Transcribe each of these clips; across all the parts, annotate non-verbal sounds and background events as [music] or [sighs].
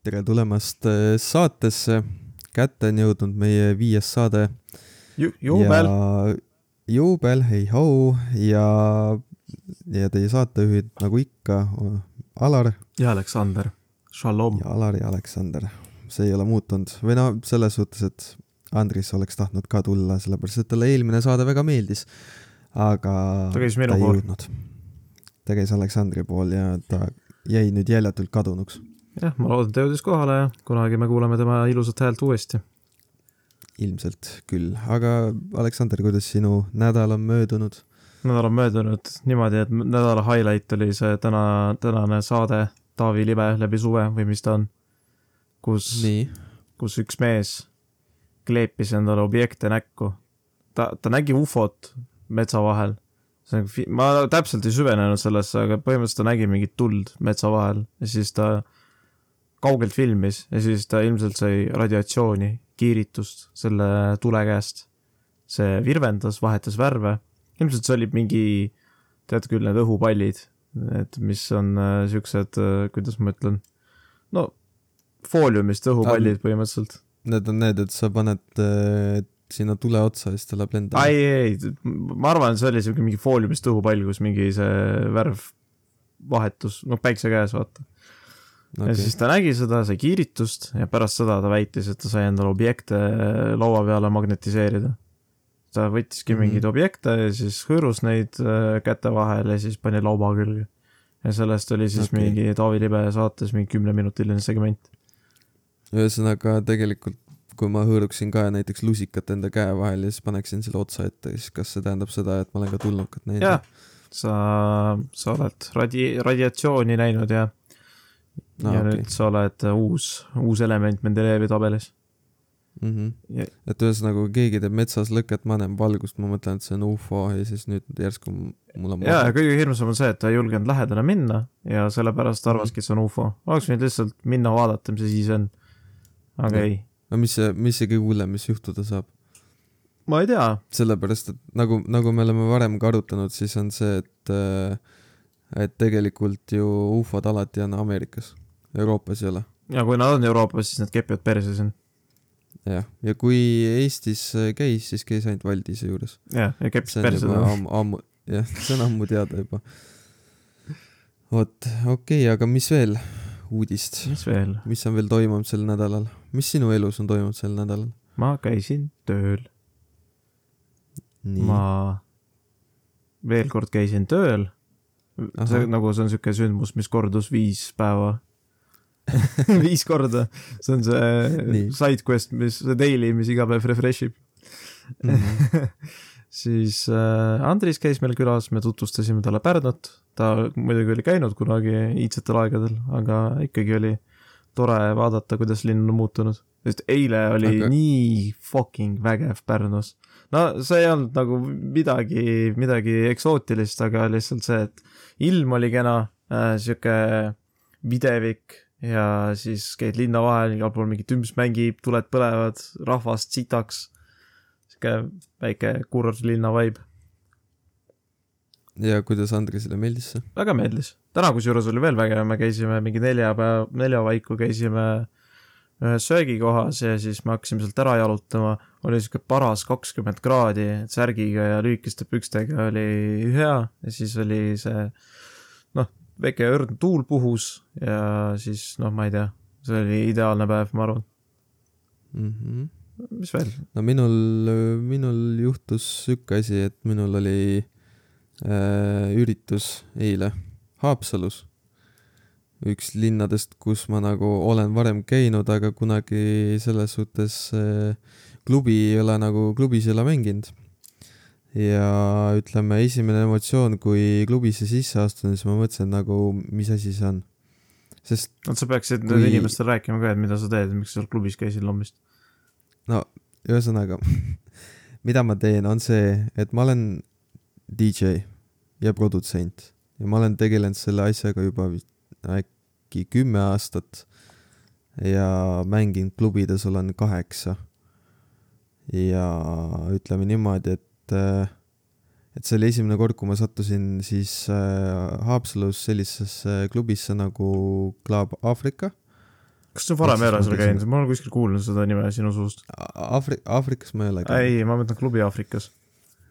tere tulemast äh, saatesse. kätte on jõudnud meie viies saade. juubel. juubel, hei hau ja, ja teie saatejuhid nagu ikka, Alar. ja Aleksander, šalom. ja Alar ja Aleksander, see ei ole muutunud või no selles suhtes, et Andris oleks tahtnud ka tulla, sellepärast et talle eelmine saade väga meeldis. aga ta käis minu pool. ta käis Aleksandri pool ja ta jäi nüüd jäljatult kadunuks jah, ma loodan, et ta jõudis kohale ja kunagi me kuuleme tema ilusat häält uuesti. ilmselt küll, aga Aleksander, kuidas sinu nädal on möödunud? nädal on möödunud niimoodi, et nädala highlight oli see täna, tänane saade Taavi Libe läbi suve või mis ta on, kus, kus üks mees kleepis endale objekte näkku. ta, ta nägi ufot metsa vahel see on, ma täpselt ei süvenenud sellesse, aga põhimõtteliselt ta nägi mingit tuld metsa vahel ja siis ta kaugelt filmis ja siis ta ilmselt sai radiatsiooni, kiiritust selle tule käest. see virvendas, vahetas värve, ilmselt see oli mingi, tead küll, need õhupallid, et mis on äh, siuksed äh,, kuidas ma ütlen, no fooliumist õhupallid ah, põhimõtteliselt. Need on need, et sa paned äh, sinna tule otsa ja siis ta läheb lendama. ei, ei, ma arvan, see oli siuke mingi fooliumist õhupall, kus mingi see värv vahetus, noh päikse käes, vaata okay.. ja siis ta nägi seda, sai kiiritust ja pärast seda ta väitis, et ta sai endale objekte laua peale magnetiseerida. ta võttiski mm -hmm. mingeid objekte ja siis hõõrus neid äh, käte vahel ja siis pani laua külge. ja sellest oli siis okay. mingi Taavi Libe saates mingi kümneminutiline segment. ühesõnaga tegelikult kui ma hõõruksin ka näiteks lusikat enda käe vahel ja siis paneksin selle otsa ette, siis kas see tähendab seda, et ma olen ka tulnukat näinud? jah, sa, sa oled radi-, radiatsiooni näinud ja no, ja okay. nüüd sa oled uus, uus element Mendelejevi tabelis mm. -hmm. Ja... et ühesõnaga, kui keegi teeb metsas lõket, ma näen valgust, ma mõtlen, et see on ufo ja siis nüüd järsku mul on jaa, ja kõige hirmsam on see, et ta ei julgenud lähedale minna ja sellepärast mhm. arvaski, et see on ufo. oleks võinud lihtsalt minna vaadata, mis see on. aga ja. ei. no mis see, mis see kõige hullem, mis juhtuda saab? ma ei tea. sellepärast, et nagu, nagu me oleme varem ka arutanud, siis on see, et äh, et tegelikult ju ufod alati on Ameerikas, Euroopas ei ole. ja kui nad on Euroopas, siis nad kepivad perse siin. jah, ja kui Eestis käis, siis käis ainult Valdise juures. jah, ja keppis perse. ammu, jah, see on ammu teada juba. vot, okei okay,, aga mis veel uudist? mis veel? mis on veel toimunud sel nädalal? mis sinu elus on toimunud sel nädalal? ma käisin tööl. ma veel kord käisin tööl see nagu, see on siuke sündmus, mis kordus viis päeva [laughs] viis korda, see on see side quest, mis, see daily, mis iga päev refresh ib mm. -hmm. [laughs] siis äh, Andris käis meil külas, me tutvustasime talle Pärnut, ta muidugi oli käinud kunagi iidsetel aegadel, aga ikkagi oli tore vaadata, kuidas linn on muutunud. sest eile oli aga... nii fucking vägev Pärnus. no see ei olnud nagu midagi, midagi eksootilist, aga lihtsalt see, et ilm oli kena äh,, sihuke videvik ja siis käid linna vahel, igal pool mingi tümps mängib, tuled põlevad, rahvast sitaks. sihuke väike kurortlinna vibe. ja kuidas Andresile meeldis see? väga meeldis, täna kusjuures oli veel vägev, me käisime mingi nelja päeva, nelja paiku käisime ühes söögikohas ja siis me hakkasime sealt ära jalutama, oli sihuke paras kakskümmend kraadi, särgiga ja lühikeste pükstega oli hea ja siis oli see noh, väike õrn tuul puhus ja siis noh, ma ei tea, see oli ideaalne päev, ma arvan mm. -hmm. mis veel? no minul, minul juhtus sihuke asi, et minul oli äh, üritus eile Haapsalus üks linnadest, kus ma nagu olen varem käinud, aga kunagi selles suhtes äh, klubi ei ole nagu, klubis ei ole mänginud. ja ütleme, esimene emotsioon, kui klubisse sisse astun, siis ma mõtlesin nagu, mis asi see on. sest. oot, sa peaksid kui... inimestele rääkima ka, et mida sa teed, miks sa seal klubis käisid lommist? no ühesõnaga [laughs] mida ma teen, on see, et ma olen DJ ja produtsent ja ma olen tegelenud selle asjaga juba vist äkki kümme aastat ja mänginud klubides olen kaheksa. ja ütleme niimoodi, et, et see oli esimene kord, kui ma sattusin siis äh, Haapsalus sellisesse klubisse nagu Club Aafrika, kas sa varem ei ole seal käinud, ma olen kuskil kuulnud seda nime sinu suust. Aafri-, Aafrikas ma ei ole käinud. ei, ma mõtlen klubi Aafrikas.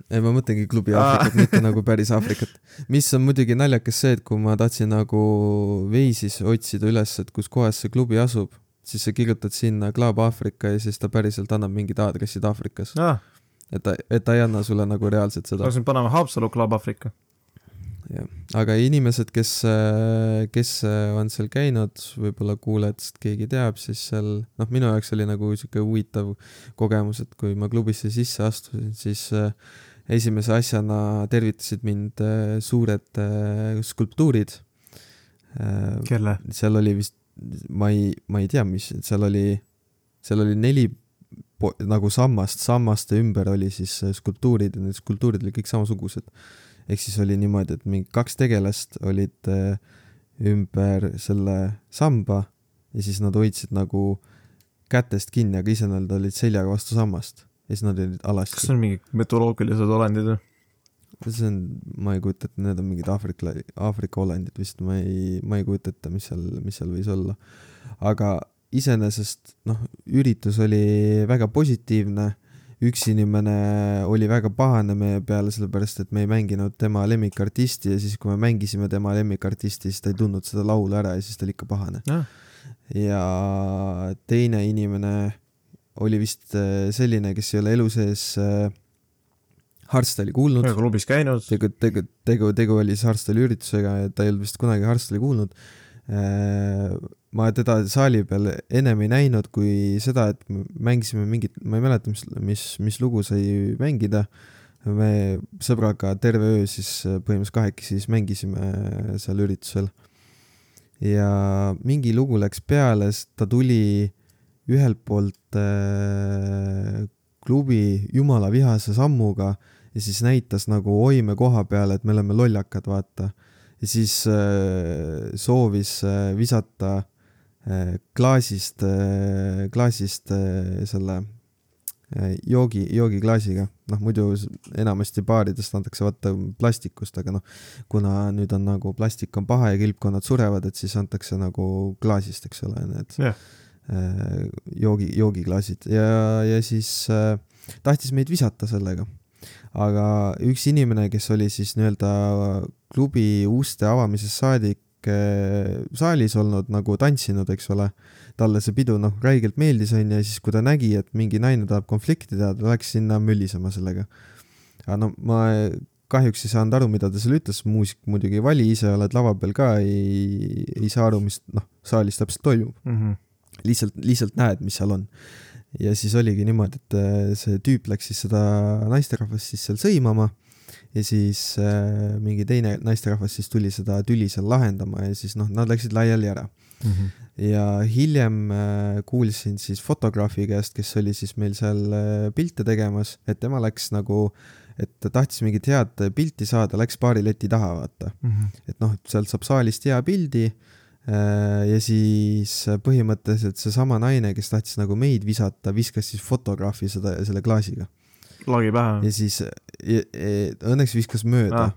Ei, ma mõtlengi klubi Aafrikat, mitte nagu päris Aafrikat. mis on muidugi naljakas see, et kui ma tahtsin nagu Waze'is otsida üles, et kus kohas see klubi asub, siis sa kirjutad sinna Club Aafrika ja siis ta päriselt annab mingid aadressid Aafrikas ah.. et ta, et ta ei anna sulle nagu reaalselt seda. kas me paneme Haapsalu Club Aafrika? jah, aga inimesed, kes, kes on seal käinud, võib-olla kuulajatest keegi teab, siis seal noh, minu jaoks oli nagu sihuke huvitav kogemus, et kui ma klubisse sisse astusin, siis äh, esimese asjana tervitasid mind äh, suured äh, skulptuurid. kelle? seal oli vist, ma ei, ma ei tea, mis, seal oli, seal oli neli nagu sammast, sammaste ümber oli siis skulptuurid ja need skulptuurid olid kõik samasugused ehk siis oli niimoodi, et mingi kaks tegelast olid äh, ümber selle samba ja siis nad hoidsid nagu kätest kinni, aga ise nad olid seljaga vastu sammast ja siis nad olid alasti. kas see on mingid mütoloogilised olendid või? see on, ma ei kujuta ette, need on mingid Aafrika, Aafrika olendid vist, ma ei, ma ei kujuta ette, mis seal, mis seal võis olla. aga iseenesest noh, üritus oli väga positiivne üks inimene oli väga pahane meie peale, sellepärast et me ei mänginud tema lemmikartisti ja siis, kui me mängisime tema lemmikartisti, siis ta ei tundnud seda laulu ära ja siis ta oli ikka pahane ja teine inimene oli vist äh, selline, kes ei ole elu sees äh, Hardstyle'i kuulnud. klubis käinud. tegu, tegu, tegu, tegu oli siis Hardstyle'i üritusega ja ta ei olnud vist kunagi Hardstyle'i kuulnud äh, ma teda saali peal ennem ei näinud kui seda, et mängisime mingit, ma ei mäleta, mis, mis, mis lugu sai mängida. me sõbraga terve öö siis põhimõtteliselt kahekesi siis mängisime seal üritusel. ja mingi lugu läks peale, ta tuli ühelt poolt äh, klubi jumala vihase sammuga ja siis näitas nagu oime koha peal, et me oleme lollakad, vaata. ja siis äh, soovis äh, visata Äh, klaasist, äh, klaasist äh, selle joogi, joogiklaasiga, noh muidu enamasti baaridest antakse vaata plastikust, aga noh, kuna nüüd on nagu plastik on paha ja kilpkonnad surevad, et siis antakse nagu klaasist, eks ole, need yeah. Joogi, joogiklaasid ja, ja siis äh, tahtis meid visata sellega. aga üks inimene, kes oli siis nii-öelda klubi uste avamisest saadik Eh, saalis olnud nagu tantsinud, eks ole. talle see pidu noh, räigelt meeldis, onju, ja siis kui ta nägi, et mingi naine tahab konflikti teha, ta läks sinna möllisema sellega. aga no ma kahjuks ei saanud aru, mida ta seal ütles, muusik muidugi ei vali, ise oled lava peal ka, ei, ei saa aru, mis noh, saalis täpselt toimub mm. -hmm. Lihtsalt, lihtsalt näed, mis seal on. ja siis oligi niimoodi, et eh, see tüüp läks siis seda naisterahvast siis seal sõimama ja siis äh, mingi teine naisterahvas siis tuli seda tüli seal lahendama ja siis noh, nad läksid laiali ära mm. -hmm. ja hiljem äh, kuulsin siis fotograafi käest, kes oli siis meil seal äh, pilte tegemas, et tema läks nagu et ta tahtis mingit head pilti saada, läks baari leti taha, vaata mm. -hmm. et noh, sealt saab saalist hea pildi äh, ja siis põhimõtteliselt seesama naine, kes tahtis nagu meid visata, viskas siis fotograafi seda, selle klaasiga lagi pähe. ja siis ja, ja, õnneks viskas mööda ah..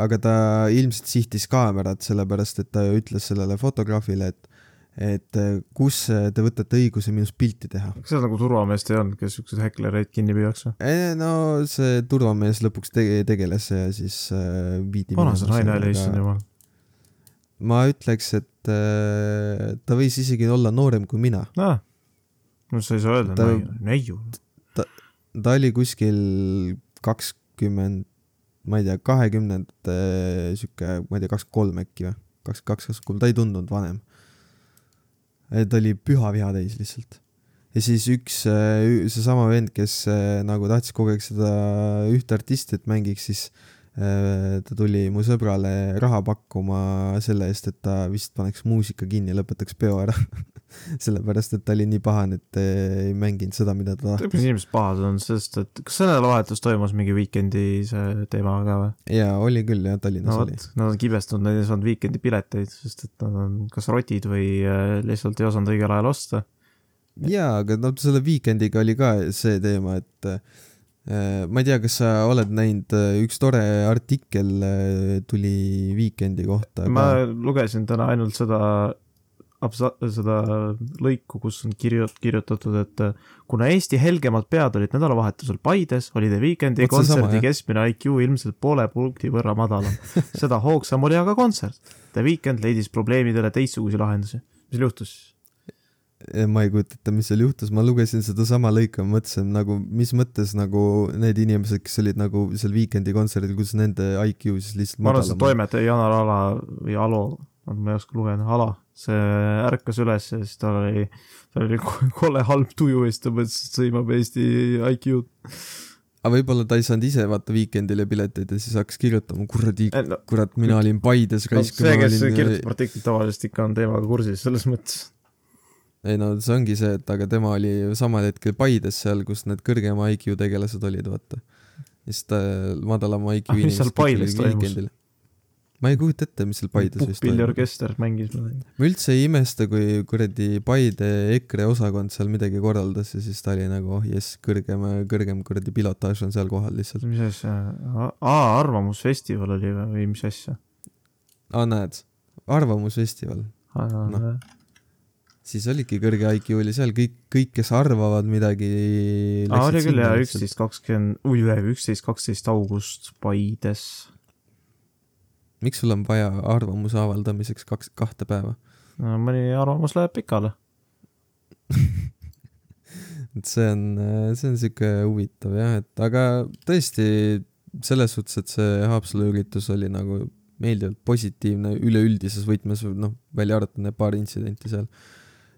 aga ta ilmselt sihtis kaamerat, sellepärast et ta ju ütles sellele fotograafile, et et kus te võtate õiguse minust pilti teha. kas seal nagu turvameest ei olnud, kes siukseid häklereid kinni püüaks või? no see turvamees lõpuks tege, tegeles ja siis äh, viidi vana see naine oli, issand jumal. Ma ütleks, et äh, ta võis isegi olla noorem kui mina ah.. no sa ei saa öelda ta... neiu ta oli kuskil kakskümmend, ma ei tea, kahekümnendate sihuke, ma ei tea, kakskümmend kolm äkki või, kakskümmend kaks, kakskümmend kolm, ta ei tundunud vanem. ta oli püha viha täis lihtsalt. ja siis üks, seesama vend, kes nagu tahtis kogu aeg seda ühte artisti, et mängiks, siis ta tuli mu sõbrale raha pakkuma selle eest, et ta vist paneks muusika kinni ja lõpetaks peo ära [laughs] sellepärast, et ta oli nii pahane, et ei mänginud seda, mida ta tahtis. inimesed pahad on, sest et kas see nädalavahetus toimus mingi Weekend'i see teema ka või? jaa, oli küll jah, Tallinnas no, oli. Nad on kibestunud, nad ei saanud Weekend'i pileteid, sest et nad on kas rotid või äh, lihtsalt ei osanud õigel ajal osta. jaa, aga no selle Weekend'iga oli ka see teema, et äh, ma ei tea, kas sa oled näinud, äh, üks tore artikkel tuli Weekend'i kohta. ma ka. lugesin täna ainult seda seda lõiku, kus on kirju-, kirjutatud, et äh, kuna Eesti helgemad pead olid nädalavahetusel Paides, oli The Weekndi kontserdi keskmine IQ ilmselt poole punkti võrra madalam. [laughs] seda hoogsam oli aga kontsert. The Weeknd leidis probleemidele teistsuguseid lahendusi. mis juhtus siis? Ma ei kujuta ette, mis seal juhtus, ma lugesin sedasama lõika, mõtlesin nagu, mis mõttes nagu need inimesed, kes olid nagu seal Weekndi kontserdil, kuidas nende IQ siis lihtsalt ma arvan, see toimetaja Janar Ala või Alo, ma ei oska lugeda, Ala, see ärkas üles ja siis tal oli, tal oli kole halb tuju ja siis ta mõtles, et sõimab Eesti IQ-d aga võib-olla ta ei saanud ise vaata Weekendile pileteid ja siis hakkas kirjutama, kuradi no,, kurat, mina olin Paides raisk no,. see, kes olin... kirjutab artiklit tavaliselt ikka on teemaga kursis selles mõttes ei no see ongi see, et aga tema oli samal hetkel Paides seal, kus need kõrgema IQ tegelased olid, vaata. ja siis ta madalama IQ ah, mis seal Paides toimus? ma ei kujuta ette, mis seal Paides vist toimus. puhkpilliorkester mängis midagi. ma üldse ei imesta, kui kuradi Paide EKRE osakond seal midagi korraldas ja siis ta oli nagu, oh jess, kõrgem, kõrgem kuradi pilotaaž on seal kohal lihtsalt. mis asja, aa, Arvamusfestival oli või mis asja? aa, näed, Arvamusfestival. noh siis olidki kõrge IQ oli seal kõik, kõik, kes arvavad midagi. aa, oli küll jaa, üksteist, kakskümmend, üksteist, kaksteist august Paides. miks sul on vaja arvamuse avaldamiseks kaks, kahte päeva? no mõni arvamus läheb pikale [laughs] et see on, see on sihuke huvitav jah, et aga tõesti selles suhtes, et see Haapsalu üritus oli nagu meeldivalt positiivne üleüldises võtmes, noh, välja arvatud need paar intsidenti seal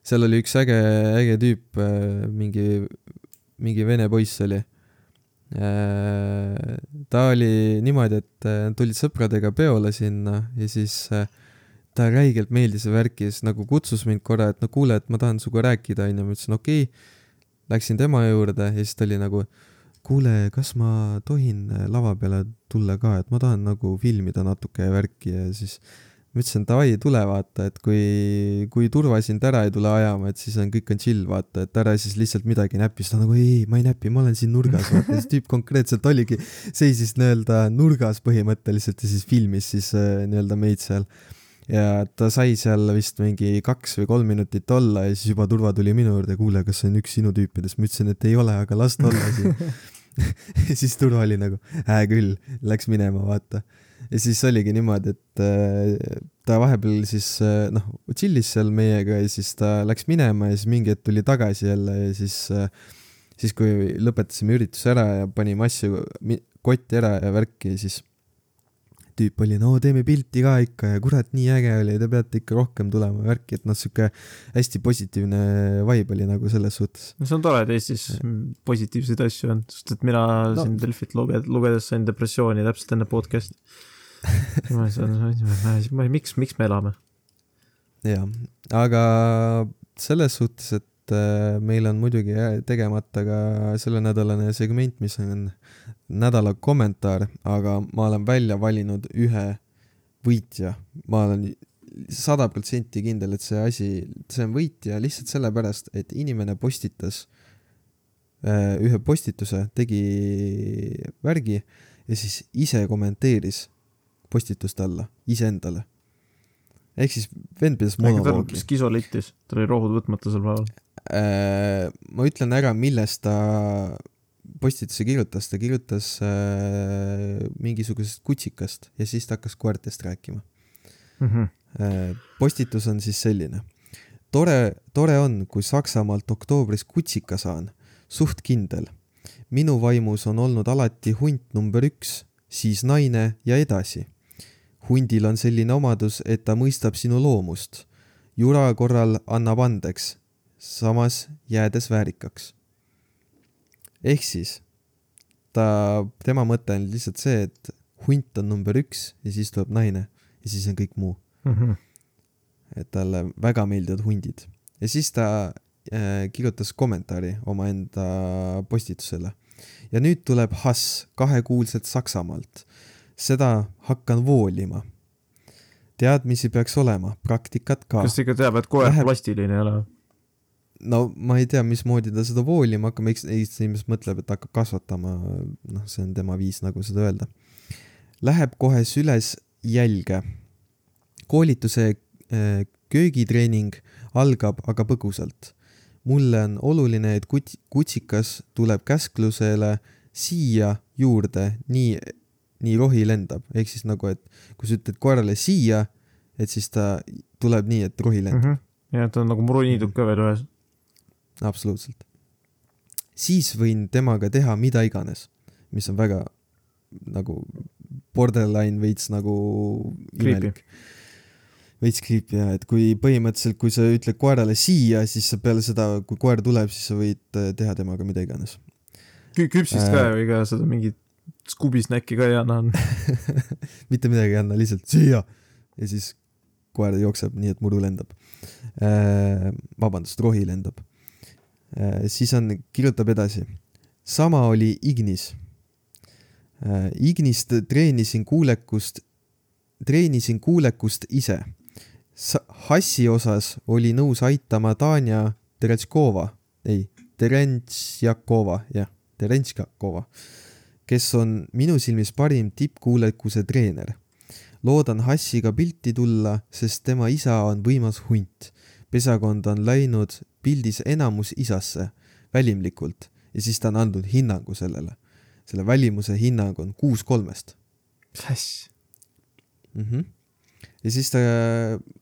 seal oli üks äge, äge tüüp, äh, mingi, mingi vene poiss oli. Äh, ta oli niimoodi, et äh, tulid sõpradega peole sinna ja siis ta räigelt meeldis ja siis nagu kutsus mind korra, et no kuule, et ma tahan sinuga rääkida, onju, ma ütlesin okei. Okay.. Läksin tema juurde ja siis ta oli nagu, kuule, kas ma tohin lava peale tulla ka, et ma tahan nagu filmida natuke värki. Ja siis ma ütlesin davai, tule vaata, et kui, kui turva sind ära ei tule ajama, et siis on, kõik on chill, vaata, et ära siis lihtsalt midagi näpi, siis ta nagu ei, ma ei näpi, ma olen siin nurgas, vaata, siis tüüp konkreetselt oligi, seisis nii-öelda nurgas põhimõtteliselt ja siis filmis siis äh, nii-öelda meid seal. ja ta sai seal vist mingi kaks või kolm minutit olla ja siis juba turva tuli minu juurde, kuule, kas see on üks sinu tüüpidest, ma ütlesin, et ei ole, aga las ta olla siin. [laughs] Siis turva oli nagu, hää küll, läks minema, vaata ja siis oligi niimoodi, et äh, ta vahepeal siis äh, noh, chill'is seal meiega ja siis ta läks minema ja siis mingi hetk tuli tagasi jälle ja siis, äh, siis kui lõpetasime ürituse ära ja panime asju kotti ära ja värki, siis tüüp oli, no teeme pilti ka ikka ja kurat, nii äge oli, te peate ikka rohkem tulema värki, et noh, sihuke hästi positiivne vibe oli nagu selles suhtes. no see on tore, et Eestis positiivseid asju on, sest et mina no. siin Delfit lugedes, lugedes sain depressiooni täpselt enne podcast'i [laughs] ma ei saa, miks, miks me elame? jah, aga selles suhtes, et äh, meil on muidugi tegemata ka sellenädalane segment, mis on nädala kommentaar, aga ma olen välja valinud ühe võitja, ma olen sada protsenti kindel, et see asi, see on võitja lihtsalt sellepärast, et inimene postitas äh, ühe postituse, tegi värgi ja siis ise kommenteeris postituste alla, iseendale. ehk siis vend pidas monoloogi. skisolitis, tal oli rohud võtmata sel päeval äh,. ma ütlen ära, millest ta postituse kirjutas, ta kirjutas äh, mingisugusest kutsikast ja siis ta hakkas koertest rääkima mm. -hmm. Äh, postitus on siis selline. tore, tore on, kui Saksamaalt oktoobris kutsika saan, suht kindel. minu vaimus on olnud alati hunt number üks, siis naine ja edasi hundil on selline omadus, et ta mõistab sinu loomust. jura korral annab andeks, samas jäädes väärikaks. ehk siis ta, tema mõte on lihtsalt see, et hunt on number üks ja siis tuleb naine ja siis on kõik muu mm. -hmm. et talle väga meeldivad hundid ja siis ta äh, kirjutas kommentaari omaenda postitusele. ja nüüd tuleb Hass kahekuulselt Saksamaalt seda hakkan voolima. teadmisi peaks olema, praktikat ka. kas ta ikka teab, et koer Läheb... plastiline ei ole? no ma ei tea, mismoodi ta seda voolima hakkab, eks Eesti inimene mõtleb, et hakkab kasvatama, noh, see on tema viis nagu seda öelda. Läheb kohe süles jälge. koolituse äh, köögitreening algab aga põgusalt. mulle on oluline, et kut-, kutsikas tuleb käsklusele siia juurde, nii, nii rohi lendab, ehk siis nagu, et kui sa ütled koerale siia, et siis ta tuleb nii, et rohi lendab mm. -hmm. ja ta on nagu muruniiduk ka veel ühes. absoluutselt. siis võin temaga teha mida iganes, mis on väga nagu borderline veits nagu imelik. veits creepy jah, et kui põhimõtteliselt, kui sa ütled koerale siia, siis sa peale seda, kui koer tuleb, siis sa võid äh, teha temaga mida iganes Kü. küpsist äh, ka ju, ega seda mingit Scooby-snäkki ka ei anna [laughs] mitte midagi ei anna, lihtsalt siia ja siis koer jookseb nii, et muru lendab äh,. vabandust, rohi lendab äh,. siis on, kirjutab edasi. sama oli Ignis Äh, Ignist treenisin kuulekust, treenisin kuulekust ise. Hassi osas oli nõus aitama Tanja Teretškova, ei, Terentšjakova, jah, Terentšjakova, kes on minu silmis parim tippkuulekuse treener. loodan Hassiga pilti tulla, sest tema isa on võimas hunt. pesakond on läinud pildis enamus isasse, välimlikult, ja siis ta on andnud hinnangu sellele selle välimuse hinnang on kuus kolmest. mis asja mm? -hmm. ja siis ta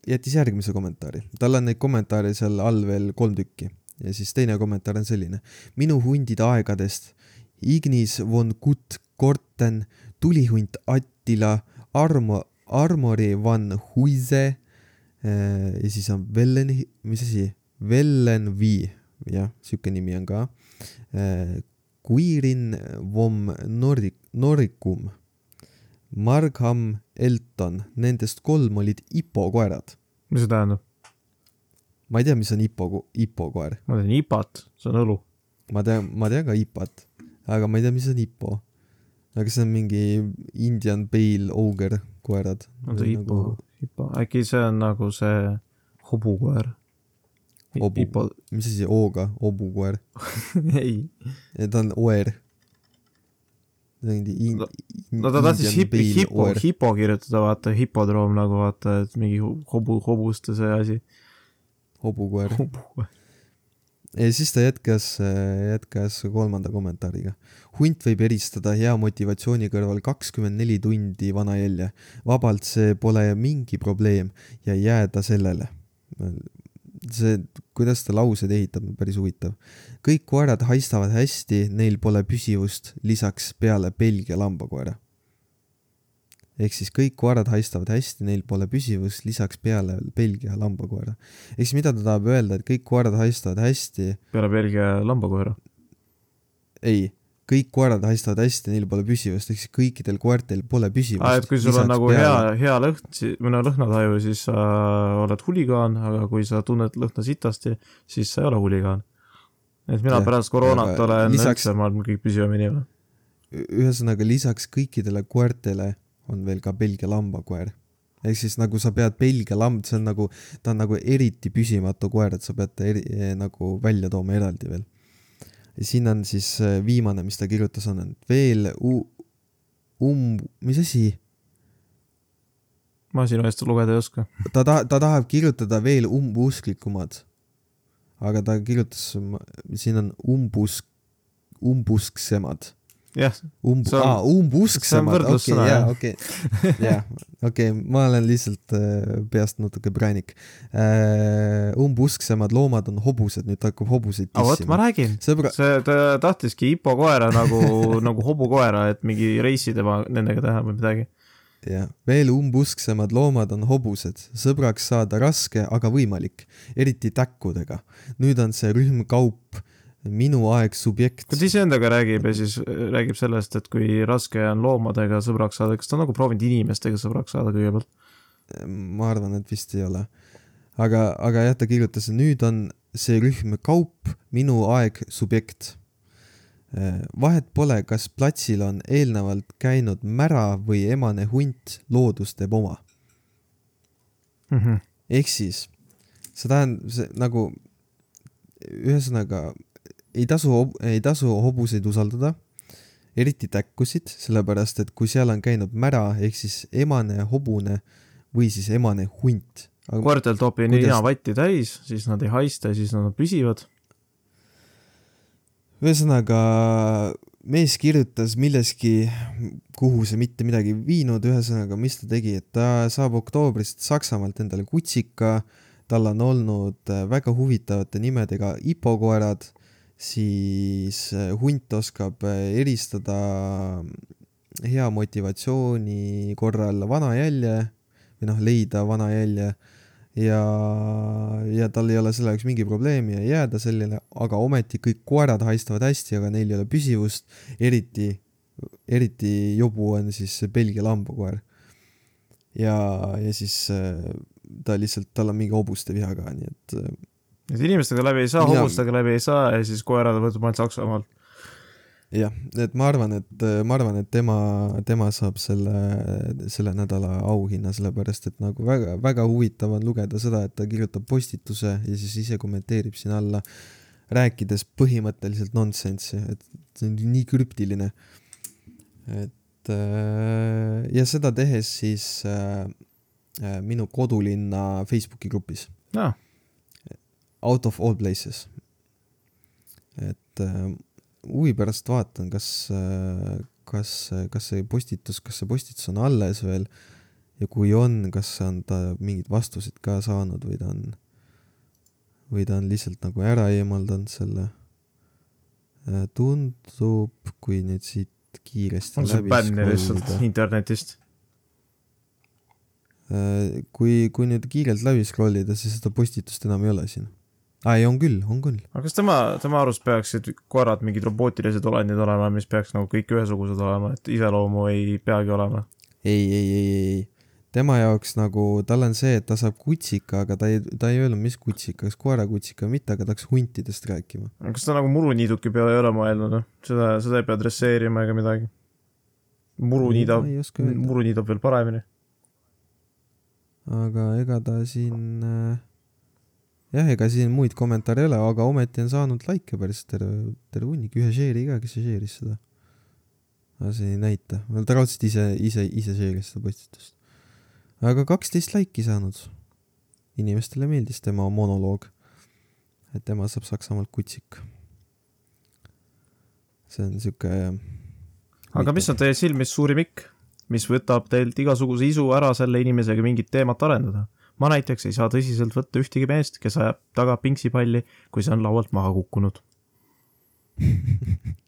jättis järgmise kommentaari, tal on neid kommentaare seal all veel kolm tükki ja siis teine kommentaar on selline. minu hundide aegadest Ignis von Gutt Korten, tulihunt Attila, Armo, Armori van Huise äh, ja siis on Vellen, mis asi, Vellenvi, jah, sihuke nimi on ka. Äh, Quirin vom Nordic, Noricum, Margham Elton, nendest kolm olid IPO koerad. mis see tähendab? ma ei tea, mis on IPO, IPO koer. ma tean IPA-t, see on õlu. ma tean, ma tean ka IPA-t, aga ma ei tea, mis on IPO. aga see on mingi Indian Pale Ogre koerad. on see IPO nagu..., IPO, äkki see on nagu see hobukoer Obu Ipo..., mis asi O-ga, obukoer [laughs] ei. ta on oer. no, no ta tahtis hip, hipo, hipo kirjutada, vaata, hipodroom nagu vaata, et mingi hobu, hobuste see asi. hobukoer. Ja siis ta jätkas, jätkas kolmanda kommentaariga. hunt võib eristada hea motivatsiooni kõrval kakskümmend neli tundi vana jälje. vabalt see pole mingi probleem ja jääda sellele see, kuidas ta laused ehitab, on päris huvitav. kõik koerad haistavad hästi, neil pole püsivust, lisaks peale Belgia lambakoera. Ehk siis kõik koerad haistavad hästi, neil pole püsivust, lisaks peale Belgia lambakoera. ehk siis mida ta tahab öelda, et kõik koerad haistavad hästi. peale Belgia lambakoera? ei kõik koerad haistavad hästi, neil pole püsivust, ehk siis kõikidel koertel pole püsivust. aa, et kui sul on nagu peale... hea, hea lõhn, või no lõhnataju, siis sa oled huligaan, aga kui sa tunned lõhna sitasti, siis sa ei ole huligaan. et mina ja, pärast koroonat olen lisaks... üldse, ma olen kõik püsivamini ole. ühesõnaga, lisaks kõikidele koertele on veel ka Belgia lambakoer ehk siis nagu sa pead Belgia lamb, see on nagu, ta on nagu eriti püsimatu koer, et sa pead ta eri, nagu välja tooma eraldi veel siin on siis äh, viimane, mis ta kirjutas, on, veel um-, mis asi? ma sinu eest lugeda ei oska. ta ta-, ta tahab kirjutada veel umbusklikumat. aga ta kirjutas, siin on umbusk, umbusksemad jah. umb-, aa, umbusksemad, okei, jaa, okei, jah, okei, ma olen lihtsalt äh, peast natuke präänik. Äh,. umbusksemad loomad on hobused, nüüd ta hakkab hobuseid tissima. vot, ma räägin. Sõbra..., see, ta tahtiski hipokoera nagu [laughs] nagu hobukoera, et mingi reisi tema, nendega teha või midagi. Jah, veel umbusksemad loomad on hobused, sõbraks saada raske, aga võimalik, eriti täkkudega. nüüd on see rühm kaup minu aeg subjekt. kas iseendaga räägib ja siis äh, räägib sellest, et kui raske on loomadega sõbraks saada, kas ta on nagu proovinud inimestega sõbraks saada kõigepealt? ma arvan, et vist ei ole. aga, aga jah, ta kirjutas, nüüd on see rühm kaup, minu aeg subjekt. Äh, vahet pole, kas platsil on eelnevalt käinud mära või emane hunt, loodus teeb oma mm -hmm.. ehk siis, see tähendab, see nagu ühesõnaga ei tasu, ei tasu hobuseid usaldada, eriti täkkusid, sellepärast et kui seal on käinud mära ehk siis emane hobune või siis emane hunt, Aga Quartertopi on nina vatti täis, siis nad ei haista ja siis nad püsivad. ühesõnaga, mees kirjutas milleski, kuhu see mitte midagi viinud, ühesõnaga, mis ta tegi, et ta saab oktoobrist Saksamaalt endale kutsika, tal on olnud äh, väga huvitavate nimedega ipokoerad, siis äh, hunt oskab äh, eristada hea motivatsiooni korral vana jälje või noh, leida vana jälje ja, ja tal ei ole selle jaoks mingi probleemi ja jääda selline, aga ometi kõik koerad haistavad hästi, aga neil ei ole püsivust, eriti, eriti jobu on siis Belgia lambakoer. ja, ja siis äh, ta lihtsalt, tal on mingi hobuste viha ka, nii et. Et inimestega läbi ei saa, hobustega läbi ei saa ja siis koerad võtab ainult Saksamaalt jah, et ma arvan, et ma arvan, et tema, tema saab selle, selle nädala auhinna, sellepärast et nagu väga, väga huvitav on lugeda seda, et ta kirjutab postituse ja siis ise kommenteerib sinna alla, rääkides põhimõtteliselt nonsense'i, et see on nii krüptiline. et ja seda tehes siis äh, äh minu kodulinna Facebooki grupis. No.. Out of all places. et äh, huvi pärast vaatan, kas, kas, kas see postitus, kas see postitus on alles veel ja kui on, kas on ta mingeid vastuseid ka saanud või ta on, või ta on lihtsalt nagu ära eemaldanud selle. tundub, kui nüüd siit kiiresti on see bänn lihtsalt internetist? kui, kui nüüd kiirelt läbi scroll ida, siis seda postitust enam ei ole siin aa ei, on küll, on küll. aga kas tema, tema arust peaksid koerad mingid robootilised olendid olema, mis peaks nagu kõik ühesugused olema, et iseloomu ei peagi olema? ei, ei, ei, ei, tema jaoks nagu, tal on see, et ta saab kutsika, aga ta ei, ta ei öelnud, mis kutsika, kas koerakutsika või mitte, aga ta hakkas huntidest rääkima. kas ta nagu muruniiduki peale ei ole mõelnud, noh? seda, seda ei pea dresseerima ega midagi. muru niidab, muru niidab veel paremini. aga ega ta siin äh jah, ega siin muid kommentaare ei ole, aga ometi on saanud likee päris terve, terve hunnik, ühe share'i ka, kes share'is seda. aga see ei näita, ta raudselt ise, ise, ise share'is seda postitust. aga kaksteist like'i saanud. inimestele meeldis tema monoloog. et tema saab Saksamaalt kutsik. see on sihuke. aga mis on teie silmis suurim ikk, mis võtab teilt igasuguse isu ära selle inimesega mingit teemat arendada? Ma näiteks ei saa tõsiselt võtta ühtegi meest, kes ajab taga pingsipalli, kui see on laualt maha kukkunud [laughs]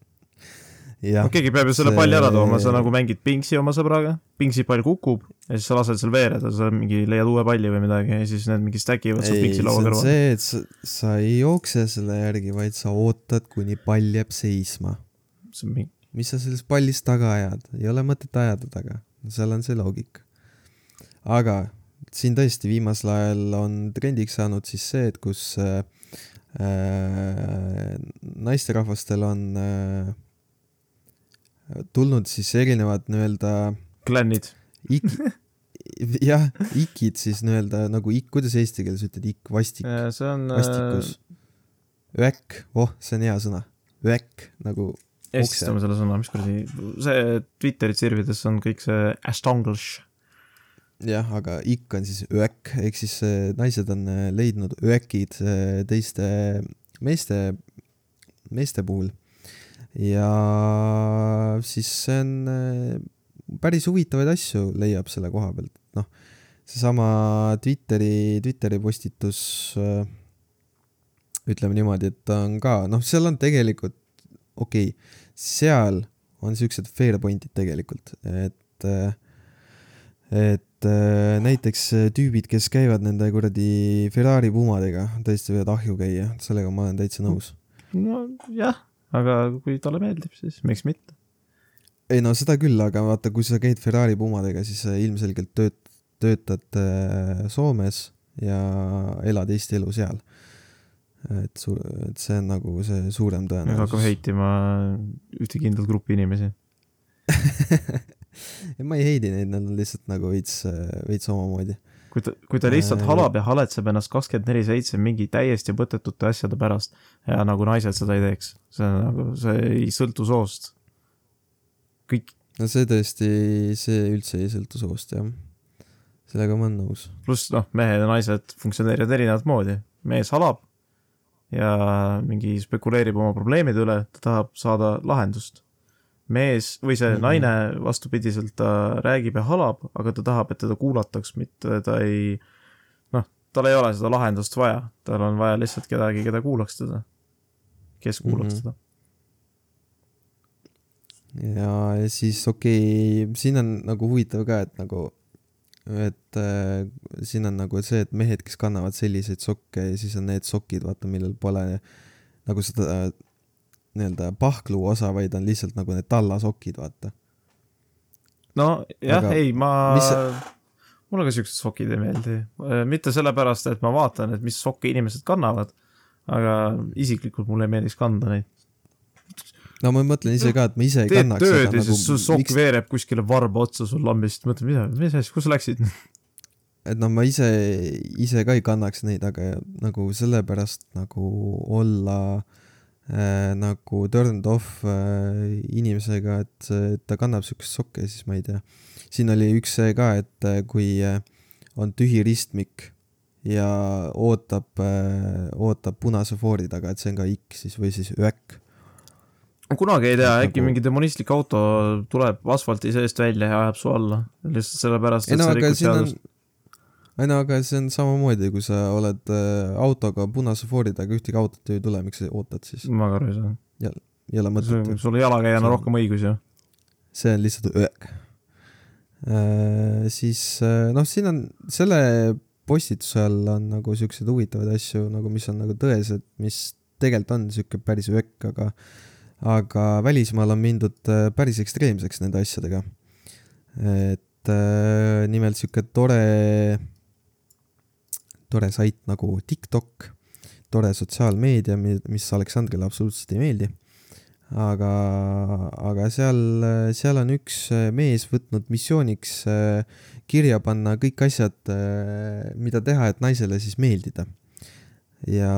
no keegi peab ju selle see... palli ära tooma, sa nagu mängid pingsi oma sõbraga, pingsipall kukub ja siis sa lased seal veereda, sa mingi leiad uue palli või midagi ja siis need mingi stack ivad seal pingsi laua kõrval. see, et sa, sa ei jookse selle järgi, vaid sa ootad, kuni pall jääb seisma. Mingi... mis sa sellest pallist taga ajad, ei ole mõtet ajada taga, seal on see loogika. aga siin tõesti viimasel ajal on trendiks saanud siis see, et kus äh, äh, naisterahvastel on äh, tulnud siis erinevad nii-öelda klannid ik, [laughs] jah, ikid siis nii-öelda nagu ik, kuidas eesti keeles ütled, ikk, vastik, on, vastikus. Äh.... öäk, oh, see on hea sõna, öäk nagu eestistame selle sõna, mis kuradi, see Twitteri tsirvides on kõik see astonglish jah, aga ikk on siis öök, ehk siis äh, naised on äh, leidnud öökid äh, teiste meeste, meeste puhul. ja siis see on päris huvitavaid asju leiab selle koha pealt, noh, seesama Twitteri, Twitteri postitus, ütleme niimoodi, et ta on ka, noh, seal on tegelikult, okei okay,, seal on siuksed fair point'id tegelikult, et et et äh, näiteks äh, tüübid, kes käivad nende kuradi Ferrari pumadega, tõesti võivad ahju käia, sellega ma olen täitsa nõus. nojah, aga kui talle meeldib, siis miks mitte. ei no seda küll, aga vaata, kui sa käid Ferrari pumadega, siis sa ilmselgelt tööt-, töötad äh, Soomes ja elad Eesti elu seal. et su-, et see on nagu see suurem tõenäosus. hakkab heitima ühte kindlat gruppi inimesi [laughs] [laughs] ma ei heidi neid, nad on lihtsalt nagu veits, veits omamoodi. kui ta, kui ta lihtsalt äh, halab ja haletseb ennast kakskümmend neli seitse mingi täiesti mõttetute asjade pärast ja nagu naised seda ei teeks, see on nagu, see ei sõltu soost. kõik. no see tõesti, see üldse ei sõltu soost, jah. sellega ma olen nõus. pluss noh, mehed ja naised funktsioneerivad erinevat moodi, mees halab ja mingi spekuleerib oma probleemide üle, ta tahab saada lahendust. Mees või see mm -hmm. naine vastupidiselt, ta räägib ja halab, aga ta tahab, et teda kuulataks, mitte ta ei noh, tal ei ole seda lahendust vaja, tal on vaja lihtsalt kedagi, keda kuulaks teda. kes kuulaks mm -hmm. teda ja, ja siis okei okay,, siin on nagu huvitav ka, et nagu, et äh, siin on nagu see, et mehed, kes kannavad selliseid sokke ja siis on need sokid, vaata, millel pole nagu seda nii-öelda pahklu osa, vaid on lihtsalt nagu need tallasokid, vaata. no jah, ei, ma mis... mulle ka siuksed sokid ei meeldi, äh, mitte sellepärast, et ma vaatan, et mis sokke inimesed kannavad, aga isiklikult mulle ei meeldiks kanda neid no ma mõtlen ise ka, et ma ise ei Teed kannaks tööd ja siis nagu, sokk miks... veereb kuskile varba otsa sul lambist, mõtled, mida, mis asja, kus sa läksid? et noh, ma ise, ise ka ei kannaks neid, aga nagu sellepärast nagu olla äh, nagu turned off äh, inimesega, et, ta kannab siukest sokke, siis ma ei tea. siin oli üks see ka, et äh, kui äh, on tühi ristmik ja ootab äh,, ootab punase foori taga, et see on ka X siis või siis ÖEK kunagi ei tea, äkki nagu... mingi demonistlik auto tuleb asfalti seest välja ja ajab su alla, lihtsalt sellepärast, et sa rikud seadust. Ei no aga see on samamoodi, kui sa oled äh, autoga punase foori taga, ühtegi autot ei tule, miks sa ootad siis? ma ka aru ei saa. ei ole mõtet. sul on jalakäijana rohkem õigusi ju. see on lihtsalt õek äh,. siis äh, noh, siin on selle postituse all on nagu siukseid huvitavaid asju nagu, mis on nagu tõesed, mis tegelikult on siuke päris õek, aga aga välismaal on mindud päris ekstreemseks nende asjadega. et äh, nimelt sihuke tore, tore sait nagu TikTok, tore sotsiaalmeedia, mis Aleksandrile absoluutselt ei meeldi. aga, aga seal, seal on üks mees võtnud missiooniks äh, kirja panna kõik asjad, mida teha, et naisele siis meeldida ja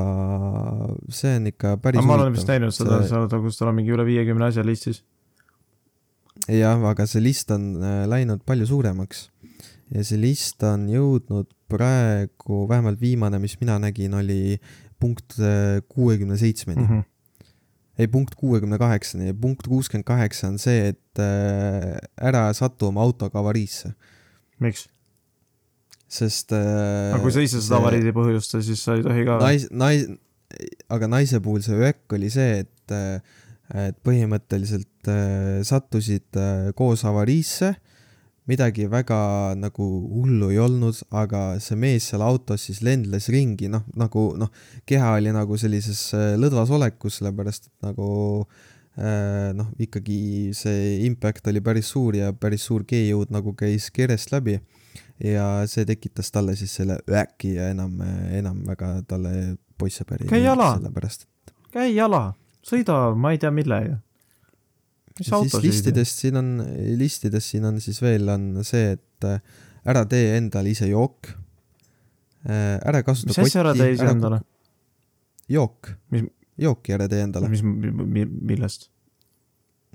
see on ikka päris ma olen vist näinud seda see..., seda, kus tal on mingi üle viiekümne asja listis. jah, aga see list on äh, läinud palju suuremaks ja see list on jõudnud praegu, vähemalt viimane, mis mina nägin, oli punkt äh, kuuekümne seitsmeni mm. -hmm ei, punkt kuuekümne kaheksani ja punkt kuuskümmend kaheksa on see, et äh, ära satu oma autoga avariisse. miks? sest äh, aga kui sa ise seda avariidi põhjusta, siis sa ei tohi ka nais-, nais-, aga naise puhul see öök oli see, et äh, et põhimõtteliselt äh, sattusid äh, koos avariisse, midagi väga nagu hullu ei olnud, aga see mees seal autos siis lendles ringi, noh, nagu noh, keha oli nagu sellises äh, lõdvas olekus, sellepärast et nagu äh, noh, ikkagi see impact oli päris suur ja päris suur G-jõud nagu käis kerest läbi. Ja see tekitas talle siis selle äkki ja enam, enam väga talle poissõber ei käi jala, käi jala, sõida, ma ei tea millega. Mis auto siis listidest siin on, listidest siin on siis veel on see, et äh, ära tee endale ise jook. Äh, ära kasuta mis asja ära tee ise endale? jook, jooki ära tee endale. mis, millest?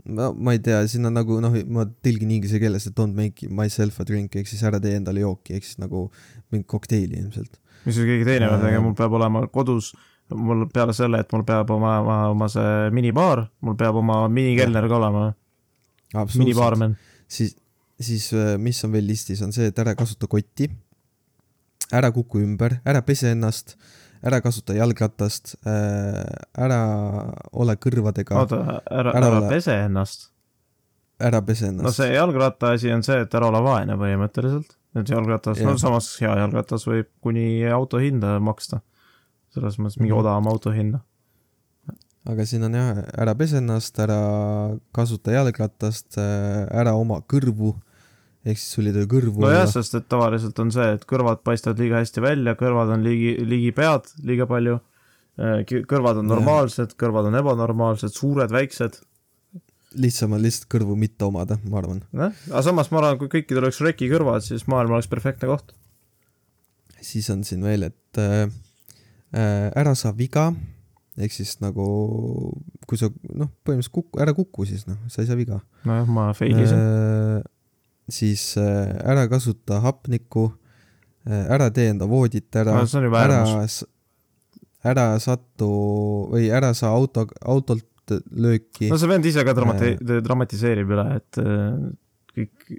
no ma ei tea, siin on nagu noh, ma tõlgin inglise keeles, et don't make myself a drink ehk siis ära tee endale jooki, ehk siis nagu mingit kokteili ilmselt. mis siis keegi teine peab tegema, mul peab olema kodus, mul peale selle, et mul peab oma, oma, oma see minibaar, mul peab oma minikelner ka olema. minibaarmen. siis, siis äh, mis on veel listis, on see, et ära kasuta kotti, ära kuku ümber, ära pese ennast ära kasuta jalgratast, äh, ära ole kõrvadega. oota, ära, ära, ära ole... pese ennast. ära pese ennast. no see jalgratta asi on see, et ära ole vaene põhimõtteliselt. et jalgratas, no samas hea jalgratas võib kuni auto hinda maksta. Selles mõttes mingi mm -hmm. odavam auto hinda aga siin on jah, ära pese ennast, ära kasuta jalgratast, äh, ära oma kõrvu ehk siis sul ei tohi kõrvu nojah, sest et tavaliselt on see, et kõrvad paistavad liiga hästi välja, kõrvad on ligi, ligi pead liiga palju, äh, kõrvad on normaalsed, kõrvad on ebanormaalsed, suured, väiksed. lihtsam on lihtsalt kõrvu mitte omada, ma arvan. jah, aga samas ma arvan, kui kõikidel oleks reki kõrvad, siis maailm oleks perfektne koht. siis on siin veel, et äh ära saa viga, ehk siis nagu kui sa noh, põhimõtteliselt kuku, ära kuku siis noh, sa ei saa viga. nojah, ma fail isin äh, siis äh, ära kasuta hapnikku, ära tee enda voodit ära. No,, ära, ära satu või ära saa auto, autolt lööki. no see vend ise ka dramati-, dramatiseerib üle, et kõik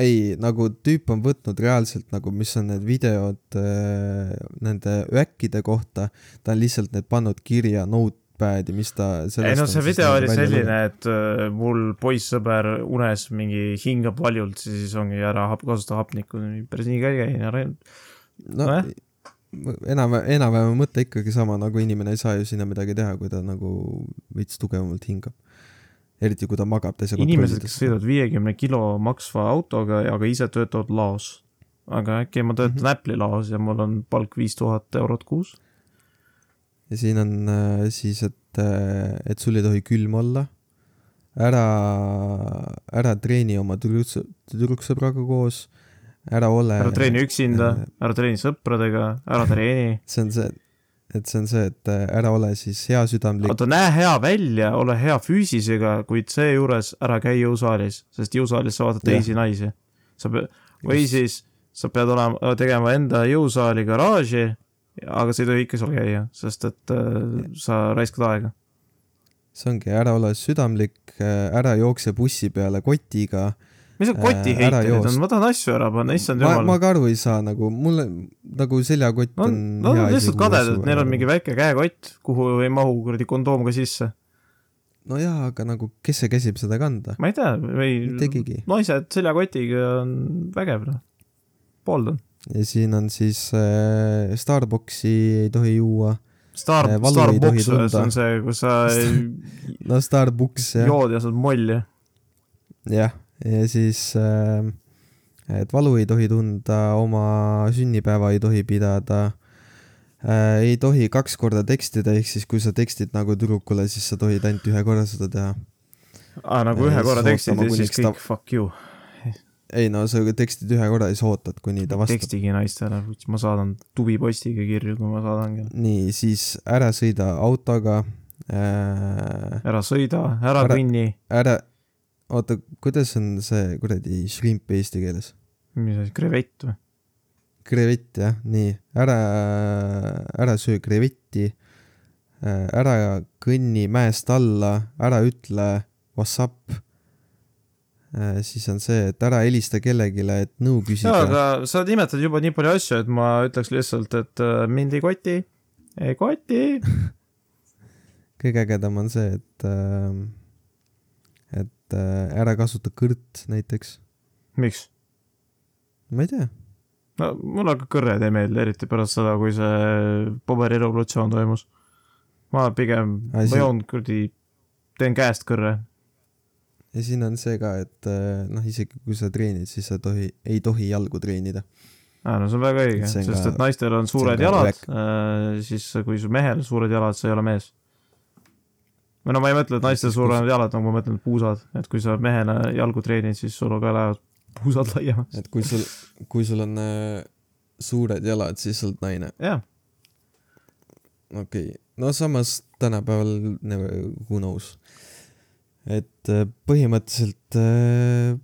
ei, nagu tüüp on võtnud reaalselt nagu, mis on need videod äh, nende öäkkide kohta, ta on lihtsalt need pannud kirja notepad'i, mis ta ei no see video oli selline, et äh, mul poissõber unes mingi hingab valjult, siis ongi ära hap, kasuta hapnikku, päris nii ka ei käi, ära no, no enam, enam-vähem mõte ikkagi sama, nagu inimene ei saa ju sinna midagi teha, kui ta nagu veits tugevamalt hingab eriti kui ta magab teise inimesed, kes sõidavad viiekümne kilo maksva autoga, aga ise töötavad laos. aga äkki ma töötan mm -hmm. Apple'i laos ja mul on palk viis tuhat eurot kuus. ja siin on äh, siis, et, äh, et sul ei tohi külm olla. ära, ära treeni oma tüdruksõbraga koos, ära ole. ära treeni üksinda äh,, ära treeni sõpradega, ära treeni. [laughs] see on see et see on see, et äh, ära ole siis heasüdamlik. oota, näe hea välja, ole hea füüsisega, kuid seejuures ära käi jõusaalis, sest jõusaalis sa vaatad teisi ja. naisi. sa pead, või siis sa pead olema, tegema enda jõusaali garaaži, aga sa ei tohi ikka seal käia, sest et äh, sa raiskad aega. see ongi, ära ole südamlik, äh, ära jookse bussi peale kotiga mis need kotiheiterid on, ma tahan asju ära panna, issand jumal. ma ka aru ei saa nagu, mulle nagu seljakott no, on. Nad on lihtsalt kadedad, neil on mingi väike käekott, kuhu ei mahu kuradi kondoom ka sisse. no jaa, aga nagu, kes see käsib seda kanda? ma ei tea, või naised seljakotiga on vägev, noh. pooldan. ja siin on siis äh, Starbucksi ei tohi juua. Star äh,, Starbucks on see, kus sa [laughs] no Starbucks, jah. jood ja saad molli. jah ja siis äh, et valu ei tohi tunda, oma sünnipäeva ei tohi pidada äh,, ei tohi kaks korda tekstida, ehk siis kui sa tekstid nagu tüdrukule, siis sa tohid ainult ühe korra seda teha. aa, nagu ühe korra tekstid ja siis kõik ta... fuck you. ei no sa tekstid ühe korra ja siis ootad, kuni ta vastab. tekstigi naistele, ma saadan tubipostiga kirju, kui ma saadangi. nii, siis ära sõida autoga äh,. ära sõida, ära kõnni. ära, oota, kuidas on see kuradi shrimp eesti keeles? mis asi, krevett või? krevett jah, nii, ära, ära söö krevetti, ära kõnni mäest alla, ära ütle what's up. siis on see, et ära helista kellelegi, et nõu küsida. jaa, aga sa nimetad juba nii palju asju, et ma ütleks lihtsalt, et äh, mind ei koti, ei koti [laughs] kõige ägedam on see, et äh, et äh, ära kasuta kõrt näiteks. miks? ma ei tea. no mulle ka kõrred ei meeldi, eriti pärast seda, kui see paberirevolutsioon toimus. ma pigem, ma joon kuradi, teen käest kõrre. ja siin on see ka, et äh, noh, isegi kui sa treenid, siis sa tohi, ei tohi jalgu treenida aa, no see on väga õige, sest et naistel on suured jalad, äh, siis kui su mehel suured jalad, sa ei ole mees või no ma ei mõtle, et naistel suuremad jalad, nagu ma mõtlen puusad, et kui sa mehena jalgu treenid, siis sul ka lähevad puusad laiemaks. et kui sul, kui sul on äh, suured jalad, siis sa oled naine. jah. okei okay., no samas tänapäeval never, who knows. et äh, põhimõtteliselt äh,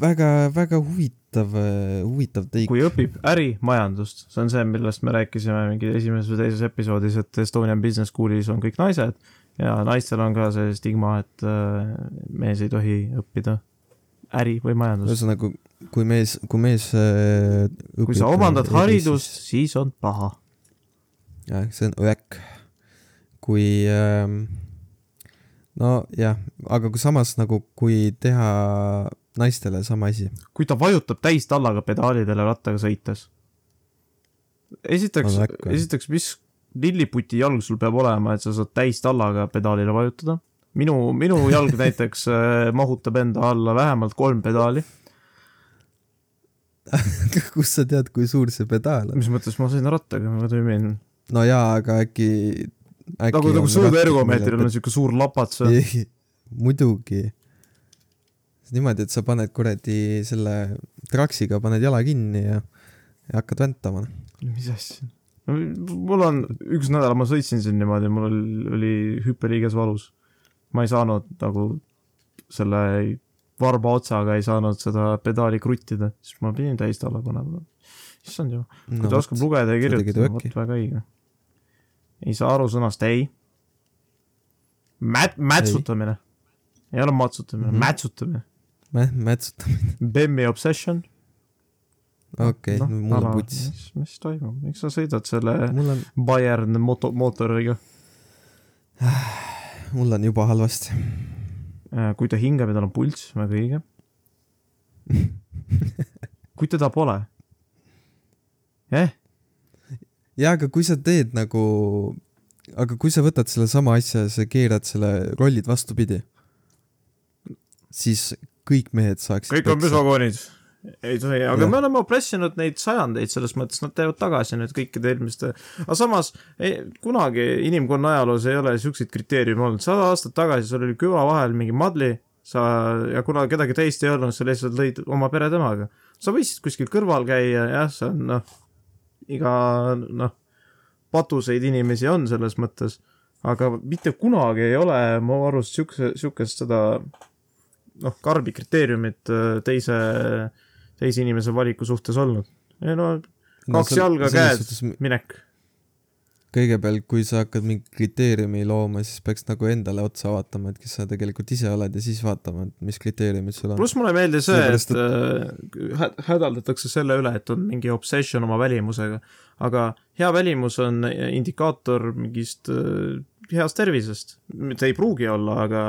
väga, väga huvitav, äh, huvitav teik. kui õpib ärimajandust, see on see, millest me rääkisime mingi esimeses või teises episoodis, et Estonian Business Schoolis on kõik naised ja naistel on ka see stigma, et äh, mees ei tohi õppida äri või majandust. ühesõnaga, kui mees, kui mees äh, kui sa omandad haridust, siis on paha. jah, see on õek. kui äh, nojah, aga kui samas nagu, kui teha naistele sama asi. kui ta vajutab täistallaga pedaalidele rattaga sõites. esiteks, esiteks, mis lilliputi jalg sul peab olema, et sa saad täistallaga pedaalile vajutada. minu, minu jalg [laughs] näiteks äh, mahutab enda alla vähemalt kolm pedaali [laughs] kust sa tead, kui suur see pedaal on? mis mõttes, ma sõidan rattaga, ma toimin. no jaa, aga äkki, äkki nagu, nagu sõiduergomeetril on siuke suur lapats muidugi. niimoodi, et sa paned kuradi selle traksiga, paned jala kinni ja, ja hakkad väntama. mis asja? Mul on, üks nädal ma sõitsin siin niimoodi, mul oli, hüppeliiges valus. ma ei saanud nagu selle varba otsaga ei saanud seda pedaali kruttida, siis ma pidin täist alla panema. issand jumal, kui no, ta oskab lugeda ja kirjutada, vot väga õige. ei saa aru sõnast ei. Mät-, mätsutamine. ei ole matsutamine mm, -hmm. mätsutamine. Mä-, mätsutamine. Bemmi obsession. Okei okay, no,, mul on puts. mis, mis toimub, miks sa sõidad selle on... Bayern moto-, mootoriga? [sighs] mul on juba halvasti. Äh, kui ta hingab ja tal on pulss, väga õige [laughs] kui teda pole eh?. jaa, aga kui sa teed nagu, aga kui sa võtad sellesama asja ja sa keerad selle rollid vastupidi, siis kõik mehed saaksid kõik on püsvakoonid ei tohi, aga ja. me oleme opressinud neid sajandeid, selles mõttes nad teevad tagasi nüüd kõikide eelmiste, aga samas ei, kunagi inimkonna ajaloos ei ole siukseid kriteeriume olnud, sada aastat tagasi sul oli küla vahel mingi madli, sa, ja kuna kedagi teist ei olnud, sa lihtsalt lõid oma pere temaga. sa võisid kuskil kõrval käia, jah, see on noh, iga noh, patuseid inimesi on selles mõttes, aga mitte kunagi ei ole mu arust siukse, siukest seda noh, karbi kriteeriumit äh, teise, inimese valiku suhtes olnud. ei no kaks no, jalga käes suhtes... minek kõigepealt, kui sa hakkad mingi kriteeriumi looma, siis peaks nagu endale otsa vaatama, et kes sa tegelikult ise oled ja siis vaatama, et mis kriteeriumid sul on. pluss mulle meeldis see, et, et äh, hädaldatakse selle üle, et on mingi obsession oma välimusega. aga hea välimus on indikaator mingist äh, heast tervisest. see ei pruugi olla, aga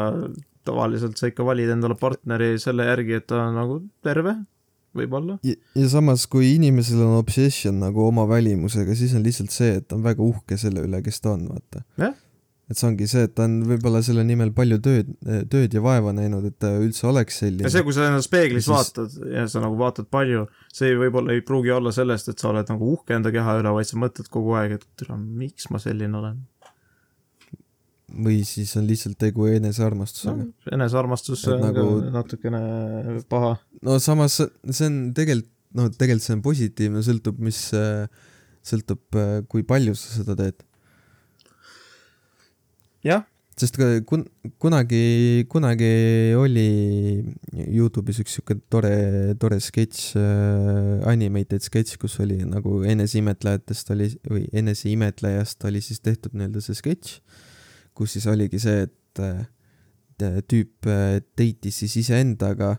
tavaliselt sa ikka valid endale partneri selle järgi, et ta on nagu terve, võib-olla. ja samas, kui inimesel on obsession nagu oma välimusega, siis on lihtsalt see, et ta on väga uhke selle üle, kes ta on, vaata. et see ongi see, et ta on võib-olla selle nimel palju tööd, tööd ja vaeva näinud, et ta üldse oleks selline. ja see, kui sa ennast peeglis siis... vaatad ja sa nagu vaatad palju, see võib-olla ei pruugi olla sellest, et sa oled nagu uhke enda keha üle, vaid sa mõtled kogu aeg, et miks ma selline olen või siis on lihtsalt tegu enesearmastusega no,. enesearmastus on nagu... natukene paha. no samas see on tegelikult, no tegelikult see on positiivne, sõltub, mis, sõltub, kui palju sa seda teed. jah. sest kun-, kunagi, kunagi oli Youtube'is üks sihuke tore, tore sketš animated sketš, kus oli nagu eneseimetlejatest oli, või eneseimetlejast oli siis tehtud nii-öelda see sketš kus siis oligi see, et äh, tüüp äh, date'is siis iseendaga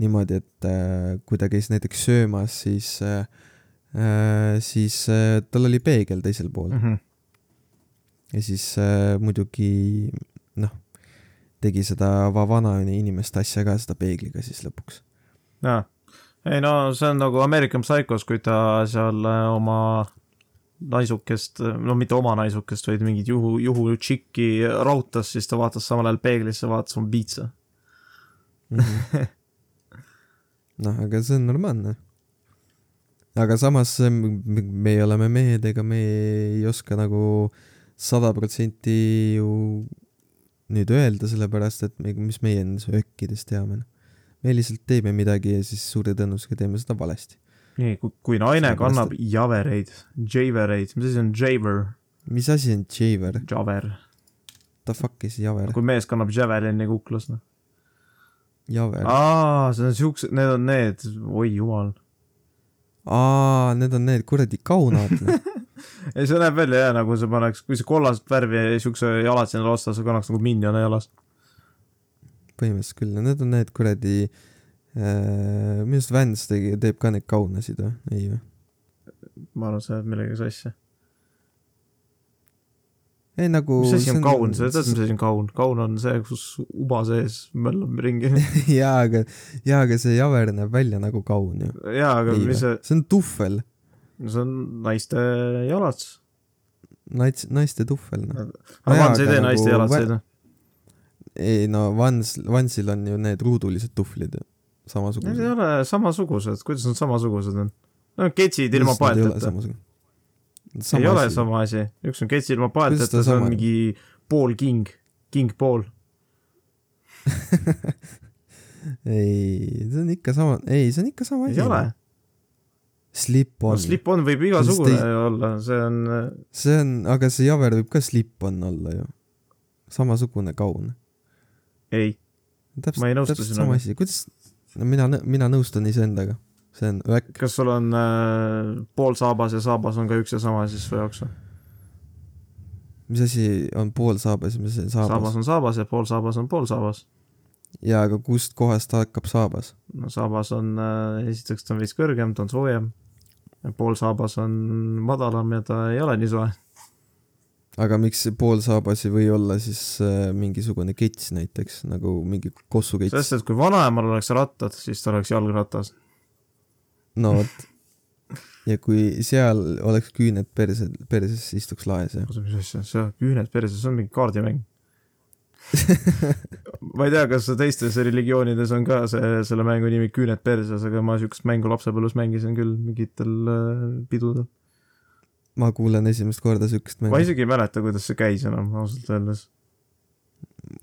niimoodi, et äh, kui ta käis näiteks söömas, siis, siis tal oli peegel teisel pool mm. -hmm. ja siis muidugi noh, tegi seda vana inimeste asja ka, seda peegliga siis lõpuks. jaa, ei no see on nagu American Psychos, kui ta seal oma naisukest, no mitte oma naisukest, vaid mingit juhu, juhu tšikki raudtas, siis ta vaatas samal ajal peeglisse, vaatas oma piitsa mm -hmm. noh, aga see on normaalne. aga samas meie oleme mehed, ega me ei oska nagu sada protsenti ju nüüd öelda, sellepärast et me, mis meie nendest ökkidest teame. me lihtsalt teeme midagi ja siis suure tõenäosusega teeme seda valesti nii, kui, naine kannab javereid, javereid, mis asi on javer? mis asi on javer? Javer. The fuck is javer? kui mees kannab javelini kuklas, noh. javer. aa, see on siuksed, need on need, oi jumal. aa, need on need kuradi kaunad noh. [laughs] ei, see näeb välja jah, nagu sa paneks, kui sa kollast värvi siukse jalad sinna osta, sa kannaks nagu minjone jalas. põhimõtteliselt küll, need on need kuradi Äh, minu arust Vans tegi, teeb ka neid kaunasid või, ei või? ma arvan, sa ajad millegagi sassi. ei nagu mis asi on, kaun, sa tead, mis asi on kaun? kaun on see, kus uba sees möllab ringi [laughs] jaa, aga, jaa, aga see javer näeb välja nagu kaun ju. jaa, aga ei, mis see see on tuhvel. no see on naiste jalats. Nats-, naiste tuhvel, noh. aga Vans ei tee naiste nagu jalatseid, noh? ei no Vans, Vansil on ju need ruudulised tuhvlid ju samasugused. Need ei ole samasugused, kuidas nad samasugused on? On ketsid ilma paelteta. ei ole sama asi, üks on ketsid ilma paelteta, see on mingi pool king, king pool [laughs] ei, see on ikka sama, ei, see on ikka sama asi. ei ole. Slip-on no,. Slip-on võib igasugune te... olla, see on. see on, aga see javer võib ka slip-on olla ju. samasugune kaun. ei. ma ei nõustu sinuga. sama asi, kuidas, no mina, mina nõustun iseendaga. see on öäk. kas sul on äh, pool saabas ja saabas on ka üks ja sama siis su jaoks või? mis asi on pool saabas ja mis asi on saabas saabas? on saabas ja pool saabas on pool saabas. jaa, aga kust kohast hakkab saabas? no saabas on äh,, esiteks ta on veits kõrgem, ta on soojem. pool saabas on madalam ja ta ei ole nii soe. Aga miks see pool saabas ei või olla siis äh, mingisugune kits näiteks nagu mingi kossukits? sest et kui vanaemal oleks rattad, siis ta oleks jalgratas. no vot. ja kui seal oleks küüned perse, perses, istuks laes ja. oota, mis asja, see küüned perses, see on mingi kaardimäng. [laughs] ma ei tea, kas teistes religioonides on ka see, selle mängu nimi Küüned perses, aga ma siukest mängu lapsepõlves mängisin küll mingitel äh, pidudel. Ma kuulen esimest korda siukest ma mängu. isegi ei mäleta, kuidas see käis enam, ausalt öeldes.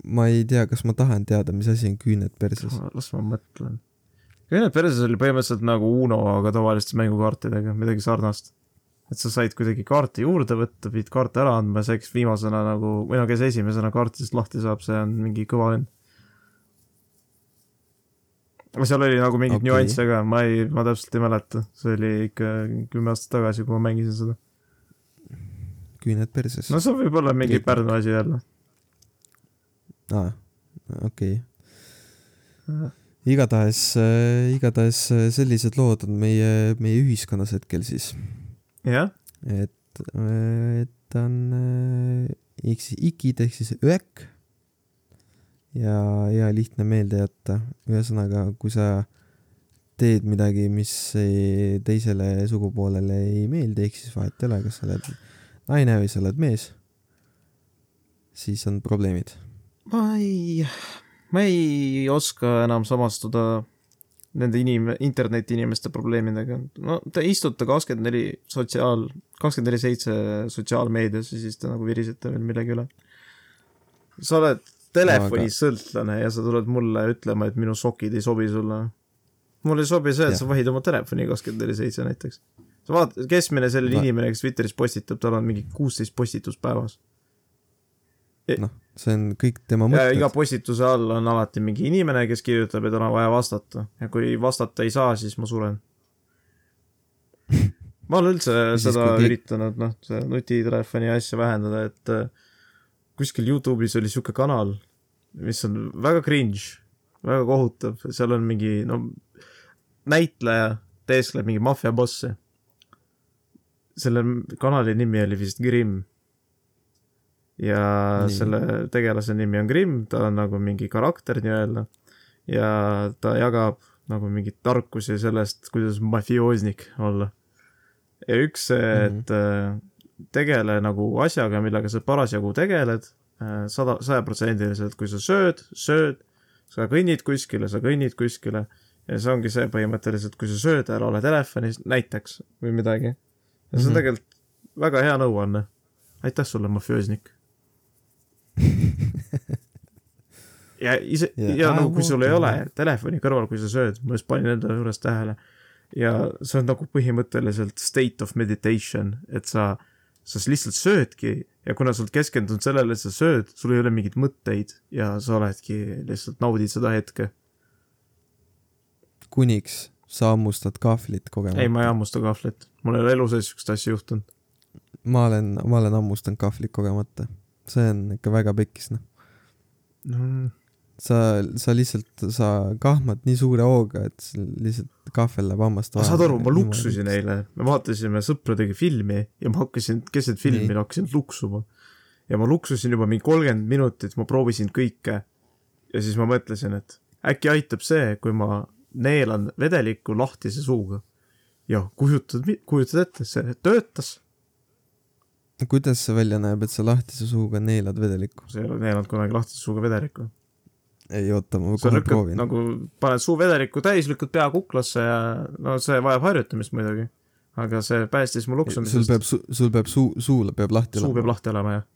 ma ei tea, kas ma tahan teada, mis asi on küüned perses. las ma mõtlen. Küüned perses oli põhimõtteliselt nagu Uno, aga tavaliste mängukaartidega, midagi sarnast. et sa said kuidagi kaarte juurde võtta, pidid kaarte ära andma ja see, kes viimasena nagu, või no kes esimesena kaartidest lahti saab, see on mingi kõva aga seal oli nagu mingeid okay. nüansse ka, ma ei, ma täpselt ei mäleta, see oli ikka kümme aastat tagasi, kui ma mängisin seda. Küüned perses no see võib olla mingi Pärnu asi jälle. aa, okei okay.. igatahes äh,, igatahes äh, sellised lood on meie, meie ühiskonnas hetkel siis, jah, et, et ta on äh, ikid ehk siis öek ja hea lihtne meelde jätta, ühesõnaga, kui sa teed midagi, mis ei, teisele sugupoolele ei meeldi, ehk siis vahet ei ole, kas sa oled naine või sa oled mees, siis on probleemid ma ei, ma ei oska enam samastuda nende inim-, internetiinimeste probleemidega. no te istute kakskümmend neli sotsiaal, kakskümmend neli seitse sotsiaalmeedias ja siis te nagu virisete veel millegi üle. sa oled telefonisõltlane ja sa tuled mulle ütlema, et minu sokid ei sobi sulle. mulle ei sobi see, et Jah. sa vahid oma telefoni kakskümmend neli seitse näiteks. Sa vaatad, keskmine selline Ma- inimene, kes Twitteris postitab, tal on mingi kuusteist postitust päevas. noh, see on kõik tema ja iga mõtted. postituse all on alati mingi inimene, kes kirjutab, et on vaja vastata ja kui vastata ei saa, siis ma suren. ma olen üldse [laughs] seda kui üritanud, noh, see nutitelefoni asja vähendada, et äh, kuskil Youtube'is oli siuke kanal, mis on väga cringe, väga kohutav, seal on mingi, no näitleja teeskleb mingi maffiabossi. Selle kanali nimi oli vist Grimm. ja Nii. Selle tegelase nimi on Grimm, ta on nagu mingi karakter nii-öelda ja ta jagab nagu mingeid tarkusi sellest, kuidas mafioosnik olla. ja üks see, et äh, tegele nagu asjaga, millega sa parasjagu tegeled, sada, sajaprotsendiliselt, kui sa sööd, sööd, sa kõnnid kuskile, sa kõnnid kuskile ja see ongi see põhimõtteliselt, kui sa sööd, ära ole telefonis näiteks või midagi. Ja see on Mhm. tegelikult väga hea nõuanne. aitäh sulle, mafioosnik. [laughs] ja ise, Ja ja I kui sul ei ole telefoni kõrval, kui sa sööd, ma just panin enda juures tähele ja see on nagu põhimõtteliselt state of meditation, et sa, sa lihtsalt söödki ja kuna sa oled keskendunud sellele, et sa sööd, sul ei ole mingeid mõtteid ja sa oledki, lihtsalt naudid seda hetke. kuniks sa hammustad kahvlit ei, kogemata. ma ei hammusta kahvlit, mul ei ole elu sees siukest asja juhtunud. ma olen, ma olen hammustanud kahvlit kogemata. see on ikka väga pekkis, noh. no sa, sa lihtsalt, sa kahmad nii suure hooga, et lihtsalt kahvel läheb hammast aga saad aru, ma luksusin. eile, me vaatasime sõpradega filmi ja ma hakkasin keset filmi hakkasin luksuma. ja ma luksusin juba mingi kolmkümmend minutit, ma proovisin kõike. ja siis ma mõtlesin, et äkki aitab see, kui ma neelan vedelikku lahtise suuga. ja kujutad, kujutad ette, see töötas. kuidas see välja näeb, et sa lahtise suuga neelad vedelikku? sa ei ole neelanud kunagi lahtise suuga vedelikku. ei oota, ma kohe proovin. nagu, paned suu vedelikku täis, lükkad pea kuklasse ja no see vajab harjutamist muidugi. aga see päästis mu sul luksumisest. peab, sul peab suu, suul peab lahti suu peab lahti olema, jah.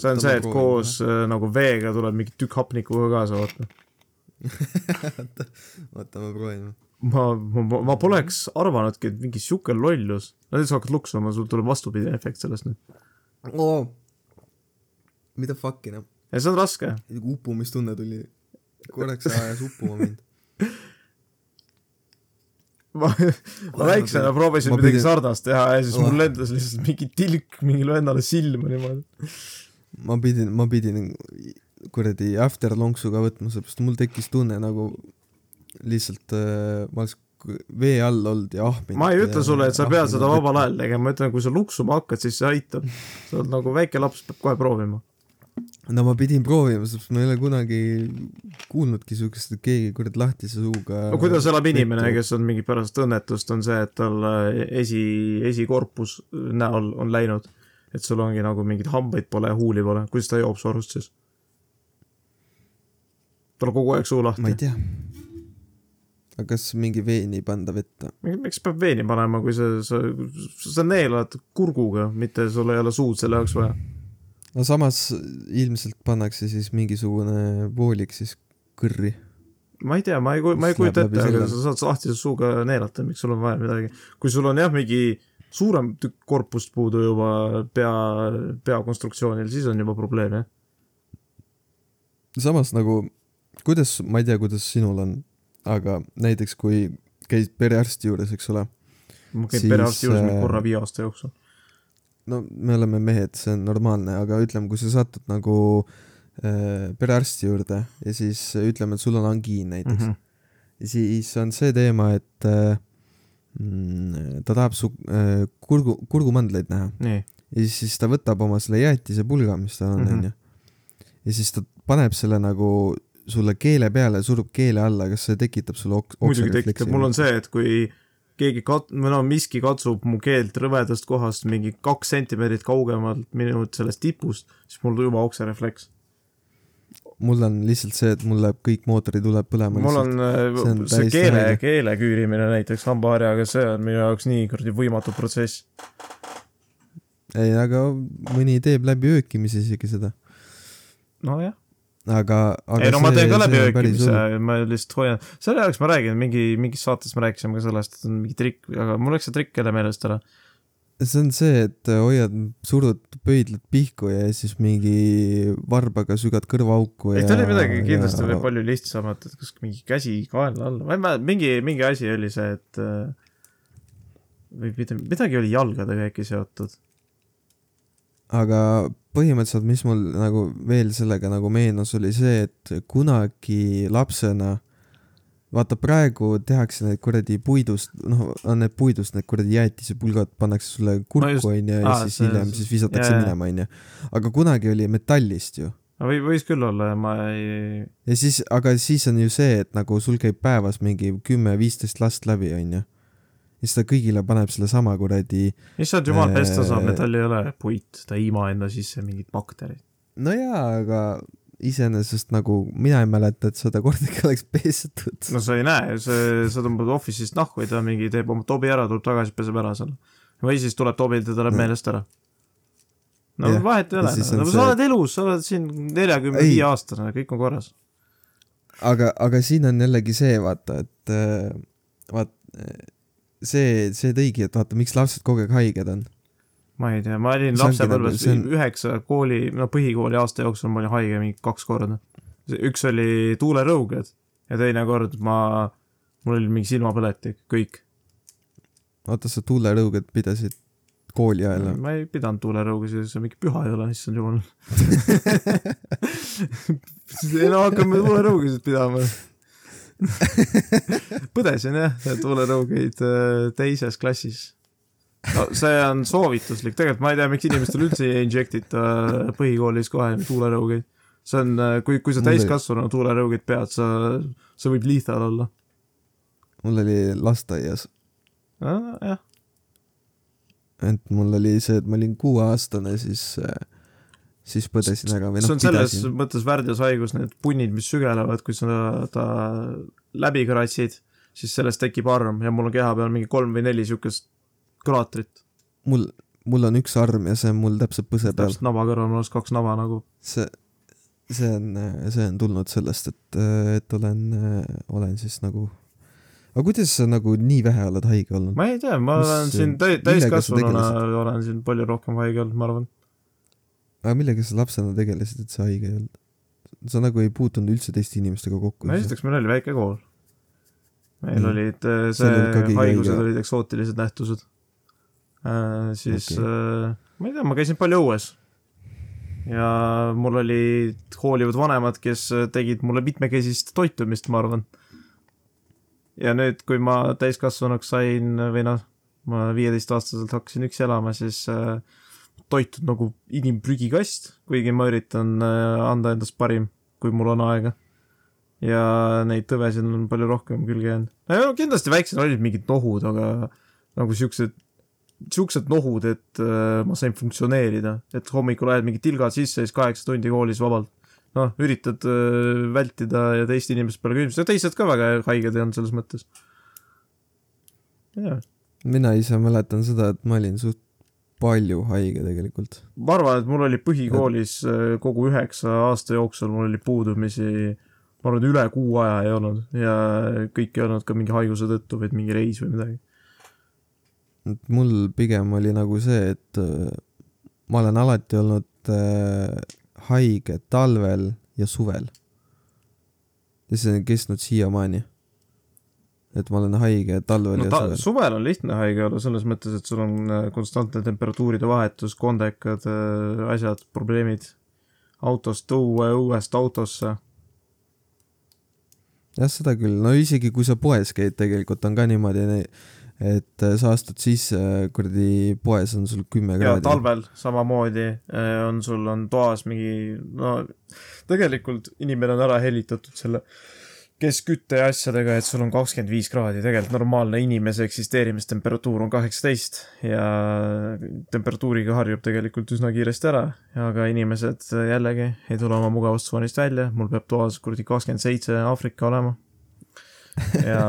see on see, et koos äh, nagu veega tuleb mingi tükk hapnikku ka kaasa, vaata. oota, ma proovin. ma, ma, ma poleks arvanudki, et mingi sihuke lollus, no sa hakkad luksuma, sul tuleb vastupidine efekt sellest nüüd. oo, mida fuck'i noh, ja see on raske. upumistunne tuli. korraks ajas uppuma mind. [laughs] ma, ma väiksena proovisin ma midagi pidin... sarnast teha ja siis mul lendas lihtsalt mingi tilk mingile vennale silma niimoodi. ma pidin, ma pidin kuradi afterlonksu ka võtma, sellepärast mul tekkis tunne nagu lihtsalt äh, ma oleks vee all olnud ja ahminud. ma ei ütle sulle, et sa pead seda vabal ajal tegema, ma ütlen, kui sa luksuma hakkad, siis see aitab. sa oled nagu väike laps, peab kohe proovima. no ma pidin proovima, sest ma ei ole kunagi kuulnudki siukest, et keegi kurat lahtise suuga no kuidas elab inimene, kes on mingi pärast õnnetust, on see, et tal äh, esi, esikorpus näol on läinud. et sul ongi nagu mingeid hambaid pole huuli pole, kuidas ta joob su arust siis? Tal on kogu aeg suu lahti. ma ei tea aga kas mingi veeni panda vette? miks peab veeni panema, kui sa, sa, sa neelad kurguga, mitte sul ei ole suud selle jaoks vaja. no samas ilmselt pannakse siis mingisugune voolik siis kõrri. ma ei tea, ma ei, ma ei kujuta ette, aga sa saad lahtise suuga neelata, miks sul on vaja midagi. kui sul on jah, mingi suurem tükk korpust puudu juba pea, peakonstruktsioonil, siis on juba probleem, jah. samas nagu, kuidas, ma ei tea, kuidas sinul on aga näiteks kui käid perearsti juures, eks ole. ma käin perearsti juures äh, korra viie aasta jooksul. no me oleme mehed, see on normaalne, aga ütleme, kui sa satud nagu äh, perearsti juurde ja siis ütleme, et sul on angiin näiteks mm. -hmm. ja siis on see teema, et äh, mm, ta tahab su äh, kurgu, kurgumandleid näha. ja siis, ta võtab oma selle jäätisepulga, mis tal on, mhm. onju. ja siis ta paneb selle nagu sulle keele peale, surub keele alla, kas see tekitab sulle ok-? muidugi tekitab, mul on see, et kui keegi kat-, või no miski katsub mu keelt rõvedast kohast mingi kaks sentimeetrit kaugemalt minu sellest tipust, siis mul juba okserefleks. mul on lihtsalt see, et mul läheb kõik mootorituled põlema. mul on see, on see keele, keele küürimine näiteks hambaharjaga, see on minu jaoks nii kuradi võimatu protsess. ei, aga mõni teeb läbi öökimise isegi seda. nojah aga, aga ei no ma teen ka läbiöökimise, ma lihtsalt hoian, selle jaoks ma räägin, mingi, mingis saates me rääkisime ka sellest, et on mingi trikk, aga mul läks see trikk jälle meelest ära. see on see, et hoiad, surud pöidlad pihku ja siis mingi varbaga sügad kõrvaauku ei, ta oli midagi kindlasti ja... palju lihtsamat, et kas mingi käsi kaela alla, ma ei mäleta, mingi, mingi asi oli see, et äh, või midagi, midagi oli jalgadega äkki seotud. Aga põhimõtteliselt, mis mul nagu veel sellega nagu meenus, oli see, et kunagi lapsena vaata praegu tehakse need kuradi puidust, noh, on need puidust need kuradi jäätisepulgad pannakse sulle kurku onju ja siis hiljem siis visatakse yeah. minema onju. aga kunagi oli metallist ju. või võis küll olla ja ma ei. ja siis, aga siis on ju see, et nagu sul käib päevas mingi kümme-viisteist last läbi onju siis ta kõigile paneb sellesama kuradi issand jumal äh,, pesta saab, metall ei ole puit, ta ei ima enda sisse mingit bakterit. no jaa, aga iseenesest nagu mina ei mäleta, et seda kordagi [laughs] oleks pesetud. no sa ei näe, see, sa tõmbad office'ist nahku ja ta mingi teeb oma tobi ära, tuleb tagasi, peseb ära seal. või siis tuleb tobil, ta läheb no. meelest ära. no ja, vahet ei ole, no sa oled elus, sa oled siin neljakümne viie aastane, kõik on korras. aga, aga siin on jällegi see, vaata, et äh, vaat see, see tõigi, et vaata, miks lapsed kogu aeg haiged on. ma ei tea, ma olin lapsepõlves nagu, on... üheksa kooli, no põhikooli aasta jooksul ma olin haige mingi kaks korda. üks oli tuulerõuged ja teine kord ma, mul oli mingi silmapõletik, kõik. oota, sa tuulerõuged pidasid kooli ajal või? ma ei pidanud tuulerõugesid, see mingi püha ei ole, issand jumal [laughs] [laughs] ei no hakkame tuulerõugesid pidama [laughs] põdesin jah, tuulerõugeid äh, teises klassis. no see on soovituslik, tegelikult ma ei tea, miks inimestel üldse ei inject ita äh, põhikoolis kohe tuulerõugeid. see on, äh, kui, kui sa täiskasvanu tuulerõugeid pead, sa, see võib lethal olla. mul oli lasteaias ah,. jah. et mul oli see, et ma olin kuueaastane, siis äh, siis põdesin ära või noh, on selles pidasin. mõttes värdjashaigus, need punnid, mis sügelevad, kui sa ta läbi kratsid, siis sellest tekib arm ja mul on keha peal mingi kolm või neli siukest kraatrit. mul, mul on üks arm ja see on mul täpselt põse peal. täpselt naba kõrval, mul oleks kaks naba nagu. see, see on, see on tulnud sellest, et, et olen, olen siis nagu aga kuidas sa nagu nii vähe oled haige olnud? ma ei tea, ma Mis, olen siin täis, täiskasvanuna olen siin palju rohkem haige olnud, ma arvan aga millega sa lapsena tegelesid, et sa haige ei olnud? sa nagu ei puutunud üldse teiste inimestega kokku? no esiteks meil oli väike kool. meil mm. olid äh, see, haigused olid eksootilised nähtused äh,. siis okay. äh, ma ei tea, ma käisin palju õues. ja mul olid hoolivad vanemad, kes tegid mulle mitmekesist toitumist, ma arvan. ja nüüd, kui ma täiskasvanuks sain või noh, ma viieteistaastaselt hakkasin üksi elama, siis äh, toitud nagu inimprügikast, kuigi ma üritan äh, anda endast parim, kui mul on aega. ja neid tõvesid on palju rohkem külge jäänud. no kindlasti väiksed olid mingid nohud, aga nagu siuksed, siuksed nohud, et äh, ma sain funktsioneerida, et hommikul ajad mingid tilgad sisse ja siis kaheksa tundi koolis vabalt. noh, üritad äh, vältida ja teiste inimeste peale ja teised ka väga haiged ei olnud selles mõttes. mina ise mäletan seda, et ma olin suht palju haige tegelikult. ma arvan, et mul oli põhikoolis äh, kogu üheksa aasta jooksul, mul oli puudumisi, ma arvan, üle kuu aja ei olnud ja kõik ei olnud ka mingi haiguse tõttu, vaid mingi reis või midagi. et mul pigem oli nagu see, et äh, ma olen alati olnud äh, haige talvel ja suvel. ja see on kestnud siiamaani et ma olen haige talvel no, ta, ja suvel. suvel on lihtne haige olla selles mõttes, et sul on äh, konstantne temperatuuride vahetus, kondekad äh, asjad, probleemid autost õue, õuest autosse. jah, seda küll, no isegi kui sa poes käid, tegelikult on ka niimoodi, et äh, sa astud sisse, kuradi poes on sul kümme kraadi. talvel samamoodi on sul on toas mingi, no tegelikult inimene on ära hellitatud selle keskkütte ja asjadega, et sul on kakskümmend viis kraadi, tegelikult normaalne inimese eksisteerimistemperatuur on kaheksateist ja temperatuuriga harjub tegelikult üsna kiiresti ära, aga inimesed jällegi ei tule oma mugavustsoonist välja, mul peab toas kuradi kakskümmend seitse Aafrika olema. ja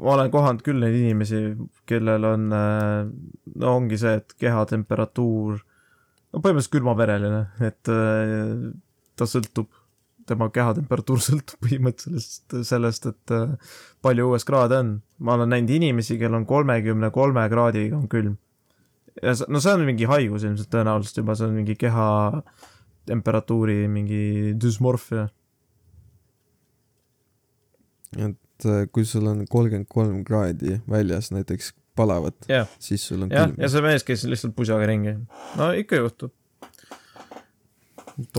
ma olen kohanud küll neid inimesi, kellel on, no ongi see, et kehatemperatuur, no põhimõtteliselt külmavereline, et ta sõltub tema kehatemperatuur [laughs] sõltub põhimõtteliselt sellest, et äh, palju õues kraade on. ma olen näinud inimesi, kel on kolmekümne kolme kraadiga on külm. ja no see on mingi haigus ilmselt tõenäoliselt juba, see on mingi keha temperatuuri mingi düsmorfia. et äh, kui sul on kolmkümmend kolm kraadi väljas näiteks palavat yeah., siis sul on yeah, külm. ja see mees käis lihtsalt pusaga ringi. no ikka juhtub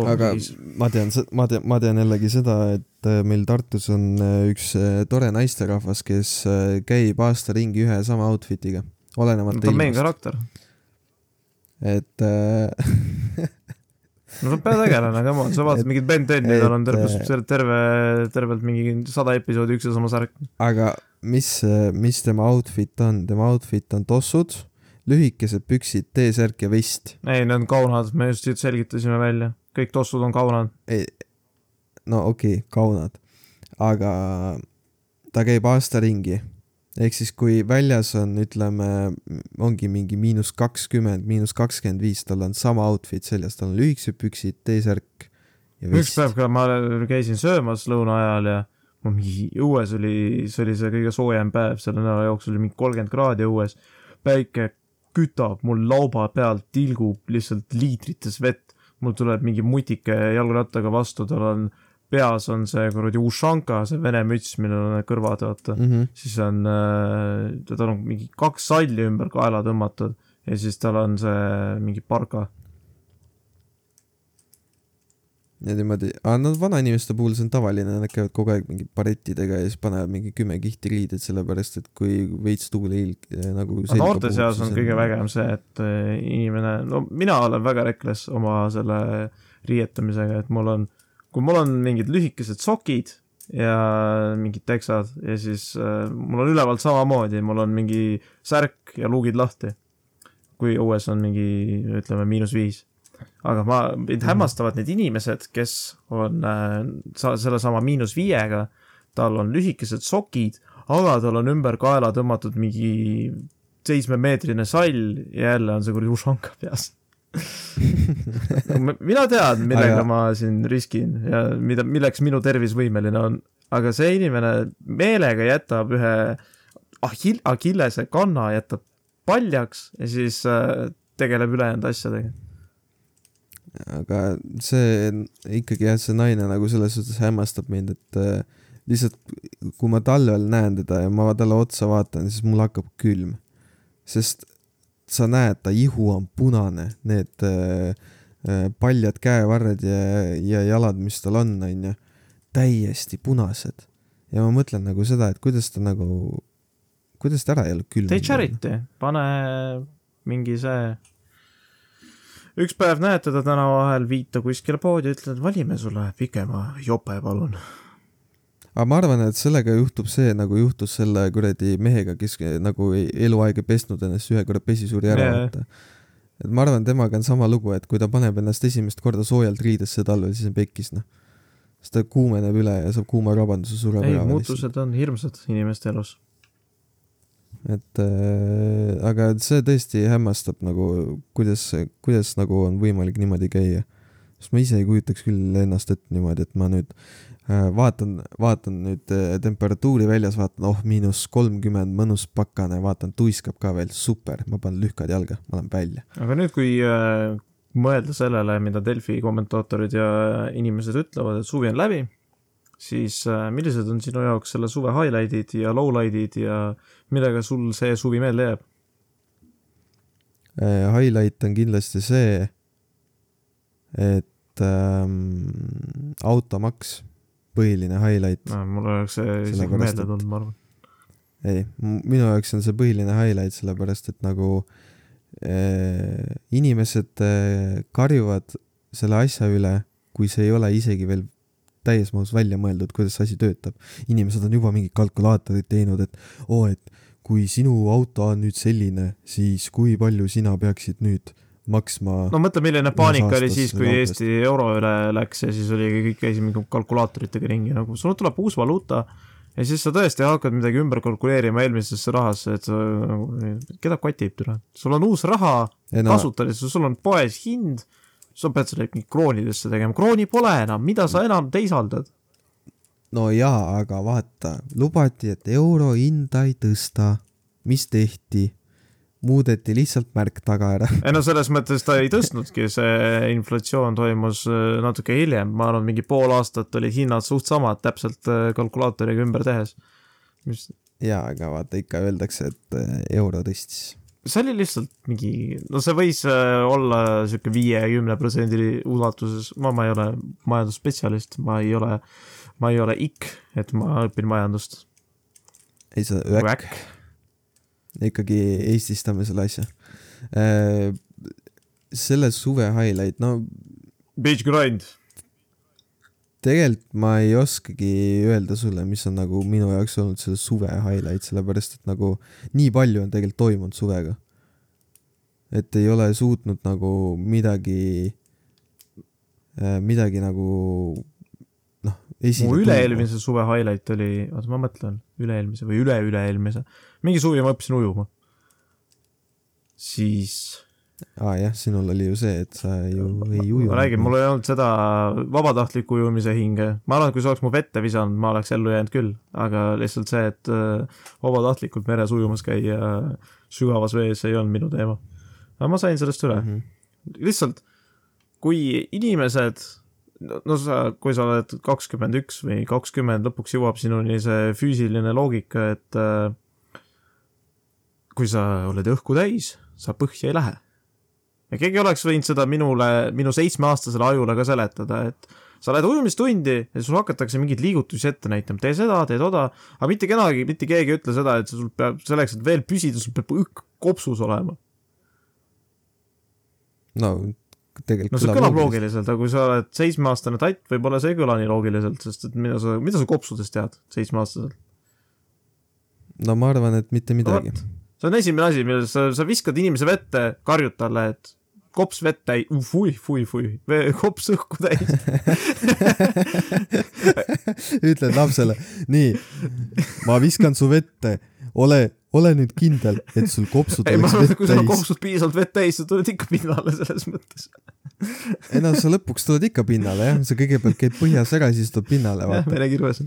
aga ma tean, ma tean, ma tean jällegi seda, et äh, meil Tartus on äh, üks äh, tore naisterahvas, kes käib aasta ringi ühe sama outfit'iga, olenemata ta on main karakter. et [laughs] no sa pead tegelane, come on, sa vaatad mingit Ben Teni, tal on terve, terve, tervelt mingi sada episoodi üks ja sama särk. aga mis, mis tema outfit on, tema outfit on tossud, lühikesed püksid, T-särk ja vest. ei, need on kaunad, me just selgitasime välja kõik tossud on kaunad. no okei okay,, kaunad, aga ta käib aasta ringi. ehk siis, kui väljas on, ütleme, ongi mingi miinus kakskümmend, miinus kakskümmend viis, tal on sama outfit seljas, tal on lühikesed püksid, T-särk üks päev ka ma käisin söömas lõuna ajal ja mul mingi õues oli, see oli see kõige soojem päev selle nädala jooksul, oli mingi kolmkümmend kraadi õues. päike kütab mul lauba pealt, tilgub lihtsalt liitrites vett mul tuleb mingi mutike jalgrattaga vastu, tal on peas on see kuradi ušanka, see vene müts, millel on kõrvad, vaata mm. -hmm. siis on äh,, tal on mingi kaks salli ümber kaela tõmmatud ja siis tal on see mingi parka ja niimoodi, aga no vanainimeste puhul see on tavaline, nad käivad kogu aeg mingi barettidega ja siis panevad mingi kümme kihti riideid, sellepärast et kui veits tuul ei nagu noorte seas on kõige vägevam see, et eh, inimene, no mina olen väga rekles oma selle riietamisega, et mul on, kui mul on mingid lühikesed sokid ja mingid teksad ja siis äh, mul on ülevalt samamoodi, mul on mingi särk ja luugid lahti. kui õues on mingi, ütleme, miinus viis aga ma, mind mhm. hämmastavad need inimesed, kes on äh, sellesama miinus viiega, tal on lühikesed sokid, aga tal on ümber kaela tõmmatud mingi seitsmemeetrine sall ja jälle on see kuradi ušanka peas. [laughs] Mina tean, millega aga... ma siin riskin ja mida, milleks minu tervis võimeline on, aga see inimene meelega jätab ühe ahill, Achillese kanna jätab paljaks ja siis äh, tegeleb ülejäänud asjadega aga see ikkagi jah, see naine nagu selles suhtes hämmastab mind, et äh, lihtsalt kui ma talvel näen teda ja ma talle otsa vaatan, siis mul hakkab külm. sest sa näed, ta ihu on punane, need äh, äh, paljad käevarred ja, ja jalad, mis tal on, onju, täiesti punased. ja ma mõtlen nagu seda, et kuidas ta nagu, kuidas ta ära ei ole külm. tee charity, pane mingi see üks päev näed teda tänava vahel, viita kuskile poodi, ütled, valime sulle pikema jope, palun aga ma arvan, et sellega juhtub see, nagu juhtus selle kuradi mehega, kes nagu eluaeg ei pesnud ennast, ühe korra pesi, suri ära yeah., vaata. et ma arvan, temaga on sama lugu, et kui ta paneb ennast esimest korda soojalt riidesse talvel, siis on pekkis, noh. siis ta kuumeneb üle ja saab kuuma rabanduse, sureb ära. ei, muutused on hirmsad inimeste elus. Et äh, aga see tõesti hämmastab nagu, kuidas, kuidas nagu on võimalik niimoodi käia. sest ma ise ei kujutaks küll ennast ette niimoodi, et ma nüüd Äh, vaatan, vaatan nüüd äh, temperatuuri väljas, vaatan, oh, miinus kolmkümmend, mõnus pakane, vaatan, tuiskab ka veel, super, ma panen lühkad jalga, ma lähen välja. aga nüüd, kui äh, mõelda sellele, mida Delfi kommentaatorid ja inimesed ütlevad, et suvi on läbi, siis äh, millised on sinu jaoks selle suve highlight'id ja lowlight'id ja millega sul see suvi meelde jääb äh,? Highlight on kindlasti see, et ähm, automaks põhiline highlight no,. mul oleks see isegi meelde tulnud, ma arvan. ei, minu jaoks on see põhiline highlight, sellepärast et nagu äh, inimesed äh, karjuvad selle asja üle, kui see ei ole isegi veel täies mahus välja mõeldud, kuidas see asi töötab. inimesed on juba mingid kalkulaatorid teinud, et oo oh,, et kui sinu auto on nüüd selline, siis kui palju sina peaksid nüüd maksma. no mõtle, milline paanika oli siis, kui lampest. Eesti euro üle läks ja siis oli, kõik käisime kalkulaatoritega ringi nagu, sul tuleb uus valuuta ja siis sa tõesti hakkad midagi ümber kalkuleerima eelmisesse rahasse, et sa nagu, keda kotib, sul on uus raha no. kasutades, sul on poes hind, sa pead selle kroonidesse tegema, krooni pole enam, mida sa enam teisaldad? no jaa, aga vaata, lubati, et euro hinda ei tõsta. mis tehti? muudeti lihtsalt märk taga ära. ei no selles mõttes ta ei tõstnudki, see inflatsioon toimus äh, natuke hiljem, ma arvan, mingi pool aastat olid hinnad suht samad, täpselt äh, kalkulaatoriga ümber tehes. mis jaa, aga vaata ikka öeldakse, et äh, euro tõstis. See oli lihtsalt mingi, no see võis olla sihuke viiekümne protsendi ulatuses, ma, ma ei ole majandusspetsialist, ma ei ole, ma ei ole ikk, et ma õpin majandust. ei, sa öäk ikkagi eestistame selle asja. Äh, selle suve highlight, no. Beach grind. Tegelikult ma ei oskagi öelda sulle, mis on nagu minu jaoks olnud selle suve highlight, sellepärast et nagu nii palju on tegelikult toimunud suvega. et ei ole suutnud nagu midagi, äh, midagi nagu noh, mu üle-eelmise suve highlight oli, oota ma mõtlen, üle-eelmise või üle-üle-eelmise mingi suvi ma õppisin ujuma. siis. Aa ah, jah, sinul oli ju see, et sa ju ei ujunud. ma räägin, mul ei olnud seda vabatahtliku ujumise hinge. ma arvan, et kui sa oleks mu vette visanud, ma oleks ellu jäänud küll, aga lihtsalt see, et äh, vabatahtlikult meres ujumas käia sügavas vees ei olnud minu teema. aga ma sain sellest üle mm. -hmm. lihtsalt, kui inimesed no sa, kui sa oled kakskümmend üks või kakskümmend, lõpuks jõuab sinuni see füüsiline loogika, et äh, kui sa oled õhku täis, sa põhja ei lähe. Ja keegi oleks võinud seda minule, minu seitsmeaastasele ajule ka seletada, et sa lähed ujumistundi ja sul hakatakse mingeid liigutusi ette näitama, tee seda, tee toda, aga mitte kedagi, mitte keegi ei ütle seda, et sul peab, selleks, et veel püsida, sul peab õhk kopsus olema. no tegelikult no see kõlab loogiliselt, aga kui sa oled seitsmeaastane tatt, võib-olla see ei kõla nii loogiliselt, sest et mida sa, mida sa kopsudest tead seitsmeaastaselt? no ma arvan, et mitte midagi. no, see on esimene asi, milles sa, sa viskad inimese vette, karjud talle, et kops vett täis, fui, fui, fui, kops õhku täis [laughs] ütled lapsele, nii, ma viskan su vette, ole, ole nüüd kindel, et sul kopsud ei, oleks vett täis. kui sul on kopsud piisavalt vett täis, sa tuled ikka pinnale selles mõttes. Ei no sa lõpuks tuled ikka pinnale jah, sa kõigepealt käid põhjas ära, siis tuled pinnale. jah, merekirves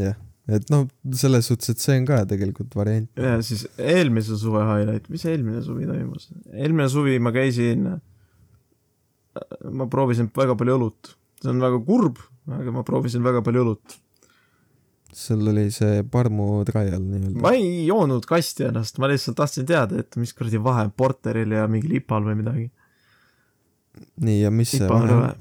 jah et noh, selles suhtes, et see on ka tegelikult variant. ja siis eelmise suve highlight, mis eelmine suvi toimus? eelmine suvi ma käisin, ma proovisin väga palju õlut. see on väga kurb, aga ma proovisin väga palju õlut. sul oli see parmu trial nii-öelda. ma ei joonud kasti ennast, ma lihtsalt tahtsin teada, et mis kuradi vahe on porteril ja mingil IPA-l või midagi. nii, ja mis IPA see vahe on?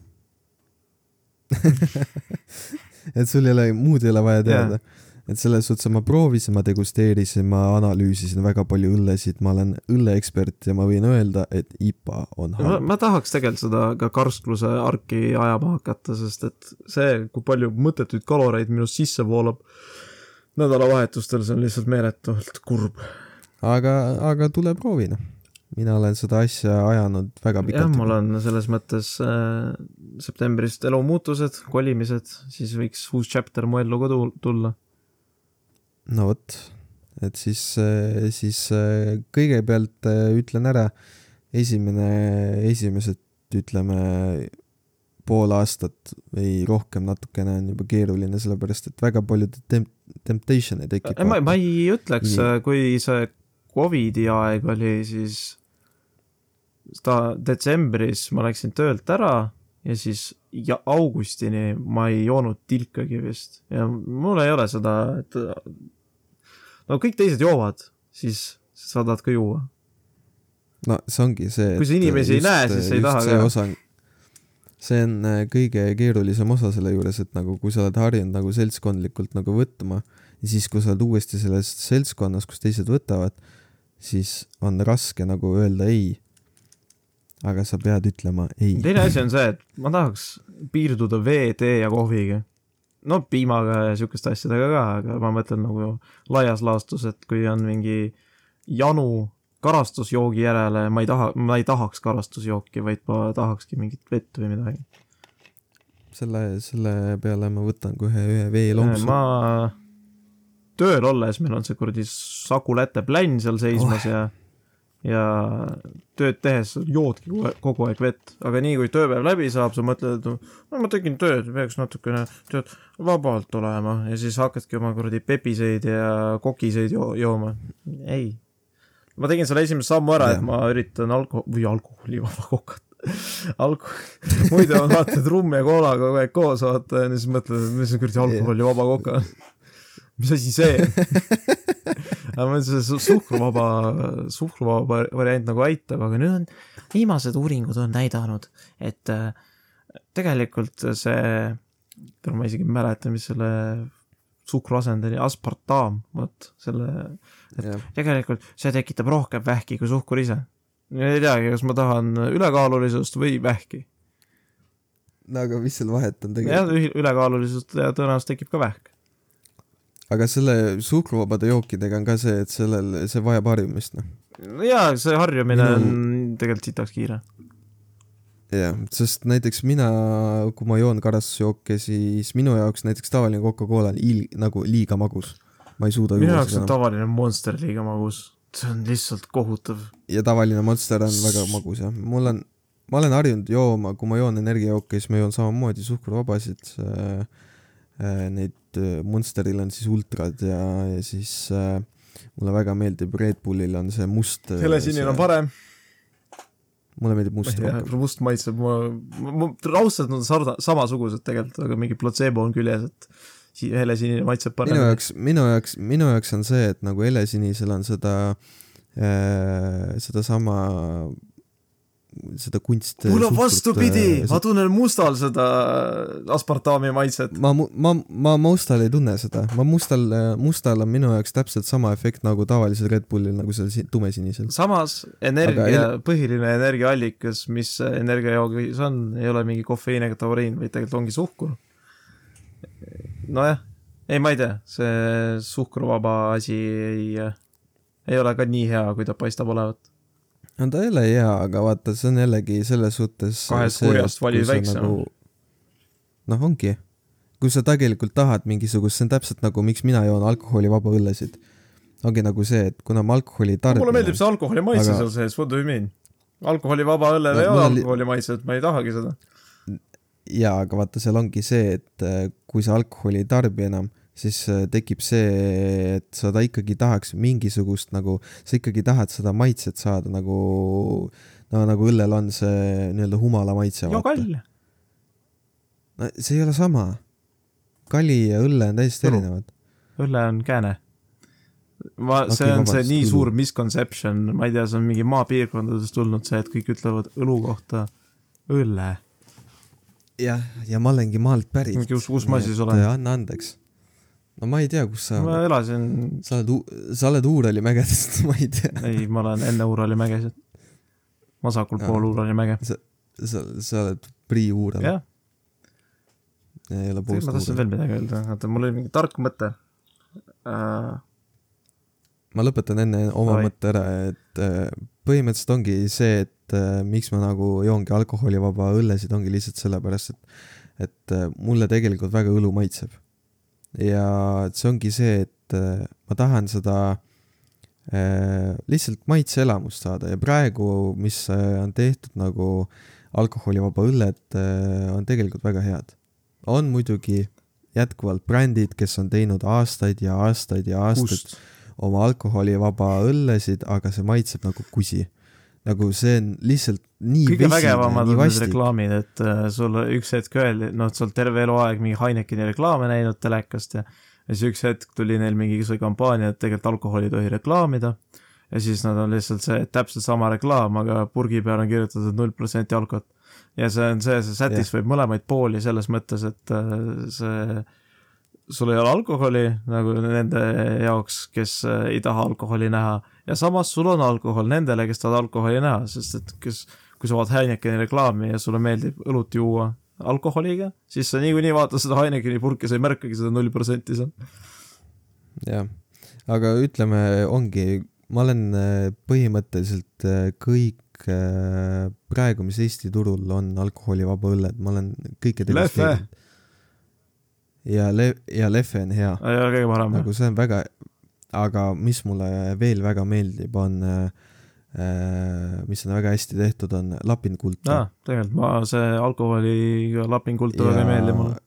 [laughs] et sul ei ole, muud ei ole vaja teada yeah et selles suhtes ma proovisin, ma degusteerisin, ma analüüsisin väga palju õllesid, ma olen õlleekspert ja ma võin öelda, et IPA on halb. ma tahaks tegelikult seda ka karskluse arki ajama hakata, sest et see, kui palju mõttetuid kaloreid minust sisse voolab nädalavahetustel, see on lihtsalt meeletult kurb. aga, aga tule proovi noh mina olen seda asja ajanud väga pikalt. jah, mul on selles mõttes äh, septembrist elumuutused, kolimised, siis võiks uus chapter mu ellu ka tulla no vot, et siis, äh, siis äh, kõigepealt äh, ütlen ära, esimene, esimesed ütleme pool aastat või rohkem natukene on juba keeruline, sellepärast et väga palju temp-, temptation'e tekib. ma, ma ei ütleks, kui see Covidi aeg oli, siis ta detsembris ma läksin töölt ära ja siis ja augustini ma ei joonud tilkagi vist ja mul ei ole seda, et no kõik teised joovad, siis sa tahad ka juua. no see ongi see. kui sa inimesi just, ei näe, siis sa ei taha ka. osa, see on äh, kõige keerulisem osa selle juures, et nagu kui sa oled harjunud nagu seltskondlikult nagu võtma ja siis, kui sa oled uuesti selles seltskonnas, kus teised võtavad, siis on raske nagu öelda ei aga sa pead ütlema ei. teine asi on see, et ma tahaks piirduda vee, tee ja kohviga no piimaga ja sihukeste asjadega ka, aga ma mõtlen nagu laias laastus, et kui on mingi janu karastusjoogi järele, ma ei taha, ma ei tahaks karastusjooki, vaid ma tahakski mingit vett või midagi. selle, selle peale ma võtan kohe ühe veelonksu. ma tööl olles, meil on see kuradi Saku Läte plänn seal seismas oh. ja ja tööd tehes joodki kogu aeg vett, aga nii kui tööpäev läbi saab, sa mõtled, et no ma tegin tööd, peaks natukene tead vabalt olema ja siis hakkadki oma kuradi pepiseid ja kokiseid jo jooma. ei. ma tegin selle esimese sammu ära, et ma üritan alko- või alkoholivaba kokat [laughs] alko-, muidu on vaata, et rumm ja koola kogu aeg koos, vaata, ja siis mõtled, et mis kuradi alkoholivaba koka on mis asi see aga ma ütlesin, see suhkruvaba, suhkruvaba variant nagu aitab, aga nüüd on, viimased uuringud on näidanud, et äh, tegelikult see, ma isegi ei mäleta, mis selle suhkru asend oli, aspartam, vot selle, et yeah. tegelikult see tekitab rohkem vähki kui suhkur ise. ei teagi, kas ma tahan ülekaalulisust või vähki. no aga mis seal vahet on tegelikult? jah, ülekaalulisust ja tõenäoliselt tekib ka vähk aga selle suhkruvabade jookidega on ka see, et sellel, see vajab harjumist, noh. jaa, see harjumine on tegelikult sitaks kiire. jah, sest näiteks mina, kui ma joon karastusjooke, siis minu jaoks näiteks tavaline Coca-Cola on il-, nagu liiga magus. ma ei suuda minu jaoks on tavaline Monster liiga magus, see on lihtsalt kohutav. ja tavaline Monster on väga magus, jah. mul on, ma olen harjunud jooma, kui ma joon energiajooke, siis ma joon samamoodi suhkruvabasid äh, neid et Monsteril on siis ultrad ja, ja siis äh, mulle väga meeldib, Red Bullil on see must. helesinine on parem. mulle meeldib must rohkem. must maitseb, ma, ma, raudselt nad on sarna-, samasugused tegelikult, aga mingi platseebo on küljes, et helesinine maitseb parem. minu jaoks, minu jaoks, minu jaoks on see, et nagu helesinisel on seda äh,, sedasama seda kunst. mul on vastupidi, äh, ma tunnen mustal seda aspartami maitset. ma, ma, ma mustal ei tunne seda, ma mustal, mustal on minu jaoks täpselt sama efekt nagu tavalisel Red Bullil, nagu seal tumesinisel. samas energia el..., põhiline energiaallikas, mis energiajoogis on, ei ole mingi kofeiin ega tauriin, vaid tegelikult ongi suhkur. nojah, ei, ma ei tea, see suhkruvaba asi ei, ei ole ka nii hea, kui ta paistab olevat no ta ei ole hea, aga vaata, see on jällegi selles suhtes kahest kurjast valid väiksema nagu,. noh, ongi. kui sa tegelikult tahad mingisugust, see on täpselt nagu, miks mina joon alkoholivaba õllesid. ongi nagu see, et kuna ma alkoholi ei tarbi. mulle meeldib see alkoholi maitse aga... seal sees, what do you mean? alkoholivaba õllel no, ei ole alkoholi maitset, ma ei tahagi seda. jaa, aga vaata, seal ongi see, et äh, kui sa alkoholi ei tarbi enam siis äh, tekib see, et sa ta ikkagi tahaks mingisugust nagu, sa ikkagi tahad seda maitset saada nagu, no nagu õllel on see nii-öelda humala maitse. ja kall. no see ei ole sama. kali ja õlle on täiesti no. erinevad. õlle on kääne. ma okay,, see on see nii õlu. suur misconception, ma ei tea, see on mingi maapiirkondadest tulnud see, et kõik ütlevad õlu kohta õlle. jah, ja ma olengi maalt pärit. kus, kus ma siis olen? anna andeks no ma ei tea, kus sa ma elasin sa oled, sa oled Uurali mägedest, [laughs] ma ei tea. ei, ma olen enne Uurali mägesid. vasakul pool Uurali mäge. sa, sa, sa oled pre-Uural? jah. ei ole post-Uural. ma tahtsin veel midagi öelda, oota, mul oli mingi tark mõte uh.... ma lõpetan enne oma Oi. mõtte ära, et uh, põhimõtteliselt ongi see, et uh, miks ma nagu joongi alkoholivaba õllesid, ongi lihtsalt sellepärast, et et mulle tegelikult väga õlu maitseb ja see ongi see, et äh, ma tahan seda äh, lihtsalt maitseelamust saada ja praegu, mis äh, on tehtud nagu alkoholivaba õlled, on tegelikult väga head. on muidugi jätkuvalt brändid, kes on teinud aastaid ja aastaid ja aastaid Kust? oma alkoholivaba õllesid, aga see maitseb nagu kusi nagu see on lihtsalt nii kõige vägevamad on need reklaamid, et uh, sulle üks hetk öeldi, noh, sa oled terve eluaeg mingi Heinekeni reklaame näinud telekast ja ja siis üks hetk tuli neil mingisuguse kampaania, et tegelikult alkoholi ei tohi reklaamida. Ja siis nad on lihtsalt see, täpselt sama reklaam, aga purgi peal on kirjutatud null protsenti alkot. ja see on see, see sätis võib mõlemaid pooli selles mõttes, et uh, see sul ei ole alkoholi nagu nende jaoks, kes uh, ei taha alkoholi näha ja samas sul on alkohol nendele, kes tahavad alkoholi näha, sest et kes, kui sa vaatad Heinekeni reklaami ja sulle meeldib õlut juua alkoholiga, siis sa niikuinii vaatad seda Heinekeni purki, sa ei märkagi seda null protsenti seal. jah, aga ütleme, ongi, ma olen äh, põhimõtteliselt äh, kõik äh, praegu, mis Eesti turul on alkoholivaba õlled, ma olen kõike degusteerinud. ja le-, ja Lehve on hea. nagu see on väga, aga mis mulle veel väga meeldib, on äh, mis on väga hästi tehtud, on Lapin Kulta ah,. tegelikult ma, see alkoholiga Lapin Kulta väga ei meeldi mulle.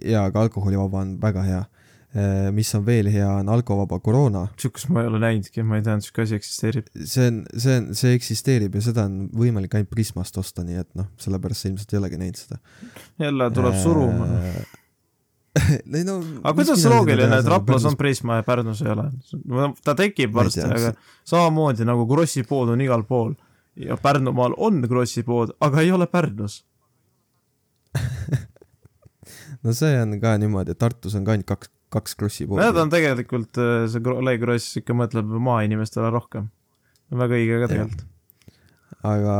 jaa, aga alkoholivaba on väga hea. Äh, mis on veel hea, on alkovaba koroona. sihukest ma ei ole näinudki, ma ei teadnud, sihuke asi eksisteerib. see on, see on, see eksisteerib ja seda on võimalik ainult Prismast osta, nii et noh, sellepärast sa ilmselt ei olegi näinud seda. jälle tuleb suruma äh, [laughs] ei no aga kuidas see loogiline, et Raplas on Prisma ja Pärnus ei ole? ta tekib varsti, aga samamoodi nagu Krossi pood on igal pool ja Pärnumaal on Krossi pood, aga ei ole Pärnus [laughs] no see on ka niimoodi, et Tartus on ka ainult kaks, kaks Krossi poodi. Need on tegelikult, äh, see Ole Kross ikka mõtleb maainimestele rohkem. väga õige ka tegelikult aga,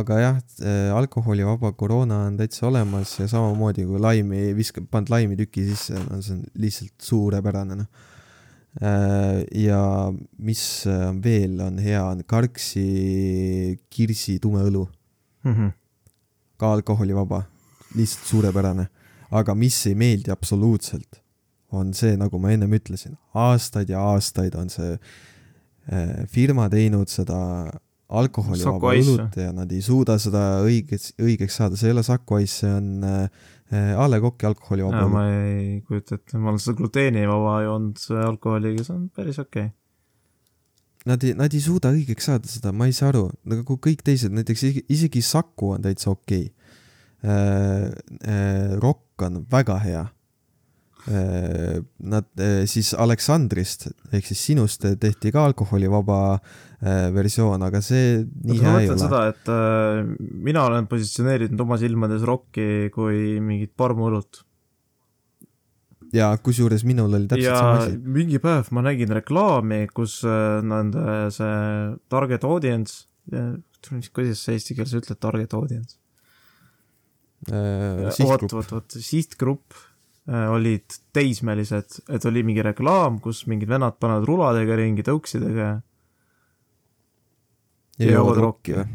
aga jah, alkoholivaba koroona on täitsa olemas ja samamoodi kui laimi, viskad, paned laimi tüki sisse, no see on lihtsalt suurepärane, noh. Äh, ja mis veel on hea, on Karksi kirsi tume õlu mm. -hmm. ka alkoholivaba, lihtsalt suurepärane. aga mis ei meeldi absoluutselt, on see, nagu ma ennem ütlesin, aastaid ja aastaid on see äh, firma teinud seda alkoholivaba õlut ja nad ei suuda seda õigeks, õigeks saada, see ei ole Saku Ice, see on äh, A Le Coq'i alkoholivaba õlu. ma ei kujuta ette, ma olen seda gluteenivaba joonud alkoholiga, see on päris okei okay. Nad ei, nad ei suuda õigeks saada seda, ma ei saa aru, nagu kõik teised, näiteks isegi Saku on täitsa okei okay. äh,. Äh, Rock on väga hea äh,. Nad äh, siis Aleksandrist ehk siis sinust tehti ka alkoholivaba Äh, versioon, aga see nii hea ei ole. seda, et äh, mina olen positsioneerinud oma silmades rokki kui mingit parmuõlut. ja kusjuures minul oli täpselt ja sama asi. mingi päev ma nägin reklaami, kus äh, nende see target audience, kuidas sa eesti keeles ütled target audience äh,? vot, vot, vot, sihtgrupp äh, olid teismelised, et oli mingi reklaam, kus mingid vennad panevad ruladega ringi, tõuksidega ja joovad rokki või?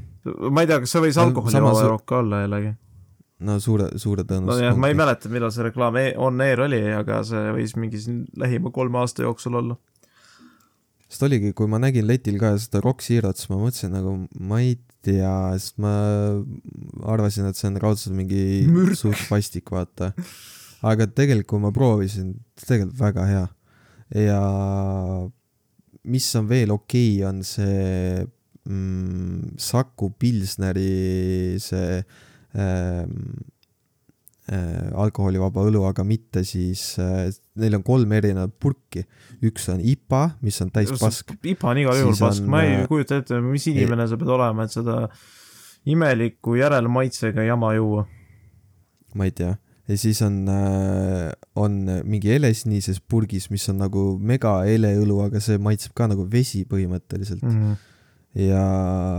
ma ei tea, kas see võis alkoholivaba su... rokk olla jällegi? no suure, suure tõenäosusega. nojah, ma ei mäleta, millal see reklaam e on air oli, aga see võis mingi siin lähima kolme aasta jooksul olla. sest oligi, kui ma nägin letil ka seda Rock Zero't, siis ma mõtlesin nagu, ma ei tea, sest ma arvasin, et see on raudselt mingi suht vastik, vaata. Aga tegelikult, ma proovisin, tegelikult väga hea. ja mis on veel okei okay,, on see mm, Saku Pilsneri see ähm, äh, alkoholivaba õlu, aga mitte siis äh,, neil on kolm erinevat purki. üks on IPA, mis on täis pask. IPA on igal juhul pask, ma ei äh, kujuta ette, mis inimene sa pead olema, et seda imeliku järelmaitsega jama juua. ma ei tea ja siis on, äh, on mingi helesinises purgis, mis on nagu mega heleõlu, aga see maitseb ka nagu vesi põhimõtteliselt mm. -hmm ja,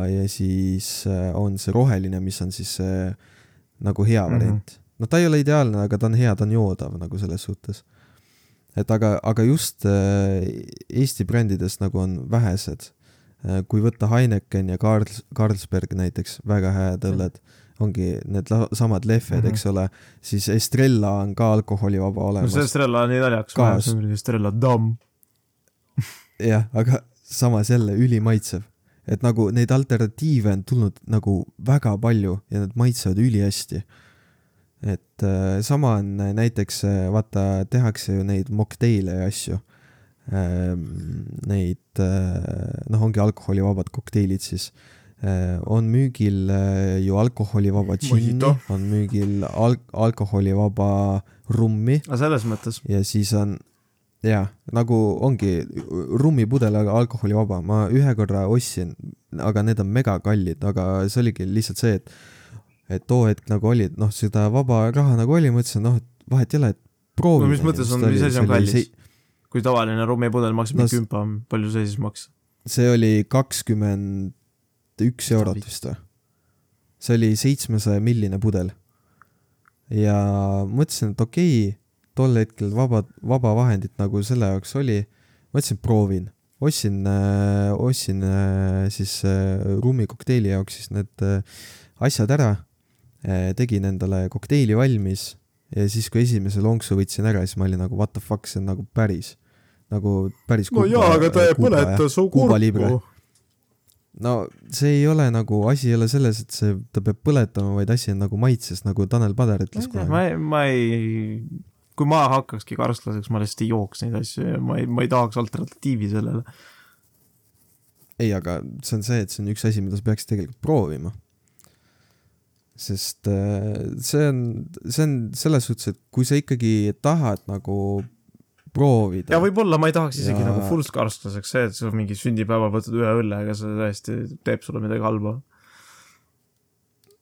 ja siis äh, on see roheline, mis on siis see nagu hea mm -hmm. variant. no ta ei ole ideaalne, aga ta on hea, ta on joodav nagu selles suhtes. et aga, aga just äh, Eesti brändidest nagu on vähesed. Äh, kui võtta Heineken ja Karls, Carlsberg näiteks, väga head õlled, ongi need samad lehved mm, -hmm. eks ole, siis Estrella on ka alkoholivaba olemas. no see Estrella on nii naljakas, Estrella Damm. [laughs] jah, aga samas jälle ülimaitsev et nagu neid alternatiive on tulnud nagu väga palju ja need maitsevad ülihästi. et äh, sama on näiteks äh, vaata, tehakse ju neid mokteile ja asju ähm,. Neid äh,, noh, ongi alkoholivabad kokteilid siis äh,. On müügil äh, ju alkoholivaba džinni, on müügil al-, alkoholivaba rummi. selles mõttes. ja siis on jaa, nagu ongi rummipudel, aga alkoholivaba, ma ühe korra ostsin, aga need on megakallid, aga see oligi lihtsalt see, et et too hetk nagu oli, noh, seda vaba raha nagu oli, mõtlesin, noh, et vahet ei ole, et proovi. no mis mõttes on, mis asi on kallis see...? kui tavaline rummipudel maksab no, kümpa, palju see siis maksis? see oli kakskümmend üks eurot vist või? see oli seitsmesaja milline pudel. ja mõtlesin, et okei okay,, tol hetkel vaba, vaba vahendit nagu selle jaoks oli, ma ütlesin, proovin. ostsin äh,, ostsin äh, siis äh, ruumikokteili jaoks siis need asjad ära tegin endale kokteili valmis ja siis, kui esimese lonksu võtsin ära, siis ma olin nagu what the fuck, see on nagu päris, nagu päris no jaa, aga ta ei põleta su kurku no see ei ole nagu, asi ei ole selles, et see, ta peab põletama, vaid asi on nagu maitses, nagu Tanel Padar ütles kohe. ma ei, ma ei kui ma hakkakski karsklaseks, ma lihtsalt ei jooks neid asju ja ma ei, ma ei tahaks alternatiivi sellele. ei, aga see on see, et see on üks asi, mida sa peaksid tegelikult proovima. sest äh, see on, see on selles suhtes, et kui sa ikkagi tahad nagu proovida. ja võib-olla ma ei tahaks isegi ja... nagu full karsklaseks, see, et sa mingi sünnipäeval võtad ühe õlle, aga see tõesti teeb sulle midagi halba.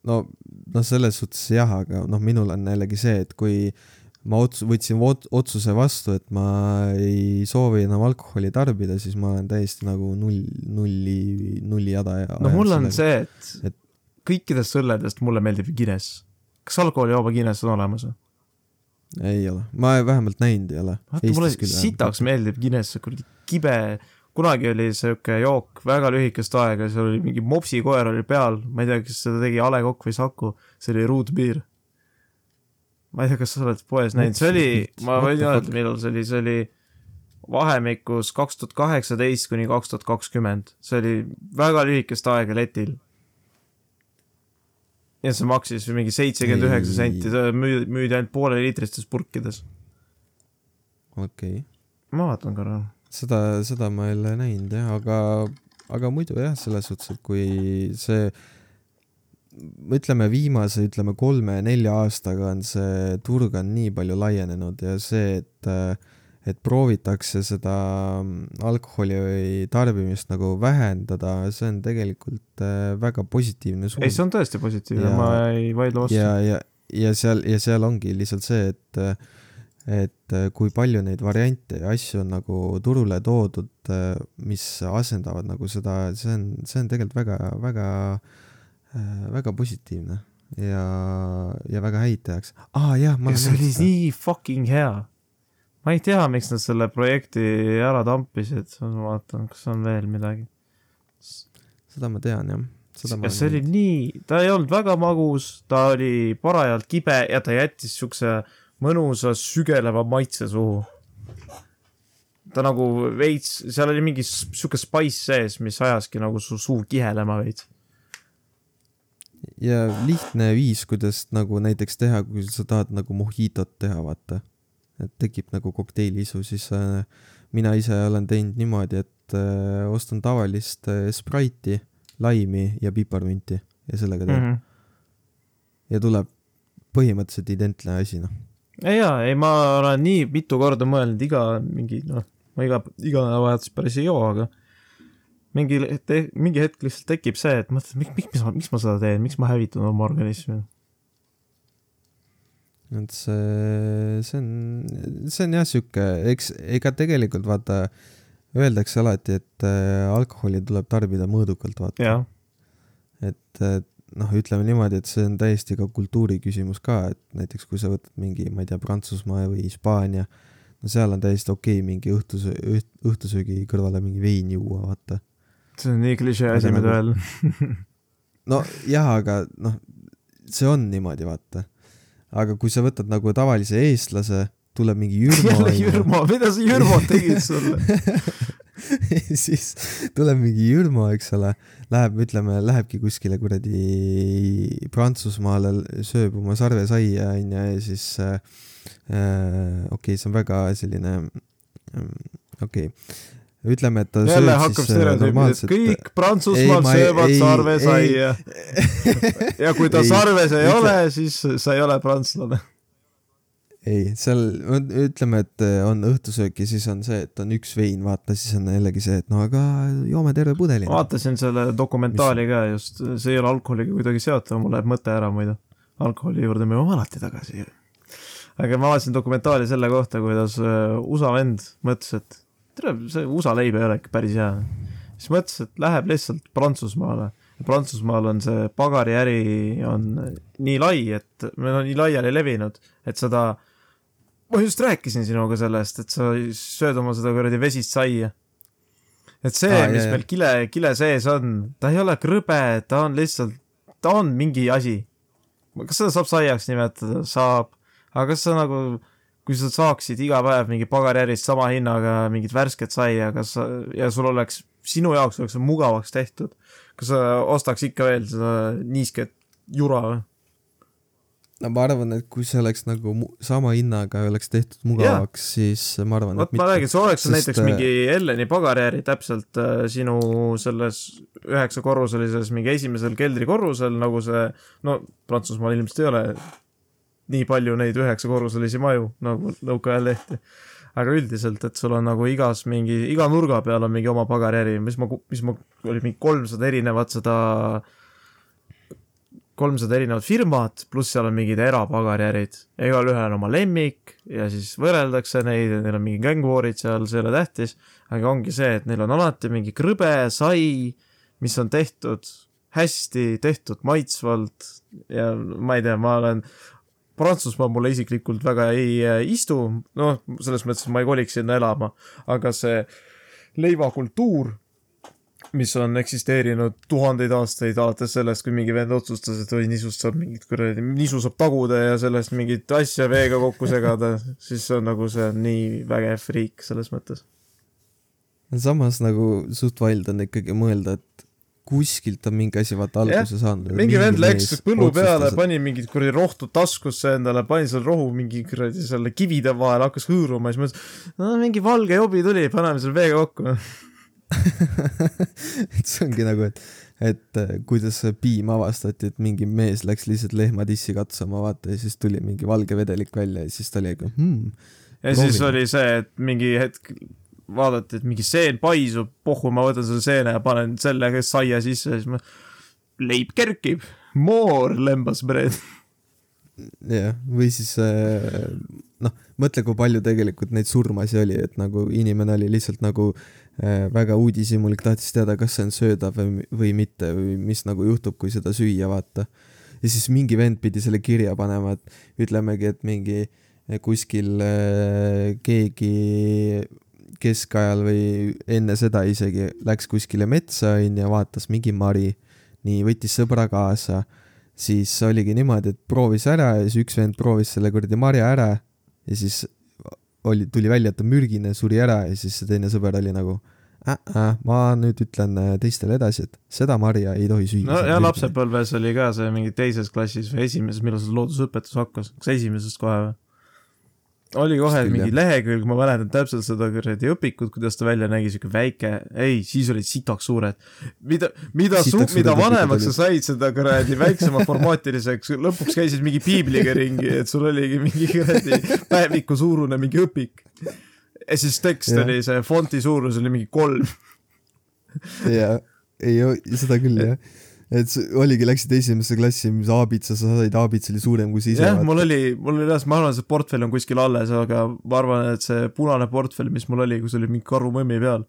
no, noh, selles suhtes jah, aga noh, minul on jällegi see, et kui ma ots-, võtsin otsuse vastu, et ma ei soovi enam alkoholi tarbida, siis ma olen täiesti nagu null, nulli, nulli jada ja no mul on see, et, et kõikidest õlledest mulle meeldib Guinness. kas alkoholivaba Guinness on olemas või? Ei ole, ma vähemalt näinud ei ole. vaata, mulle sitaks meeldib Guinness, kuradi kibe, kunagi oli siuke jook väga lühikest aega, seal oli mingi mopsikoer oli peal, ma ei tea, kas seda tegi A Le Kokk või Saku, see oli beer ma ei tea, kas sa oled poes näinud, see oli, ma võin öelda, millal see oli, see oli vahemikus kaks tuhat kaheksateist kuni kaks tuhat kakskümmend, see oli väga lühikest aega letil. Ja see maksis mingi seitsekümmend üheksa senti, müüdi, müüdi ainult pooleliitristes purkides. okei okay.. ma vaatan korra. seda, seda ma ei ole näinud jah, aga, aga muidu jah, selles suhtes, et kui see ütleme viimase, ütleme kolme-nelja aastaga on see turg on nii palju laienenud ja see, et, et proovitakse seda alkoholi tarbimist nagu vähendada, see on tegelikult äh, väga positiivne suund. ei, see on tõesti positiivne, ma ei vaidle vastu. ja, ja, ja seal, ja seal ongi lihtsalt see, et et kui palju neid variante ja asju on nagu turule toodud, mis asendavad nagu seda, see on, see on tegelikult väga, väga äh, Äh, väga positiivne ja, ja väga häid tehakse. aa ah, jah, ma see oli nii fucking hea. Ma ei tea, miks nad selle projekti ära tampisid, ma vaatan, kas on veel midagi. seda ma tean jah. ja see oli nii, ta ei olnud väga magus, ta oli parajalt kibe ja ta jättis siukse mõnusa sügeleva maitse suhu. ta nagu veits, seal oli mingi sihuke spice sees, mis ajaski nagu su suu kihelema veits ja lihtne viis, kuidas nagu näiteks teha, kui sa tahad nagu mohitot teha, vaata. Et tekib nagu kokteili isu, siis äh, mina ise olen teinud niimoodi, et äh, ostan tavalist äh, Sprite'i, laimi ja piparmünti ja sellega teen mm. -hmm. ja tuleb põhimõtteliselt identne asi, noh. jaa, ei ma olen nii mitu korda mõelnud iga mingi noh, ma iga, iga nädalavahetus päris ei joo, aga mingi, mingi hetk lihtsalt tekib see, et mõtled, miks, miks ma, miks ma seda teen, miks ma hävitan oma organismi et see, see on, see on jah sihuke, eks, ega tegelikult vaata, öeldakse alati, et äh, alkoholi tuleb tarbida mõõdukalt, vaata. et, et noh, ütleme niimoodi, et see on täiesti ka kultuuri küsimus ka, et näiteks kui sa võtad mingi, ma ei tea, Prantsusmaa või Hispaania, no seal on täiesti okei okay, mingi õhtuse, õhtusöögi kõrvale mingi vein juua, vaata. see on nii klišee asi, mida nagu öelda [laughs] no jah, aga noh, see on niimoodi, vaata aga kui sa võtad nagu tavalise eestlase, tuleb mingi Jürmo. jälle Jürmo, mida sa Jürmo tegid sulle? [laughs] Siis tuleb mingi Jürmo, eks ole, läheb, ütleme, lähebki kuskile kuradi Prantsusmaale, sööb oma sarvesaia, onju, ja siis äh, äh okei okay,, see on väga selline äh,, okei. okay ütleme, et ta jälle hakkab äh, stereotüübid, et kõik Prantsusmaal ei, söövad ei, sarvesaia. [laughs] ja kui ta ei, sarves ei ütle... ole, siis sa ei ole prantslane. ei, seal ütleme, et äh, on õhtusöök ja siis on see, et on üks vein, vaata, siis on jällegi see, et no aga joome terve pudeli. vaatasin selle dokumentaali Mis... ka just, see ei ole alkoholiga kuidagi seotud, mul läheb mõte ära muidu. alkoholi juurde me jõuame alati tagasi. aga ma vaatasin dokumentaali selle kohta, kuidas äh, USA vend mõtles, et tere, see USA leib ei ole ikka päris hea. siis mõtles, et läheb lihtsalt Prantsusmaale. Prantsusmaal on see pagariäri on nii lai, et, või no nii laiali levinud, et seda, ma just rääkisin sinuga sellest, et sa sööd oma seda kuradi vesist saia. et see ah,, mis jah, meil kile, kile sees on, ta ei ole krõbe, ta on lihtsalt, ta on mingi asi. kas seda saab saiaks nimetada? saab. aga kas sa nagu kui sa saaksid iga päev mingi pagariärist sama hinnaga mingit värsket saia, kas sa, ja sul oleks, sinu jaoks oleks see mugavaks tehtud, kas sa ostaks ikka veel seda niisket jura või? no ma arvan, et kui see oleks nagu sama hinnaga oleks tehtud mugavaks, siis ma arvan, et ma räägin, see oleks sest... näiteks äh, mingi Elleni pagariäri täpselt äh, sinu selles üheksakorruselises mingi esimesel keldrikorrusel, nagu see, no Prantsusmaal ilmselt ei ole nii palju neid üheksakorruselisi maju nagu nõukaajal tehti. aga üldiselt, et sul on nagu igas mingi, iga nurga peal on mingi oma pagariäri, mis ma, mis ma, oli mingi kolmsada erinevat seda, kolmsada erinevat firmat, pluss seal on mingid erapagariärid. igalühel on oma lemmik ja siis võrreldakse neid ja neil on mingi gängvoorid seal, see ei ole tähtis. aga ongi see, et neil on alati mingi krõbe, sai, mis on tehtud hästi tehtud maitsvalt ja ma ei tea, ma olen Prantsusmaa mulle isiklikult väga ei äh, istu, noh, selles mõttes, et ma ei koliks sinna elama, aga see leivakultuur, mis on eksisteerinud tuhandeid aastaid, alates sellest, kui mingi vend otsustas, et oi, nisust saab mingit kuradi, nisu saab taguda ja sellest mingit asja veega kokku segada, siis see on nagu, see on nii vägev friik selles mõttes. samas nagu suht vaild on ikkagi mõelda, et kuskilt on mingi asi vaata alguse saanud. mingi vend läks põllu peale, pani mingit kuradi rohtu taskusse endale, pani seal rohu mingi kuradi selle kivide vahele, hakkas hõõruma, siis mõtles, no mingi valge jobi tuli, paneme selle veega kokku [laughs] et see ongi nagu, et, et äh, kuidas see piim avastati, et mingi mees läks lihtsalt lehmatissi katsuma, vaata, ja siis tuli mingi valge vedelik välja ja siis ta oli nagu hmm, ja proovime. siis oli see, et mingi hetk vaadati, et mingi seen paisub, pohhu, ma võtan selle seene ja panen selle saia sisse, siis ma, leib kerkib, more lembas bread. jah, või siis äh, noh, mõtle, kui palju tegelikult neid surmasi oli, et nagu inimene oli lihtsalt nagu äh, väga uudishimulik, tahtis teada, kas see on söödav või, või mitte või mis nagu juhtub, kui seda süüa, vaata. ja siis mingi vend pidi selle kirja panema, et ütlemegi, et mingi kuskil äh, keegi keskajal või enne seda isegi läks kuskile metsa onju, vaatas mingi mari, nii võttis sõbra kaasa, siis oligi niimoodi, et proovis ära ja siis üks vend proovis selle kuradi marja ära ja siis oli, tuli välja, et ta mürgine, suri ära ja siis see teine sõber oli nagu äh, äh, ma nüüd ütlen äh, teistele edasi, et seda marja ei tohi süüa. no ja lapsepõlves oli ka see mingi teises klassis või esimeses, millal see loodusõpetus hakkas, kas esimesest kohe või? Oli kohe mingi lehekülg, ma mäletan täpselt seda kuradi õpikut, kuidas ta välja nägi, siuke väike, ei, siis olid sitaks suured. mida, mida mida vanemaks sa said, seda kuradi väiksema formaatiliseks, lõpuks käisid mingi piibliga ringi, et sul oligi mingi kuradi päeviku suurune mingi õpik. ja siis tekst ja. oli see, fonti suurus oli mingi kolm. jaa, ei, seda küll jah et oligi, läksid esimesse klassi, mis aabitsa sa said, aabits oli suurem kui sa ise. jah, mul oli, mul oli jah, ma arvan, see portfell on kuskil alles, aga ma arvan, et see punane portfell, mis mul oli, kus oli mingi karumõmmi peal,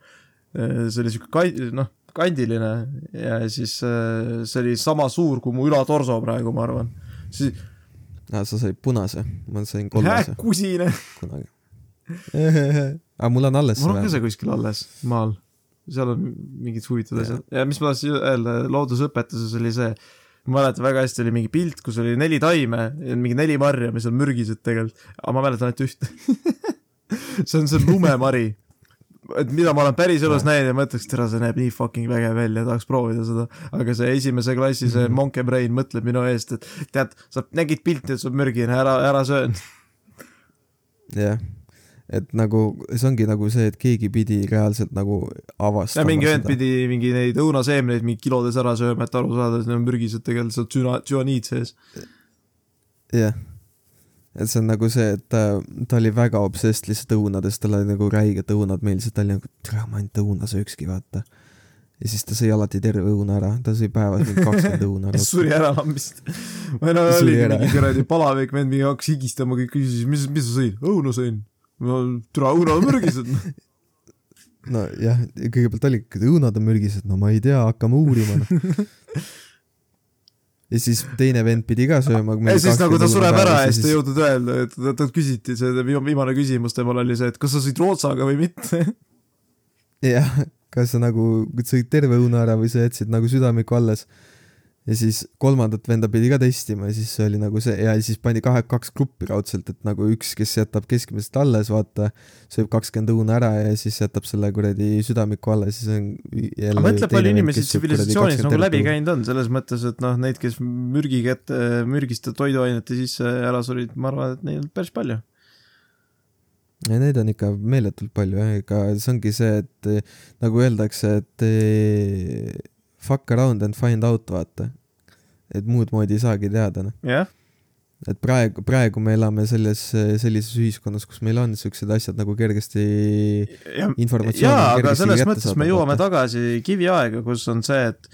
eh, see oli siuke kai-, noh, kandiline ja siis eh, see oli sama suur kui mu ülatorso praegu, ma arvan. siis aa, sa said punase, ma sain kollase. kusine. kunagi [laughs] aga mul on alles mul on ka see kuskil alles, maal seal on mingid huvitavad asjad ja mis ma tahtsin öelda loodusõpetuses oli see, ma mäletan väga hästi, oli mingi pilt, kus oli neli taime ja mingi neli marja, mis on mürgised tegelikult, aga ma mäletan ainult ühte [laughs] see on see lumemari. et mida ma olen päris elus näinud ja ma ütleks, tere, see näeb nii fucking vägev välja, tahaks proovida seda. aga see esimese klassi, see mm -hmm. monkey brain mõtleb minu eest, et tead, sa nägid pilti, et on mürgine, ära, ära söö. jah et nagu see ongi nagu see, et keegi pidi reaalselt nagu avastama. mingi vend pidi mingi neid õunaseemneid mingi kilodes ära sööma, et aru saada, et need on mürgised tegelikult, seal tsüna-, tsüaniid sees. jah, et see on nagu see, et ta, ta oli väga obsessed lihtsalt õunadest, tal oli nagu räiged õunad meeldis, et ta oli nagu, tere, ma ainult õuna söökski, vaata. ja siis ta sõi alati terve õuna ära, ta sõi päevas mingi kakskümmend õuna. [laughs] suri ära lambist. [laughs] või no oli mingi kuradi palavik vend, mingi hakkas higistama, kõik küsis, mis, mis sa sõid? õuna sõin türa õunad on mürgised [laughs] nojah, kõigepealt oli ikka, õunad on mürgised, no ma ei tea, hakkame uurima noh ja siis teine vend pidi ka sööma. ja siis nagu ta sureb ära ja siis ta ei jõudnud öelda, et talt küsiti, see viimane küsimus temal oli see, et kas sa sõid rootsaga või mitte. [laughs] jah, kas sa nagu sõid terve õuna ära või sa jätsid nagu südamiku alles ja siis kolmandat venda pidi ka testima ja siis oli nagu see ja siis pandi kahe, kaks gruppi raudselt, et nagu üks, kes jätab keskmisest alles, vaata, sööb kakskümmend õuna ära ja siis jätab selle kuradi südamiku alla, siis on jälle mõtle, palju inimesi tsivilisatsioonis nagu läbi käinud on, selles mõttes, et noh, neid, kes mürgi kätte, mürgiste toiduainete sisse ära surid, ma arvan, et neid on päris palju. Ja neid on ikka meeletult palju jah, ega see ongi see, et nagu öeldakse, et fuck around and find out, vaata. et muud moodi ei saagi teada, noh yeah.. et praegu, praegu me elame selles, sellises ühiskonnas, kus meil on siuksed asjad nagu kergesti ja, informatsiooni jaa, aga selles mõttes me jõuame vaata. tagasi kiviaega, kus on see, et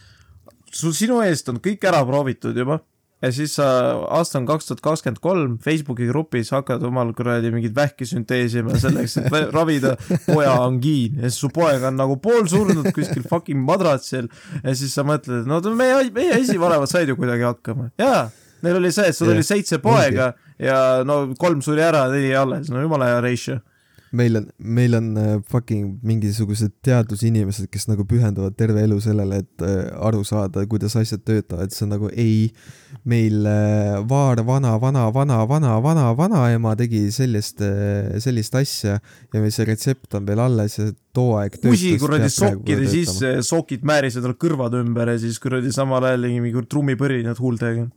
sul, sinu eest on kõik ära proovitud juba ja siis sa, aasta on kaks tuhat kakskümmend kolm, Facebooki grupis hakkad omal kuradi mingit vähki sünteesima selleks, et ravida poja angiin ja siis su poeg on nagu poolsurnud kuskil fucking madratsil ja siis sa mõtled, et no meie, meie esivanemad said ju kuidagi hakkama, jaa. Neil oli see, et sul yeah. oli seitse poega ja no kolm suri ära, neli alles, no jumala hea ratio meil on, meil on äh, fucking mingisugused teadusinimesed, kes nagu pühenduvad terve elu sellele, et äh, aru saada, kuidas asjad töötavad, see on nagu ei, meil äh, vaar, vana, vana, vana, vana, vana, vanaema tegi sellist, sellist asja ja meil see retsept on veel alles ja too aeg kusi kuradi sokkide sisse, sokid määrisid tal kõrvad ümber ja siis kuradi samal ajal mingi trummipõrinad huultega.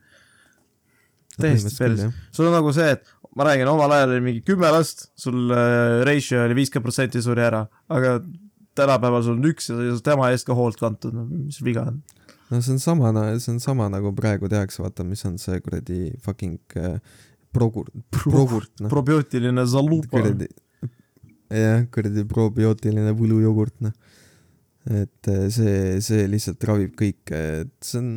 Täiesti pers. sul on nagu see, et ma räägin, omal ajal oli mingi kümme last, sul äh, ratio oli viiskümmend protsenti suri ära, aga tänapäeval sul on üks ja tema eest ka hoolt kantud, no mis viga on? no see on sama, see on sama nagu praegu tehakse, vaata, mis on see kuradi fucking äh, progur-, progurt, noh. probiootiline zalupa. jah, kuradi probiootiline võlujogurt, noh. et äh, see, see lihtsalt ravib kõike, et see on,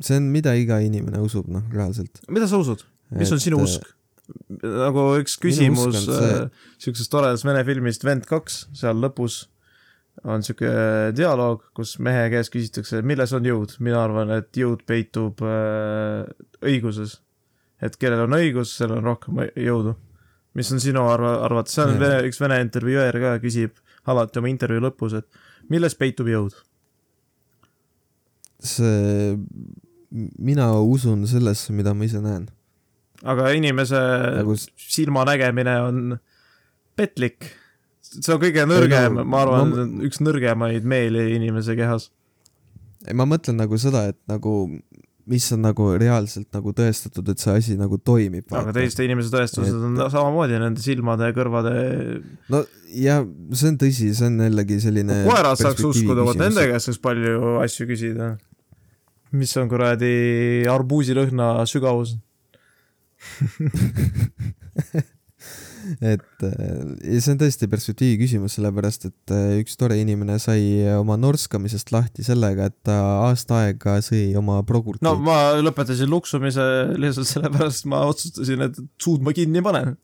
see on, mida iga inimene usub, noh, reaalselt. mida sa usud? Mis on sinu äh, usk? nagu üks küsimus äh, siuksest toredast vene filmist Vend kaks, seal lõpus on siuke dialoog, kus mehe käest küsitakse, milles on jõud. mina arvan, et jõud peitub äh, õiguses. et kellel on õigus, sellel on rohkem jõudu. mis on sinu arva-, arvates, seal on vene, üks vene intervjueer ka küsib alati oma intervjuu lõpus, et milles peitub jõud? see, mina usun sellesse, mida ma ise näen aga inimese nagu... silmanägemine on petlik. see on kõige nõrgem, ma arvan ma..., üks nõrgemaid meeli inimese kehas. ma mõtlen nagu seda, et nagu mis on nagu reaalselt nagu tõestatud, et see asi nagu toimib. aga teiste inimese tõestused et... on samamoodi nende silmade ja kõrvade. no ja see on tõsi, see on jällegi selline. koerad saaks uskuda, vot nende käest saaks palju asju küsida. mis on kuradi arbuusilõhna sügavus et ja see on tõesti perspektiivi küsimus, sellepärast et äh, üks tore inimene sai oma norskamisest lahti sellega, et ta aasta aega sõi oma progurki. no ma lõpetasin luksumise lihtsalt sellepärast, ma otsustasin, et suud ma kinni panen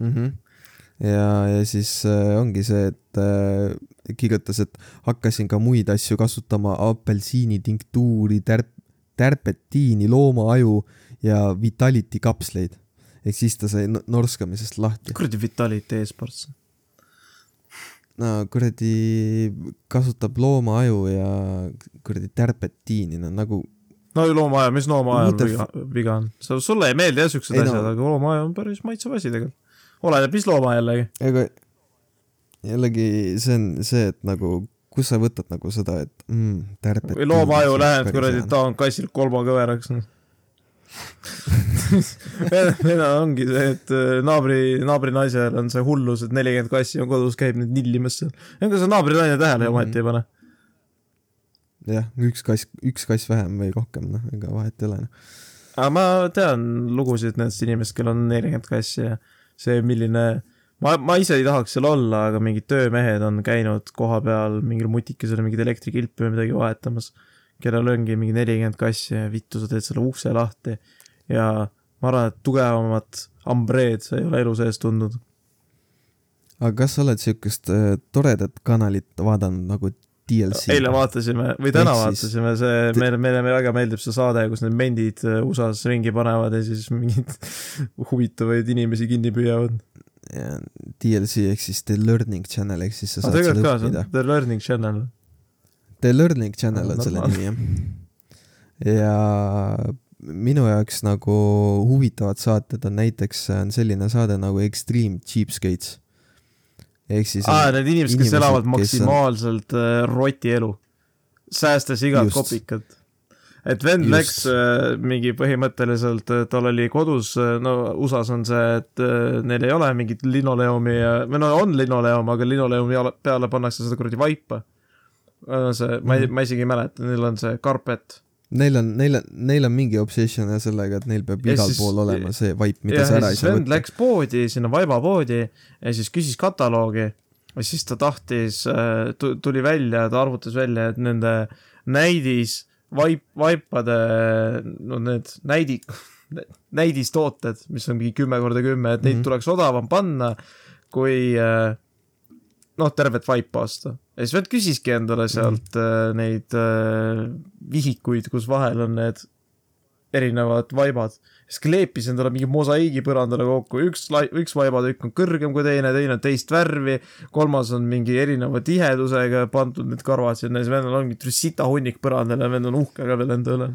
mm. -hmm. ja, ja siis äh, ongi see, et äh, kirjutas, et hakkasin ka muid asju kasutama, apelsiinitinktuuri, tärp-, tärpetiini, loomaaju ja Vitality kapsleid ehk siis ta sai norskamisest lahti. kuradi Vitality e-sports. no kuradi kasutab loomaaju ja kuradi tärpetiini, no nagu. no loomaaju, mis loomaajal viga, viga on? sa, sulle ei meeldi jah siuksed asjad no., aga loomaaju on päris maitsev asi tegelikult. oleneb, mis looma jällegi. ega jällegi see on see, et nagu kus sa võtad nagu seda, et mm, tärpet. või loomaaju lähed kuradi, taon kassil kolmakõveraks noh meil ongi see, et äh, naabri, naabrinaisel on see hullus, et nelikümmend kassi on kodus, käib nüüd nillimas seal. ega see naabrinaine tähele mm ometi ei pane. jah, üks kass, üks kass vähem või rohkem, noh, ega vahet ei ole, noh. aga ma tean lugusid nendest inimest, kellel on nelikümmend kassi ja see, milline ma, ma ise ei tahaks seal olla, aga mingid töömehed on käinud koha peal mingil mutikesel mingit elektrikilpi või midagi vahetamas kellel ongi mingi nelikümmend kassi ja vittu, sa teed selle ukse lahti ja ma arvan, et tugevamat ambreed sa ei ole elu sees tundnud. aga kas sa oled siukest äh, toredat kanalit vaadanud nagu DLC? eile vaatasime või täna Ehk vaatasime, see te... meile, meile väga meeldib see saade, kus need mendid äh, USA-s ringi panevad ja siis mingeid [laughs] huvitavaid inimesi kinni püüavad. DLC ehk siis The Learning Channel ehk siis sa saad ah, seda õppida. The Learning Channel The Learning Channel on selle nimi jah. ja minu jaoks nagu huvitavad saated on näiteks, on selline saade nagu Extreme Cheapskates. ehk siis aa, need inimesed, kes elavad maksimaalselt on... Äh, roti elu, säästes igat Just. kopikat et vend Just. läks äh, mingi põhimõtteliselt, äh, tal oli kodus, no USA-s on see, et neil ei ole mingit linoleumi ja, või no on linoleum, aga linoleumi peale pannakse seda kuradi vaipa see, ma ei, mhm. ma isegi ei mäleta, neil on see karpet. Neil on, neil on, neil on mingi obsession ja sellega, et neil peab ja igal siis, pool olema see vaip, mida sa ära ei saa võtta. Läks poodi, sinna vaibapoodi ja siis küsis kataloogi ja siis ta tahtis, äh, tuli välja, ta arvutas välja, et nende näidis vaip, vaipade, no need näidi-, näidistooted, mis on mingi kümme korda kümme, et neid mm -hmm. tuleks odavam panna, kui äh, noh, tervet vaipa osta ja siis vend küsiski endale mhm. sealt mm. neid äh, vihikuid, kus vahel on need erinevad vaibad. siis kleepis endale mingi mosaiigi põrandale kokku, üks, üks vaibatükk on kõrgem kui teine, teine on teist värvi, kolmas on mingi erineva tihedusega pandud need karvad sinna siis vendel on mingi sita hunnik põrandal ja vend on uhke ka veel enda üle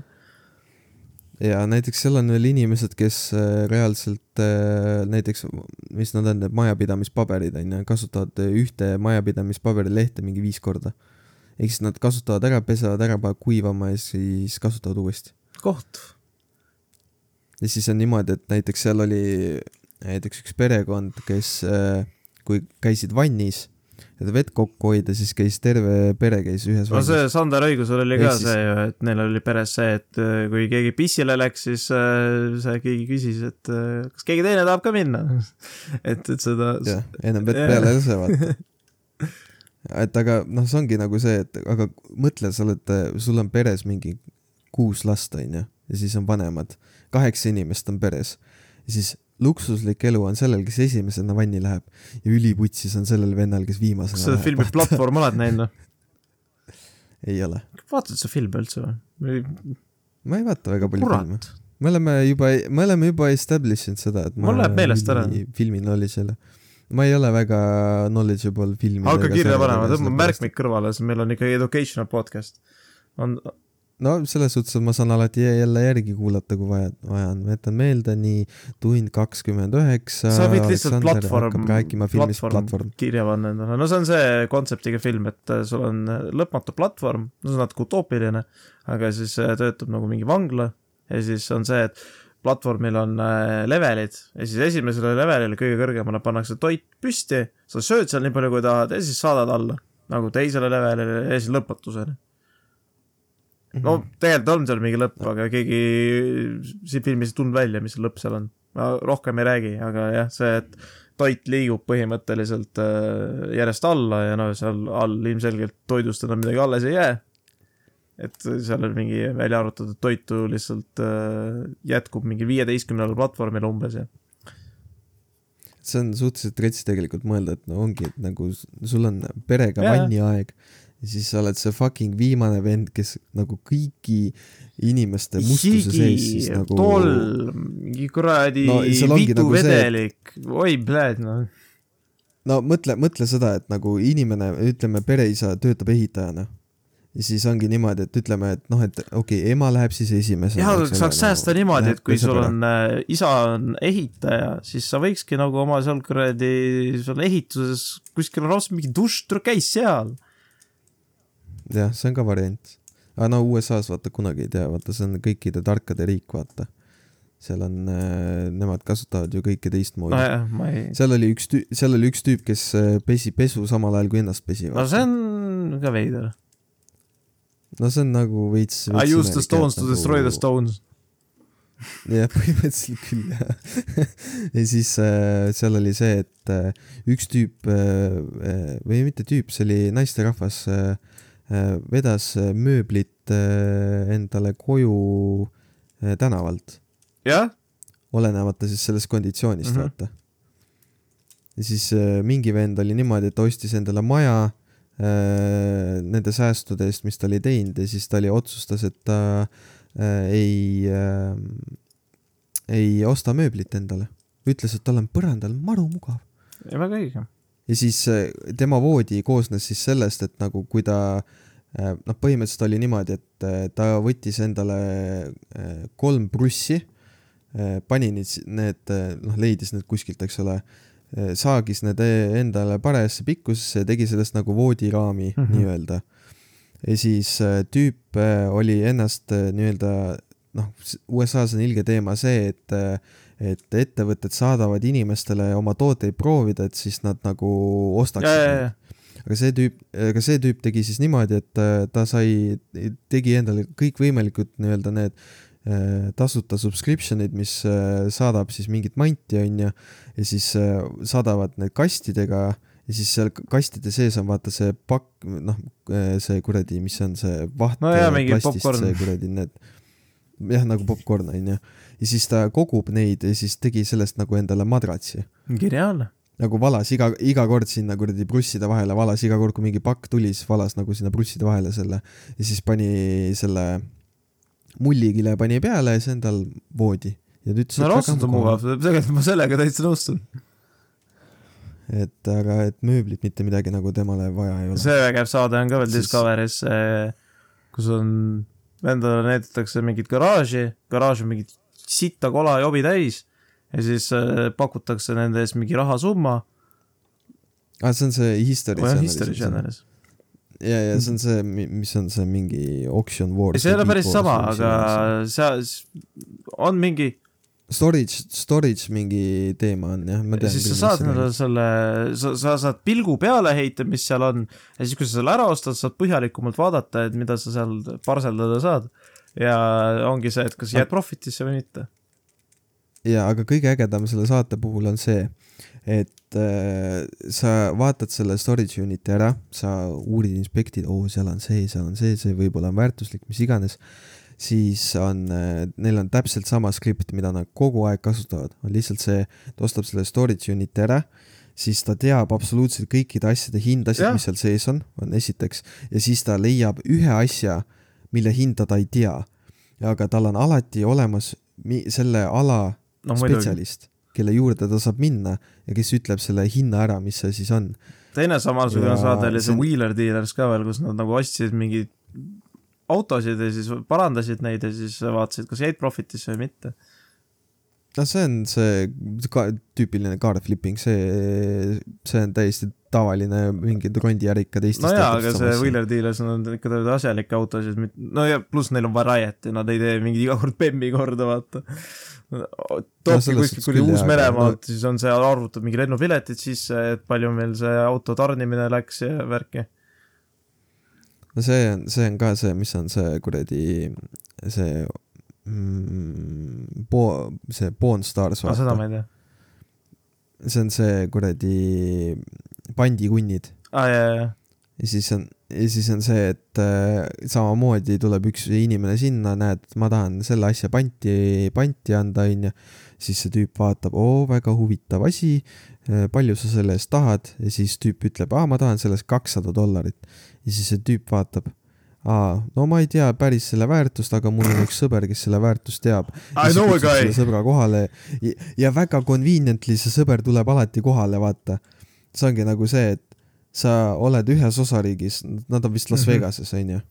ja näiteks seal on veel inimesed, kes äh, reaalselt äh, näiteks, mis nad on, need majapidamispaberid on ju, kasutavad ühte majapidamispaberi lehte mingi viis korda. ehk siis nad kasutavad ära, pesevad ära, panevad kuivama ja siis kasutavad uuesti. koht. ja siis on niimoodi, et näiteks seal oli näiteks üks perekond, kes, äh, kui käisid vannis et vett kokku hoida, siis käis terve pere käis ühes no see Sander Õigusel oli ka siis... see ju, et neil oli peres see, et äh, kui keegi pissile läks, siis äh, see keegi küsis, et äh, kas keegi teine tahab ka minna? [laughs] Et, et seda. jah, ennem vett peale ei lase, vaata. Et aga noh, see ongi nagu see, et aga mõtle, sa oled, sul on peres mingi kuus last, onju, ja siis on vanemad, kaheksa inimest on peres. Ja siis luksuslik elu on sellel, kes esimesena vanni läheb ja üliputsis on sellel vennal, kes viimasena kas sa filmi Platvorm oled näinud või? [laughs] ei ole. vaatad sa filme üldse või? ma ei vaata väga palju Kurat. filme. me oleme juba, me oleme juba establish inud seda, et mul läheb meelest ära. filmi knowledge ei ole. ma ei ole väga knowledgeable filmi. hakka kirja panema, tõmba märkmik kõrvale, sest meil on ikkagi educational podcast. on, no selles suhtes, et ma saan alati jälle järgi kuulata, kui vaja, vaja on, ma jätan meelde nii tund kakskümmend üheksa. sa võid lihtsalt platvorm, platvorm, platvorm. kirja panna endale, no see on see kontseptiga film, et äh, sul on äh, lõpmatu platvorm, no see on natuke utoopiline, aga siis äh, töötab nagu mingi vangla ja siis on see, et platvormil on levelid ja siis esimesele levelile, kõige kõrgemale pannakse toit püsti, sa sööd seal nii palju, kui tahad ja siis saadad alla nagu teisele levelile ja siis lõpetuseni no mhm. tegelikult on seal mingi lõpp, aga keegi siin filmis ei tulnud välja, mis see lõpp seal on. ma rohkem ei räägi, aga jah, see, et toit liigub põhimõtteliselt äh, järjest alla ja no seal all ilmselgelt toidust enam midagi alles ei jää. et seal on mingi välja arvutatud toitu lihtsalt äh, jätkub mingi viieteistkümnele platvormile umbes ja see on suhteliselt rets tegelikult mõelda, et no ongi, et nagu sul on perega vanniaeg ja siis sa oled see fucking viimane vend, kes nagu kõiki inimeste mustuse sees siis nagu toll, mingi kuradi no, nagu vedelik see..., oi pläd noh. no mõtle, mõtle seda, et nagu inimene, ütleme, pereisa töötab ehitajana ja siis ongi niimoodi, et ütleme, et noh, et okei okay,, ema läheb siis esimesena. jah, saaks säästa no, niimoodi, et kui sul on äh,, isa on ehitaja, siis sa võikski nagu oma seal kuradi, seal ehituses kuskil on raudselt mingi dušš, tule käi seal jah, see on ka variant. aga no USA-s vaata kunagi ei tea, vaata see on kõikide tarkade riik, vaata. seal on äh,, nemad kasutavad ju kõike teistmoodi no,. Ei... seal oli üks tüüp, seal oli üks tüüp, kes äh, pesi pesu samal ajal kui ennast pesi. no see on ka veider. no see on nagu veits. I use the stones to nagu... destroy the stones jah, põhimõtteliselt küll jah [laughs] ja siis äh, seal oli see, et äh, üks tüüp äh, äh või mitte tüüp, see oli naisterahvas Äh, vedas äh, mööblit äh, endale koju tänavalt. jah. olenemata siis sellest konditsioonist mm, -hmm. vaata. ja siis mingi vend oli niimoodi, et ta ostis endale maja äh, nende säästude eest, mis ta oli teinud ja siis ta oli, otsustas, et ta äh, ei äh,, ei osta mööblit endale. ütles, et tal on põrandal maru mugav. väga õige ja siis äh, tema voodi koosnes siis sellest, et nagu kui ta äh, noh, põhimõtteliselt oli niimoodi, et äh, ta võttis endale kolm prussi, pani need, need noh, leidis need kuskilt, eks ole, saagis need endale parajasse pikkusesse ja tegi sellest nagu voodiraami mm -hmm. nii-öelda. ja siis tüüp oli ennast nii-öelda noh, USA-s on ilge teema see, et et ettevõtted saadavad inimestele oma tooteid proovida, et siis nad nagu ostaksid aga see tüüp, aga see tüüp tegi siis niimoodi, et äh, ta sai, tegi endale kõikvõimalikud nii-öelda need äh, tasuta subscription'id, mis äh, saadab siis mingit manti, onju, ja siis saadavad need kastidega ja siis seal kastide sees on vaata see pakk, noh, see kuradi, mis on see vaht no jah, plastist, see kuradi need, jah, nagu popkorn onju ja siis ta kogub neid ja siis tegi sellest nagu endale madratsi. geniaalne. nagu valas iga, iga kord sinna kuradi prusside vahele, valas iga kord, kui mingi pakk tuli, siis valas nagu sinna prusside vahele selle ja siis pani selle mullikile pani peale ja siis endal voodi. ja ta ütles, no, väga mugav. tegelikult ma sellega täitsa nõustun et aga, et mööblit mitte midagi nagu temale vaja ei ole. see vägev saade on ka veel siis... Discovery's, kus on, endale näidatakse mingit garaaži, garaaž on mingit sitta kola jobi täis ja siis äh, pakutakse nende eest mingi rahasumma. aa, ah, see on see History Channelis. History Channelis. ja, ja see on see, mis on see mingi Auction Wars. see ei ole päris sama, aga seal on mingi storage, storage mingi teema on jah, ma tean. siis sa saad endale selle, sa, sa saad pilgu peale heita, mis seal on ja siis, kui sa selle ära ostad, saad põhjalikumalt vaadata, et mida sa seal parseldada saad ja ongi see, et kas jääd profitisse või mitte. ja aga kõige ägedam selle saate puhul on see, et äh, sa vaatad selle storage unit'i ära, sa uurid, inspektid, oo, seal on see, seal on see, see võib-olla on väärtuslik, mis iganes, siis on äh,, neil on täpselt sama skript, mida nad kogu aeg kasutavad, on lihtsalt see, ta ostab selle storage unit'i ära, siis ta teab absoluutselt kõikide asjade hindasid, mis seal sees on, on esiteks, ja siis ta leiab ühe asja mille hinda ta ei tea. aga tal on alati olemas selle ala no, spetsialist, kelle juurde ta saab minna ja kes ütleb selle hinna ära, mis see siis on. teine samasugune ja... saade oli see Wheeler Dealers ka veel, kus nad nagu ostsid mingeid autosid ja siis parandasid neid ja siis vaatasid, kas jäid profitisse või mitte. No see on see ka, tüüpiline car flipping, see, see on täiesti tavaline mingi rondiärikad Eestis. no jaa, aga see Wheeler Dealers on ikka teevad asjalikke autosid, no ja pluss neil on variety, nad ei tee mingit iga kord Bemmi korda, vaata. toobki no, kuskilt kuni Uus-Meremaalt no., siis on see, arvutab mingi lennupiletid sisse, et palju meil see auto tarnimine läks ja värki. no see on, see on ka see, mis on see kuradi, see mm, po-, see Pawn Stars. aa, seda ma ei tea see on see kuradi pandikunnid ah,. ja siis on, ja siis on see, et äh, samamoodi tuleb üks inimene sinna, näed, ma tahan selle asja panti, panti anda, onju. siis see tüüp vaatab, oo, väga huvitav asi äh,, palju sa selle eest tahad ja siis tüüp ütleb, aa, ma tahan selle eest kakssada dollarit. ja siis see tüüp vaatab aa, no ma ei tea päris selle väärtust, aga mul on üks sõber, kes selle väärtust teab. I know a guy. sõbra kohale ja, ja väga conveniently see sõber tuleb alati kohale, vaata see ongi nagu see, et sa oled ühes osariigis, nad on vist Las mhm. Vegases, onju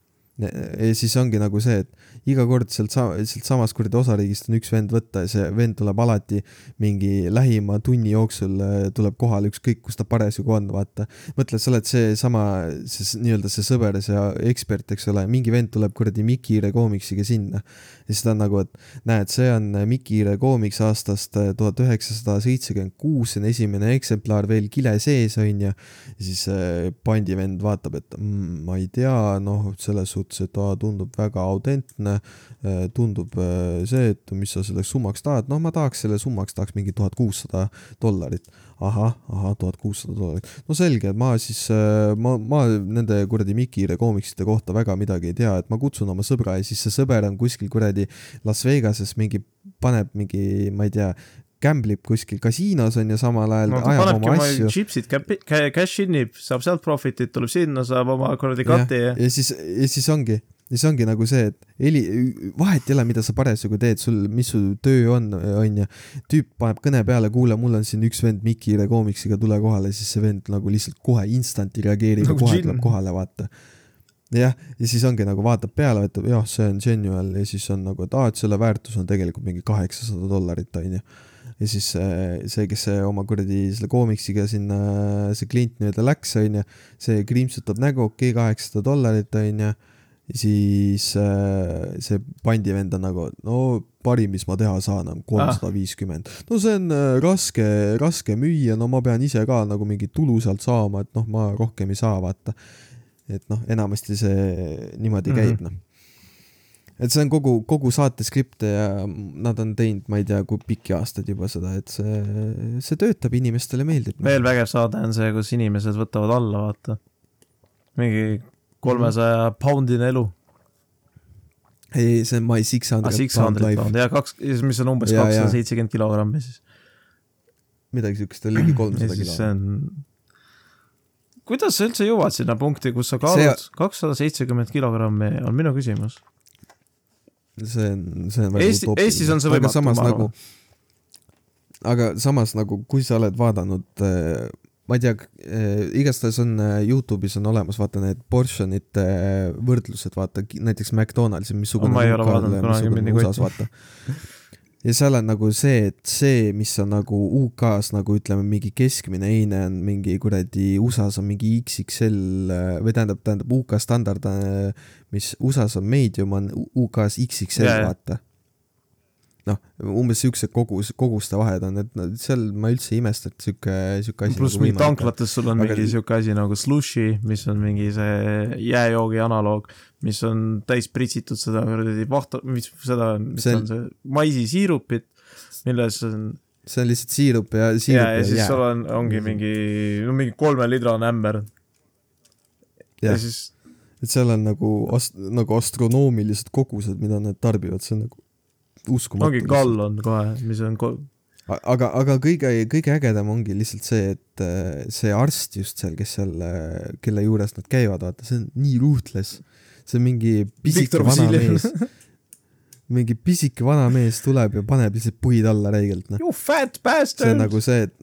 ja siis ongi nagu see, et iga kord sealt sa-, sealt samast kuradi osariigist on üks vend võtta ja see vend tuleb alati mingi lähima tunni jooksul äh, tuleb kohale, ükskõik kus ta parasjagu on, vaata. mõtle, sa oled seesama, see nii-öelda see sõber, see ekspert, eks ole, mingi vend tuleb kuradi Miki Hiire koomiksiga sinna. Ja siis ta on nagu, et näed, see on Miki Hiire koomiks aastast äh, tuhat üheksasada seitsekümmend kuus, see on esimene eksemplar veel kile sees, onju. ja siis äh, pandivend vaatab, et mm, ma ei tea, noh, selles suhtes et aa, tundub väga autentne, äh, tundub see, et mis sa selleks summaks tahad, noh, ma tahaks selle summaks, tahaks mingi tuhat kuussada dollarit. Ahah, ahah, tuhat kuussada dollarit. no selge, et ma siis, äh, ma, ma nende kuradi Mikire koomiksite kohta väga midagi ei tea, et ma kutsun oma sõbra ja siis see sõber on kuskil kuradi Las Vegases mingi, paneb mingi, ma ei tea, gamblib kuskil kasiinos on ju samal ajal no,, ajab oma asju. chipsid cash in ib, saab sealt profit'it, tuleb sinna, saab oma kuradi kati ja. ja siis, ja siis ongi, ja siis ongi nagu see, et heli, vahet ei ole, mida sa parasjagu teed, sul, mis su töö on, on ju. tüüp paneb kõne peale, kuule, mul on siin üks vend Mikile koomiksiga, tule kohale, siis see vend nagu lihtsalt kohe instanti reageerib nagu ja kohe tuleb kohale, vaata jah, ja siis ongi nagu vaatab peale, ütleb jah, see on genuine ja siis on nagu, et aa, et selle väärtus on tegelikult mingi kaheksasada dollarit, on ju ja siis see, kes oma kuradi selle koomiksiga sinna, see klient nii-öelda läks, onju, see krimpsutab nägu, okei okay,, kaheksasada dollarit, onju. Siis äh, see pandivend on nagu, no parim, mis ma teha saan, on kolmsada viiskümmend. no see on äh, raske, raske müüa, no ma pean ise ka nagu mingit tulu sealt saama, et noh, ma rohkem ei saa, vaata. et noh, enamasti see niimoodi käib mm, -hmm. noh et see on kogu, kogu saate skript ja nad on teinud, ma ei tea, kui pikki aastaid juba seda, et see, see töötab, inimestele meeldib. veel vägev saade on see, kus inimesed võtavad alla, vaata. mingi kolmesaja -hmm. poundine elu. ei, see on My Six Hundred ah, Six Hundred Pound, jaa, kaks, mis on umbes kakssada seitsekümmend kilogrammi siis. midagi siukest, ligi kolmsada kilo. see on kuidas sa üldse jõuad sinna punkti, kus sa kaalud kakssada seitsekümmend kilogrammi, on minu küsimus see on, see on väga Eesti, Eestis on see võimatu, ma arvan. aga samas nagu, kui sa oled vaadanud äh, ma ei tea äh,, igastahes on äh, Youtube'is on olemas, vaata need portion'ite äh, võrdlused, vaata näiteks McDonaldsi, missugune no, ma ei ole vaadanud kunagi mingi kotti ja seal on nagu see, et see, mis on nagu UK-s nagu ütleme, mingi keskmine heine on mingi kuradi, USA-s on mingi XXL või tähendab, tähendab UK standard, mis USA-s on medium, on UK-s XXL yeah,, vaata noh, umbes siuksed kogus, koguste vahed on, et no, seal ma üldse ei imesta, et sihuke, sihuke asi. pluss nagu mingi tanklates sul on Aga... mingi sihuke asi nagu slushy, mis on mingi see jääjoogi analoog, mis on täis pritsitud seda kuradi vahta, mis seda, mis see on see maisisiirupit, milles on see on lihtsalt siirup ja siirup ja, ja, ja siis jää. sul on, ongi mingi, no mingi kolmelitrane ämber. ja siis et seal on nagu ast-, nagu astronoomilised kogused, mida nad tarbivad, see on nagu uskumatu. ongi kall on kohe, mis on ko-. aga, aga kõige, kõige ägedam ongi lihtsalt see, et äh, see arst just seal, kes seal, äh, kelle juures nad käivad, vaata, see on nii ruthless. see on mingi pisike vana mees mingi pisike vana mees tuleb ja paneb lihtsalt puid alla räigelt, noh. You fat bastard! see on nagu see, et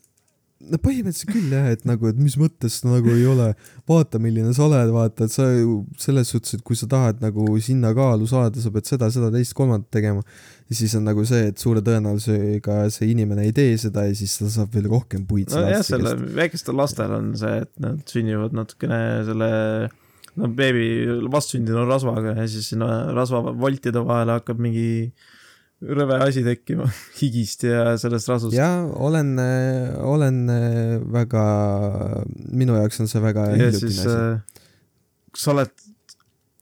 no põhimõtteliselt küll jah, et nagu, et mis mõttes nagu ei ole, vaata, milline sa oled, vaata, et sa ju selles suhtes, et kui sa tahad nagu sinna kaalu saada, sa pead seda, seda, teist, kolmandat tegema. ja siis on nagu see, et suure tõenäosusega see inimene ei tee seda ja siis ta saab veel rohkem puid. nojah, selle väikestel lastel on see, et nad sünnivad natukene selle no beebi vastsündinu rasvaga ja siis sinna rasva voltide vahele hakkab mingi äh, rõve asi tekkima [laughs] higist ja sellest rasust. jaa, olen, olen väga, minu jaoks on see väga ja siis äh, sa oled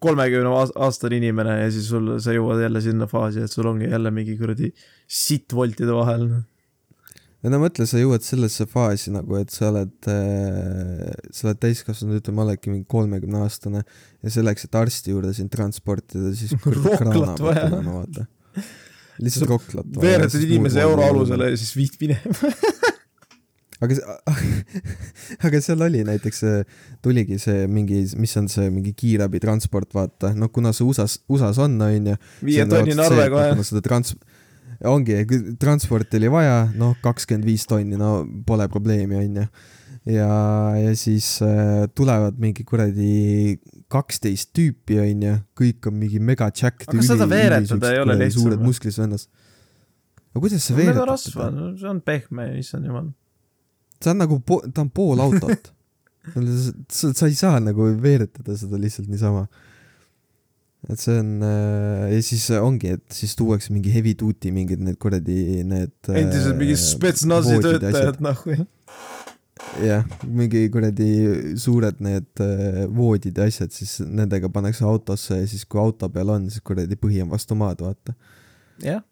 kolmekümne aastane inimene ja siis sul, sa jõuad jälle sinna faasi, et sul ongi jälle mingi kuradi sitt voltide vahel. no mõtle, sa jõuad sellesse faasi nagu, et sa oled äh,, sa oled täiskasvanud, ütleme, oledki mingi kolmekümne aastane ja selleks, et arsti juurde sind transportida, siis [laughs] rohklat vaja. Lihtsalt roklat. veeretad inimese euro alusele ja siis viid minema [laughs] aga [laughs] aga seal oli näiteks, tuligi see mingi, mis on see mingi kiirabitransport, vaata, noh, kuna see USA-s, USA-s on, on ju. viie tonnine arve kohe. seda trans-, ongi, transporti oli vaja, noh, kakskümmend viis tonni, no pole probleemi, on ju ja, ja siis äh, tulevad mingi kuradi kaksteist tüüpi, onju, kõik on mingi mega jacked. aga seda veeretada ei ole lihtsam. suured musklis vennas. aga kuidas sa veeretad no see on pehme, issand jumal. see on nagu, ta on pool autot [laughs] sa, sa ei saa nagu veeretada seda lihtsalt niisama. et see on äh, ja siis ongi, et siis tuuakse mingi heavy duty mingid need kuradi need. endised äh, mingid spetsnasi töötajad, noh jah, mingi kuradi suured need äh, voodid ja asjad, siis nendega pannakse autosse ja siis, kui auto peal on, siis kuradi põhi on vastu maad, vaata. jah.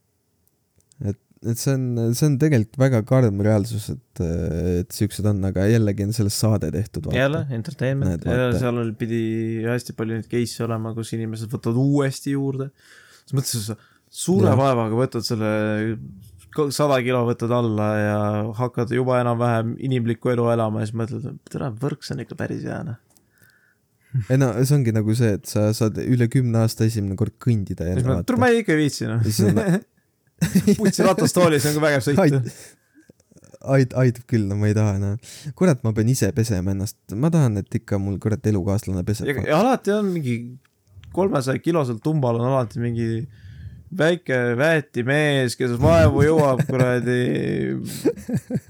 et, et see on, see on tegelikult väga karm reaalsus, et, et siuksed on, aga jällegi on sellest saade tehtud. jälle, entertainment, seal oli, pidi hästi palju neid case'e olema, kus inimesed võtavad uuesti juurde. selles mõttes, sa suure ja. vaevaga võtad selle sada kilo võtad alla ja hakkad juba enam-vähem inimlikku elu elama ja siis mõtled, tere, võrk, see on ikka päris hea, noh. ei no see ongi nagu see, et sa saad üle kümne aasta esimene kord kõndida ja tule, ma ikka ei viitsi, noh. [laughs] putsi ratastoolis on ka vägev sõita. ait-, aitab küll, no ma ei taha enam no.. kurat, ma pean ise pesema ennast, ma tahan, et ikka mul kurat elukaaslane peseb. ja alati on mingi kolmesaja kilosel tumbal on alati mingi väike väetimees, kes vaevu jõuab kuradi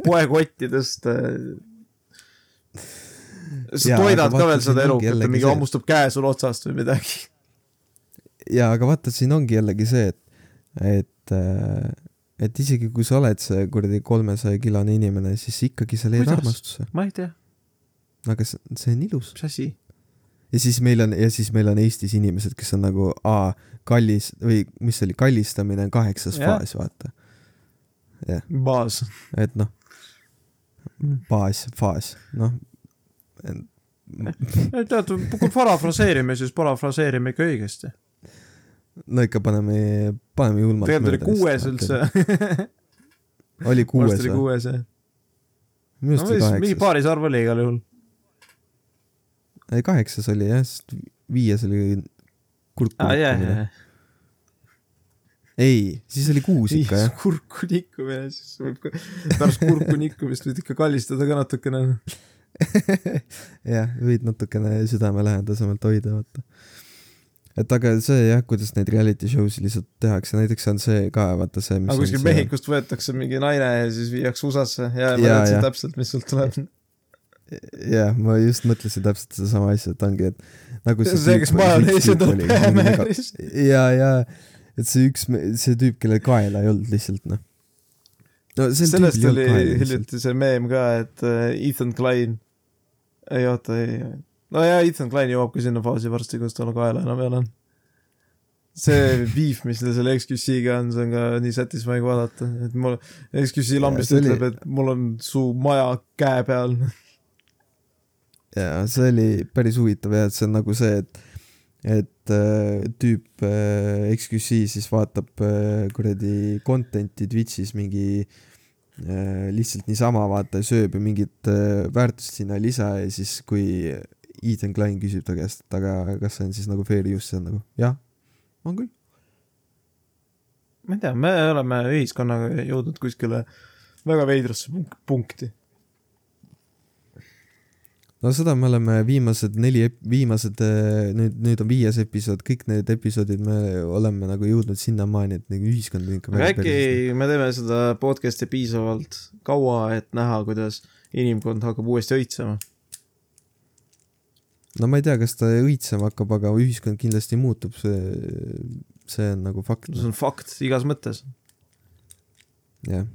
poekottidest. sa toidad ka veel seda elukat ja mingi hammustab käe sul otsast või midagi. ja aga vaata, siin ongi jällegi see, et, et, äh, et isegi kui sa oled see kuradi kolmesaja kilone inimene, siis ikkagi sa leiad armastuse. ma ei tea. aga see, see on ilus. mis asi? Ja siis meil on, ja siis meil on Eestis inimesed, kes on nagu A, kallis või mis see oli, kallistamine on kaheksas ja. faas, vaata. jah. baas. et noh, baas, faas, noh. tead, kui parafraseerime, siis parafraseerime ikka õigesti. no ikka paneme, paneme julmalt tegelikult oli kuues üldse oli kuues või? minu arust oli kaheksas. mingi paarisarv oli igal juhul kaheksas oli jah, sest viies oli kurku ah, nikkumine. ei, siis oli kuus ikka jah. kurku nikkumine, siis võib ka, pärast kurku nikkumist võid ikka kallistada ka natukene [laughs] jah, võid natukene südamelähedasemalt hoida, vaata. et aga see jah, kuidas neid reality show sid lihtsalt tehakse, näiteks on see ka, vaata see, mis aga kuskil Mehhikost võetakse mingi naine ja siis viiakse USA-sse ja, ja ma teadsin täpselt, mis sealt tuleb jah, ma just mõtlesin täpselt sedasama asja, et ongi, et nagu see see, kes majoneesi tuleb peameelis. ja, ja, et see üks, see tüüp, kellel kaela ei olnud lihtsalt, noh. no sellest oli hiljuti see meem ka, et uh, Ethan Klein, ei oota, ei, no jaa, Ethan Klein jõuab ka sinna faasi varsti, kus tal kaela enam ei ole. see beef, mis neil selle XQC-ga on, see on ka nii satisfying vaadata, et mul, XQC lambist ütleb, et mul on su maja käe peal [laughs] ja see oli päris huvitav jah, et see on nagu see, et, et äh, tüüp äh, XQC siis vaatab äh, kuradi content'i Twitch'is mingi äh, lihtsalt niisama vaata, sööb ja mingit äh, väärtust sinna ei lisa ja siis, kui Ethan Klein küsib ta käest, et aga kas see on siis nagu fair use, see on nagu jah, on küll. ma ei tea, me oleme ühiskonnaga jõudnud kuskile väga veidrasse punkti no seda me oleme viimased neli, viimased, äh, nüüd, nüüd on viies episood, kõik need episoodid me oleme nagu jõudnud sinnamaani, et nagu ühiskond on ikka äkki me teeme seda podcast'i piisavalt kaua, et näha, kuidas inimkond hakkab uuesti õitsema? no ma ei tea, kas ta õitsema hakkab, aga ühiskond kindlasti muutub, see, see on nagu fakt. see on fakt igas mõttes. jah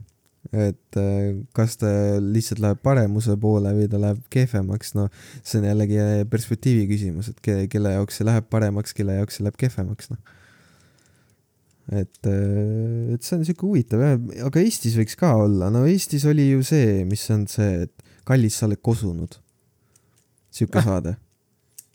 et äh, kas ta lihtsalt läheb paremuse poole või ta läheb kehvemaks, no see on jällegi perspektiivi küsimus, et ke, kelle jaoks see läheb paremaks, kelle jaoks see läheb kehvemaks, noh. et, äh, et see on siuke huvitav jah, aga Eestis võiks ka olla, no Eestis oli ju see, mis on see, et kallis, sa oled kosunud. siuke ah. [laughs] saade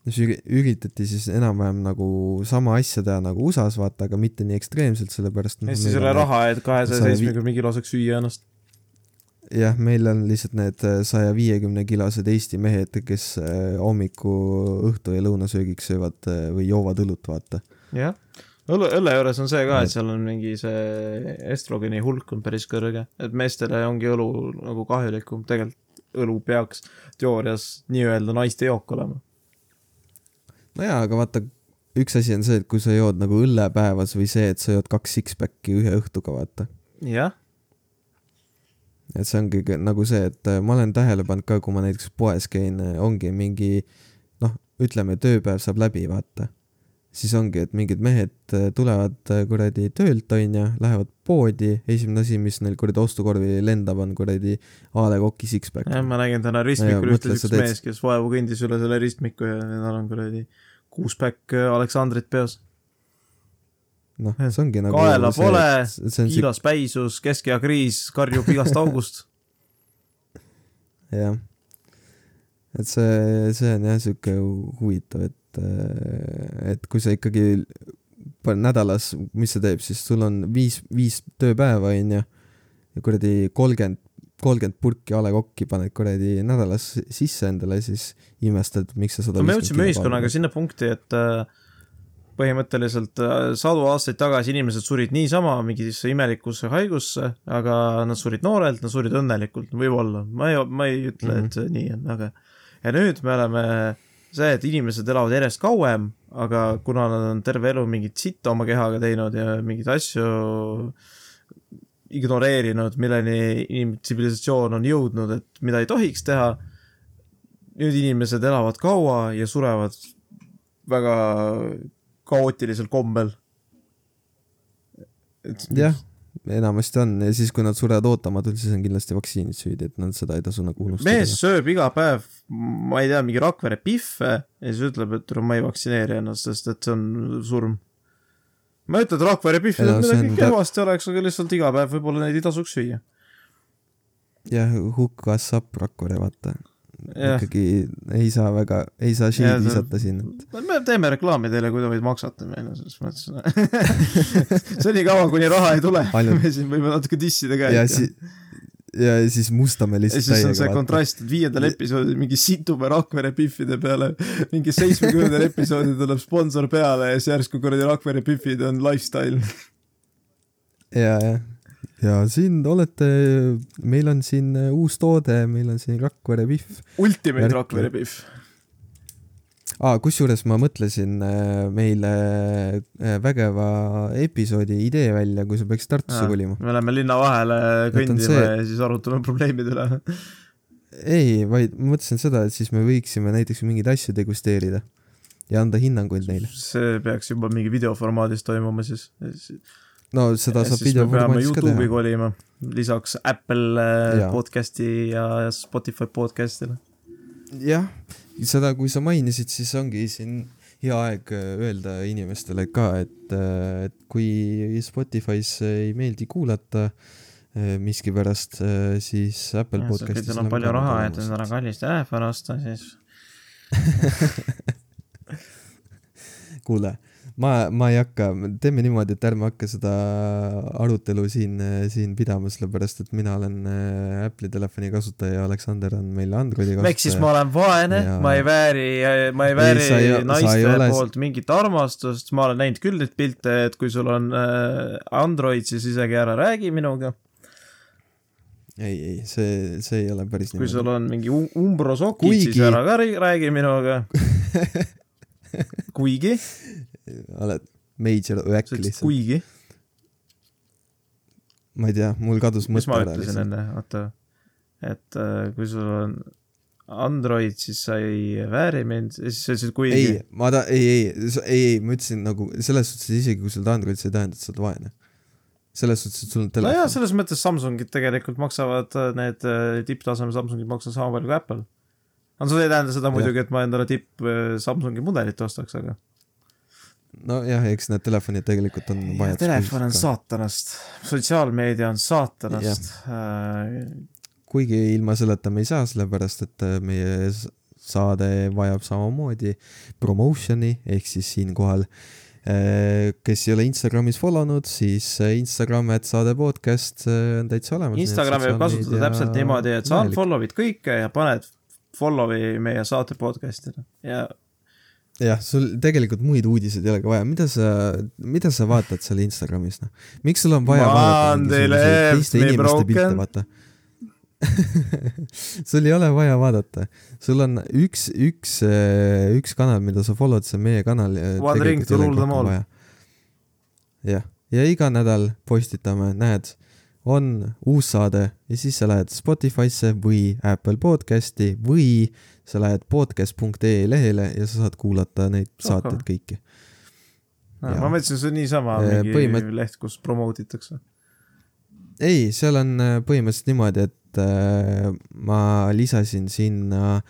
siis üritati siis enam-vähem nagu sama asja teha nagu USA-s vaata, aga mitte nii ekstreemselt, sellepärast. Eestis ei ole raha, et kahesaja seitsmekümne kiloseks süüa ennast. jah, meil on lihtsalt need äh, saja viiekümne kilosed Eesti mehed, kes äh, hommiku, õhtu ja lõunasöögiks söövad äh, või joovad õlut, vaata. jah, õlle, õlle juures on see ka, et seal on mingi see estrogeeni hulk on päris kõrge, et meestele ongi õlu nagu kahjulikum, tegelikult õlu peaks teoorias nii-öelda naiste jook olema nojaa, aga vaata, üks asi on see, et kui sa jood nagu õlle päevas või see, et sa jood kaks six-pack'i ühe õhtuga, vaata. jah. et see ongi nagu see, et äh, ma olen tähele pannud ka, kui ma näiteks poes käin, äh, ongi mingi noh, ütleme, tööpäev saab läbi, vaata. siis ongi, et mingid mehed äh, tulevad kuradi töölt, onju, lähevad poodi, esimene asi, mis neil kuradi ostukorvi lendab, on kuradi A Le Coq'i six-pack. jah, ma nägin täna ristmikul ühte siukest meest, kes vaevu kõndis üle selle ristmiku ja tal on kuradi kuuspäkk äh, Aleksandrit peas. noh, see ongi nagu kaela pole, kiilas see... päisus, keskea kriis karjub igast august. [laughs] jah. et see, see on jah sihuke huvitav, et, äh, et kui sa ikkagi nädalas, mis see teeb siis, sul on viis, viis tööpäeva, onju, ja kuradi kolmkümmend kolmkümmend purki A Le Coq'i paned kuradi nädalas sisse endale, siis imestad, miks sa sada no me jõudsime ühiskonnaga sinna punkti, et äh, põhimõtteliselt äh, sadu aastaid tagasi inimesed surid niisama mingisse imelikusse haigusse, aga nad surid noorelt, nad surid õnnelikult, võib-olla, ma ei, ma ei ütle mm, -hmm. et nii on, aga ja nüüd me oleme see, et inimesed elavad järjest kauem, aga kuna nad on terve elu mingit sitta oma kehaga teinud ja mingeid asju ignoreerinud, milleni inimtsivilisatsioon on jõudnud, et mida ei tohiks teha. nüüd inimesed elavad kaua ja surevad väga kaootilisel kombel. jah, enamasti on ja siis, kui nad surevad ootamatult, siis on kindlasti vaktsiinid süüdi, et nad seda ei tasu nagu unustada. mees sööb iga päev, ma ei tea, mingi Rakvere pihve ja siis ütleb, et ma ei vaktsineeri ennast, sest et see on surm ma ei ütle, et Rakvere pihvid no, midagi kehvasti oleks, aga lihtsalt iga päev võib-olla neid ei tasuks süüa. jah, hukk up Rakvere, vaata. ikkagi ei saa väga, ei saa shield visata siin et.... me teeme reklaami teile, kui te võid maksata meile selles mõttes [laughs] senikaua, kuni raha ei tule Ainult... me siin võime natuke dissida ka. ja si-, ja siis mustame lihtsalt täiega. siis on see kontrast, et viiendal episoodil mingi situme Rakvere Biffide peale, mingi seitsmekümnendal episoodil tuleb sponsor peale ja siis järsku kuradi Rakvere Biffid on lifestyle. ja, jah. ja siin olete, meil on siin uus toode, meil on siin Rakvere Biff. Ultimate Rakvere Biff ah,. kusjuures ma mõtlesin äh, meile äh, vägeva episoodi idee välja, kui sa peaksid Tartusse kolima. me läheme linna vahele kõndima see... ja siis arutame probleemide üle ei, vaid ma mõtlesin seda, et siis me võiksime näiteks mingeid asju degusteerida ja anda hinnanguid neile. see peaks juba mingi videoformaadis toimuma siis. no seda saab videoformaadis ka teha. kolima, lisaks Apple äh, ja. podcast'i ja Spotify podcast'ile. jah, seda, kui sa mainisid, siis ongi siin hea aeg äh, öelda inimestele ka, et, äh, et kui Spotify's ei meeldi kuulata äh, miskipärast, siis Apple ja, podcastis on palju raha, et endale kallist telefoni osta, siis [laughs] [laughs] kuule ma, ma ei hakka, teeme niimoodi, et ärme hakka seda arutelu siin, siin pidama, sellepärast et mina olen äh, Apple'i telefoni kasutaja ja Aleksander on meil Androidi kasutaja. ehk siis ma olen vaene? Ja..., ma ei vääri, ma ei vääri ei, ei, naiste ole... poolt mingit armastust, ma olen näinud küll neid pilte, et kui sul on äh, Android, siis isegi ära räägi minuga. Ei, ei, see, see ei ole päris kui sul on mingi um umbrosokid Kuigi..., siis ära ka räägi minuga. [laughs] Kuigi. Oled major öök lihtsalt. kuigi. ma ei tea, mul kadus mõte ära. mis ma ütlesin enne, oota, et uh, kui sul on Android, siis sa ei vääri mind, siis sa ütlesid kuigi. ei, ma ta-, ei, ei, ei, ei, ma ütlesin nagu selles suhtes, isegi kui sul on Android, see ei tähenda, et sa oled vaene selles suhtes, et sul on telefon. nojah, selles mõttes Samsungid tegelikult maksavad, äh, need äh, tipptaseme Samsungid maksavad sama palju kui Apple. no see ei tähenda seda muidugi, et ma endale tipp äh, Samsungi mudelit ostaks, aga. Nojah, eks need telefonid tegelikult on vajadus. Telefon on saatanast, sotsiaalmeedia on saatanast. kuigi ilma selleta me ei saa, sellepärast et meie saade vajab samamoodi promotion'i ehk siis siinkohal äh, Äh, kes ei ole Instagramis follow nud, siis äh, Instagram, et saade podcast äh, on täitsa olemas. Instagrami võib kasutada täpselt niimoodi, et sa unfollow'id kõike ja paned follow'i meie saate podcast'ile ja jah, sul tegelikult muid uudiseid ei olegi vaja, mida sa, mida sa vaatad seal Instagramis, noh? miks sul on vaja Ma vaadata teiste inimeste pilte, vaata? [laughs] Sul ei ole vaja vaadata, sul on üks, üks, üks kanal, mida sa follow'd, see on meie kanal. Jah, ja iga nädal postitame, näed, on uus saade ja siis sa lähed Spotify'sse või Apple podcast'i või sa lähed podcast.ee lehele ja sa saad kuulata neid okay. saateid kõiki. ma mõtlesin, see on niisama äh, mingi Põhimõtt... leht, kus promote itakse ei, seal on äh, põhimõtteliselt niimoodi, et et äh, ma lisasin sinna äh,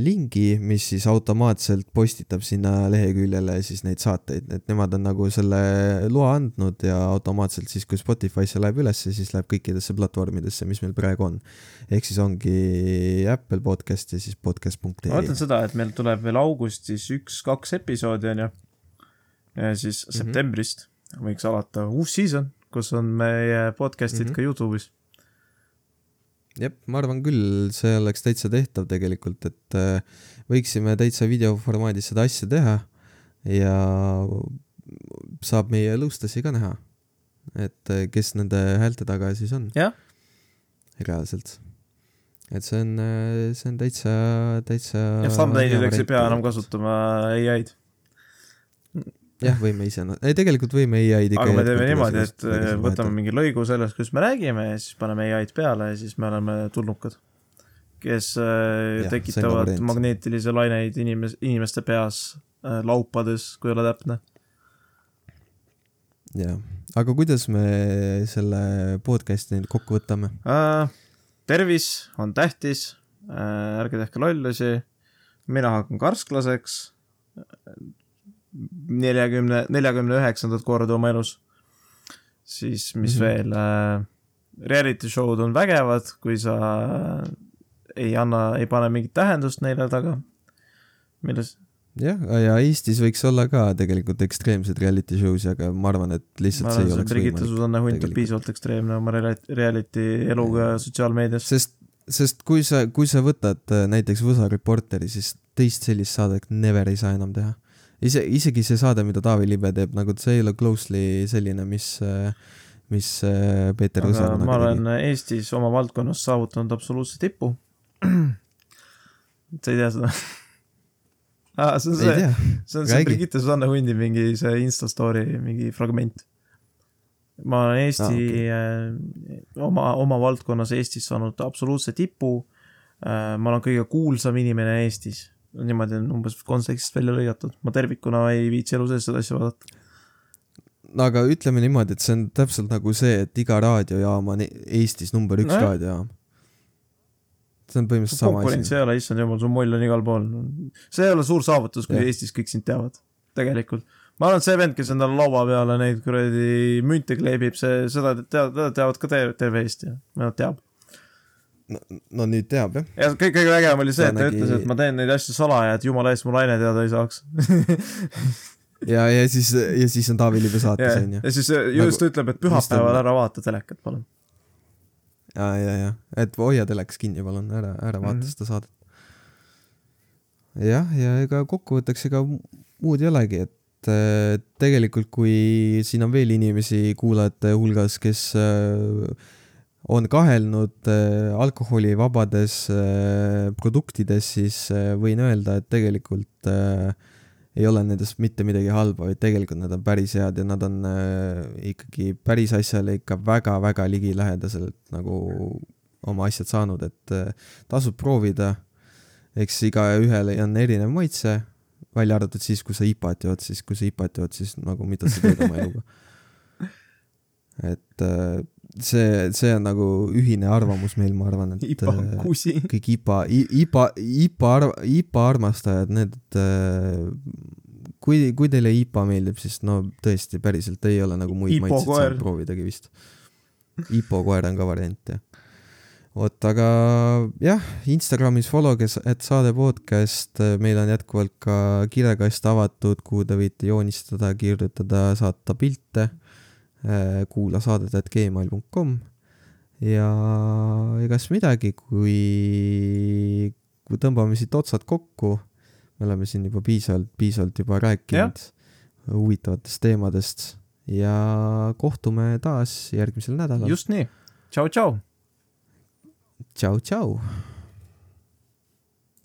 lingi, mis siis automaatselt postitab sinna leheküljele siis neid saateid, et nemad on nagu selle loa andnud ja automaatselt siis, kui Spotify'sse läheb ülesse, siis läheb kõikidesse platvormidesse, mis meil praegu on. ehk siis ongi Apple podcast ja siis podcast.ee. ma mõtlen seda, et meil tuleb veel augustis üks-kaks episoodi onju. ja siis mm -hmm. septembrist võiks alata uus season, kus on meie podcast'id mm -hmm. ka Youtube'is jah, ma arvan küll, see oleks täitsa tehtav tegelikult, et äh, võiksime täitsa videoformaadis seda asja teha ja saab meie lõustasi ka näha. et äh, kes nende häälte taga siis on. reaalselt. et see on, äh, see on täitsa, täitsa. ja thumbnailideks ei pea enam kasutama ai-d jah, võime ise, ei tegelikult võime ai-d ikka aga me teeme niimoodi, et võtame mingi lõigu sellest, kus me räägime ja siis paneme ai-d peale ja siis me oleme tulnukad, kes äh, ja, tekitavad magneetilisi laineid inimes-, inimeste peas äh, laupades, kui olla täpne. jah, aga kuidas me selle podcast'i nüüd kokku võtame? Äh,? tervis on tähtis äh,, ärge tehke lollusi, mina hakkan karsklaseks neljakümne, neljakümne üheksandat korda oma elus. siis mis mm -hmm. veel äh,, reality show'd on vägevad, kui sa ei anna, ei pane mingit tähendust neile taga. milles? jah, ja Eestis võiks olla ka tegelikult ekstreemseid reality show'si, aga ma arvan, et lihtsalt arvan, see ei oleks Brigitte Susanne Hunt on piisavalt ekstreemne oma reality eluga sotsiaalmeedias. sest, sest kui sa, kui sa võtad äh, näiteks Võsa Reporteri, siis teist sellist saadet never ei saa enam teha ise, isegi see saade, mida Taavi Libe teeb, nagu see ei ole closely selline, mis, mis äh, Peeter Õsa kunagi ma olen tegi. Eestis oma valdkonnas saavutanud absoluutse tipu. [clears throat] sa ei tea seda [laughs] ah,? see on see, see on see Brigitte Susanne Hundi mingi see Insta story mingi fragment. ma olen Eesti ah,, okay. äh, oma, oma valdkonnas Eestis saanud absoluutse tipu äh,. ma olen kõige kuulsam inimene Eestis niimoodi on umbes kontekstist välja lõigatud, ma tervikuna ei viitsi elu sees seda asja vaadata. no aga ütleme niimoodi, et see on täpselt nagu see, et iga raadiojaam on Eestis number üks no, raadiojaam. see on põhimõtteliselt sama asi. konkurents ei ole, issand jumal, su moll on igal pool. see ei ole suur saavutus, kui ja. Eestis kõik sind teavad, tegelikult. ma arvan, et see vend, kes endale laua peale neid kuradi münte kleebib, see, seda teavad, teda teavad ka terve Eesti, vähemalt teab no, no nüüd teab jah. ja kõige, kõige vägevam oli see, et ta nägi... ütles, et ma teen neid asju salaja, et jumala eest mu naine teada ei saaks [laughs] ja, ja siis, ja siis on Taavi Liive saates onju. ja siis just nagu, ütleb, et pühapäeval ära vaata telekat, palun. ja, ja, ja, et hoia telekas kinni, palun, ära, ära vaata mm -hmm. seda saadet. jah, ja ega kokkuvõtteks ega muud ei olegi, et tegelikult, kui siin on veel inimesi kuulajate hulgas, kes äh, on kahelnud äh, alkoholivabades äh, produktides, siis äh, võin öelda, et tegelikult ei ole nendest mitte midagi halba, vaid tegelikult nad on päris head ja nad on ikkagi päris asjale ikka väga-väga ligilähedaselt nagu oma asjad saanud, et tasub proovida. eks igaühel on erinev maitse, välja arvatud siis, kui sa IPA-t jood, siis kui sa IPA-t jood, siis nagu mida sa teed oma eluga. [laughs] et see, see on nagu ühine arvamus meil, ma arvan, et IPA äh, kusi. [laughs] kõik IPA, IPA, IPA arv-, IPA armastajad, need, kui, kui teile IPA meeldib, siis no tõesti, päriselt ei ole nagu muid IPO maitseid saanud proovidagi vist. IPO koer on ka variant, jah. vot, aga jah, Instagramis follow'ge, et saade podcast, meil on jätkuvalt ka kirjakast avatud, kuhu te võite joonistada, kirjutada, saata pilte. Kuula saadet, et gmail.com ja egas midagi, kui, kui tõmbame siit otsad kokku, me oleme siin juba piisavalt, piisavalt juba rääkinud huvitavatest teemadest ja kohtume taas järgmisel nädalal. just nii. tšau, tšau. tšau, tšau.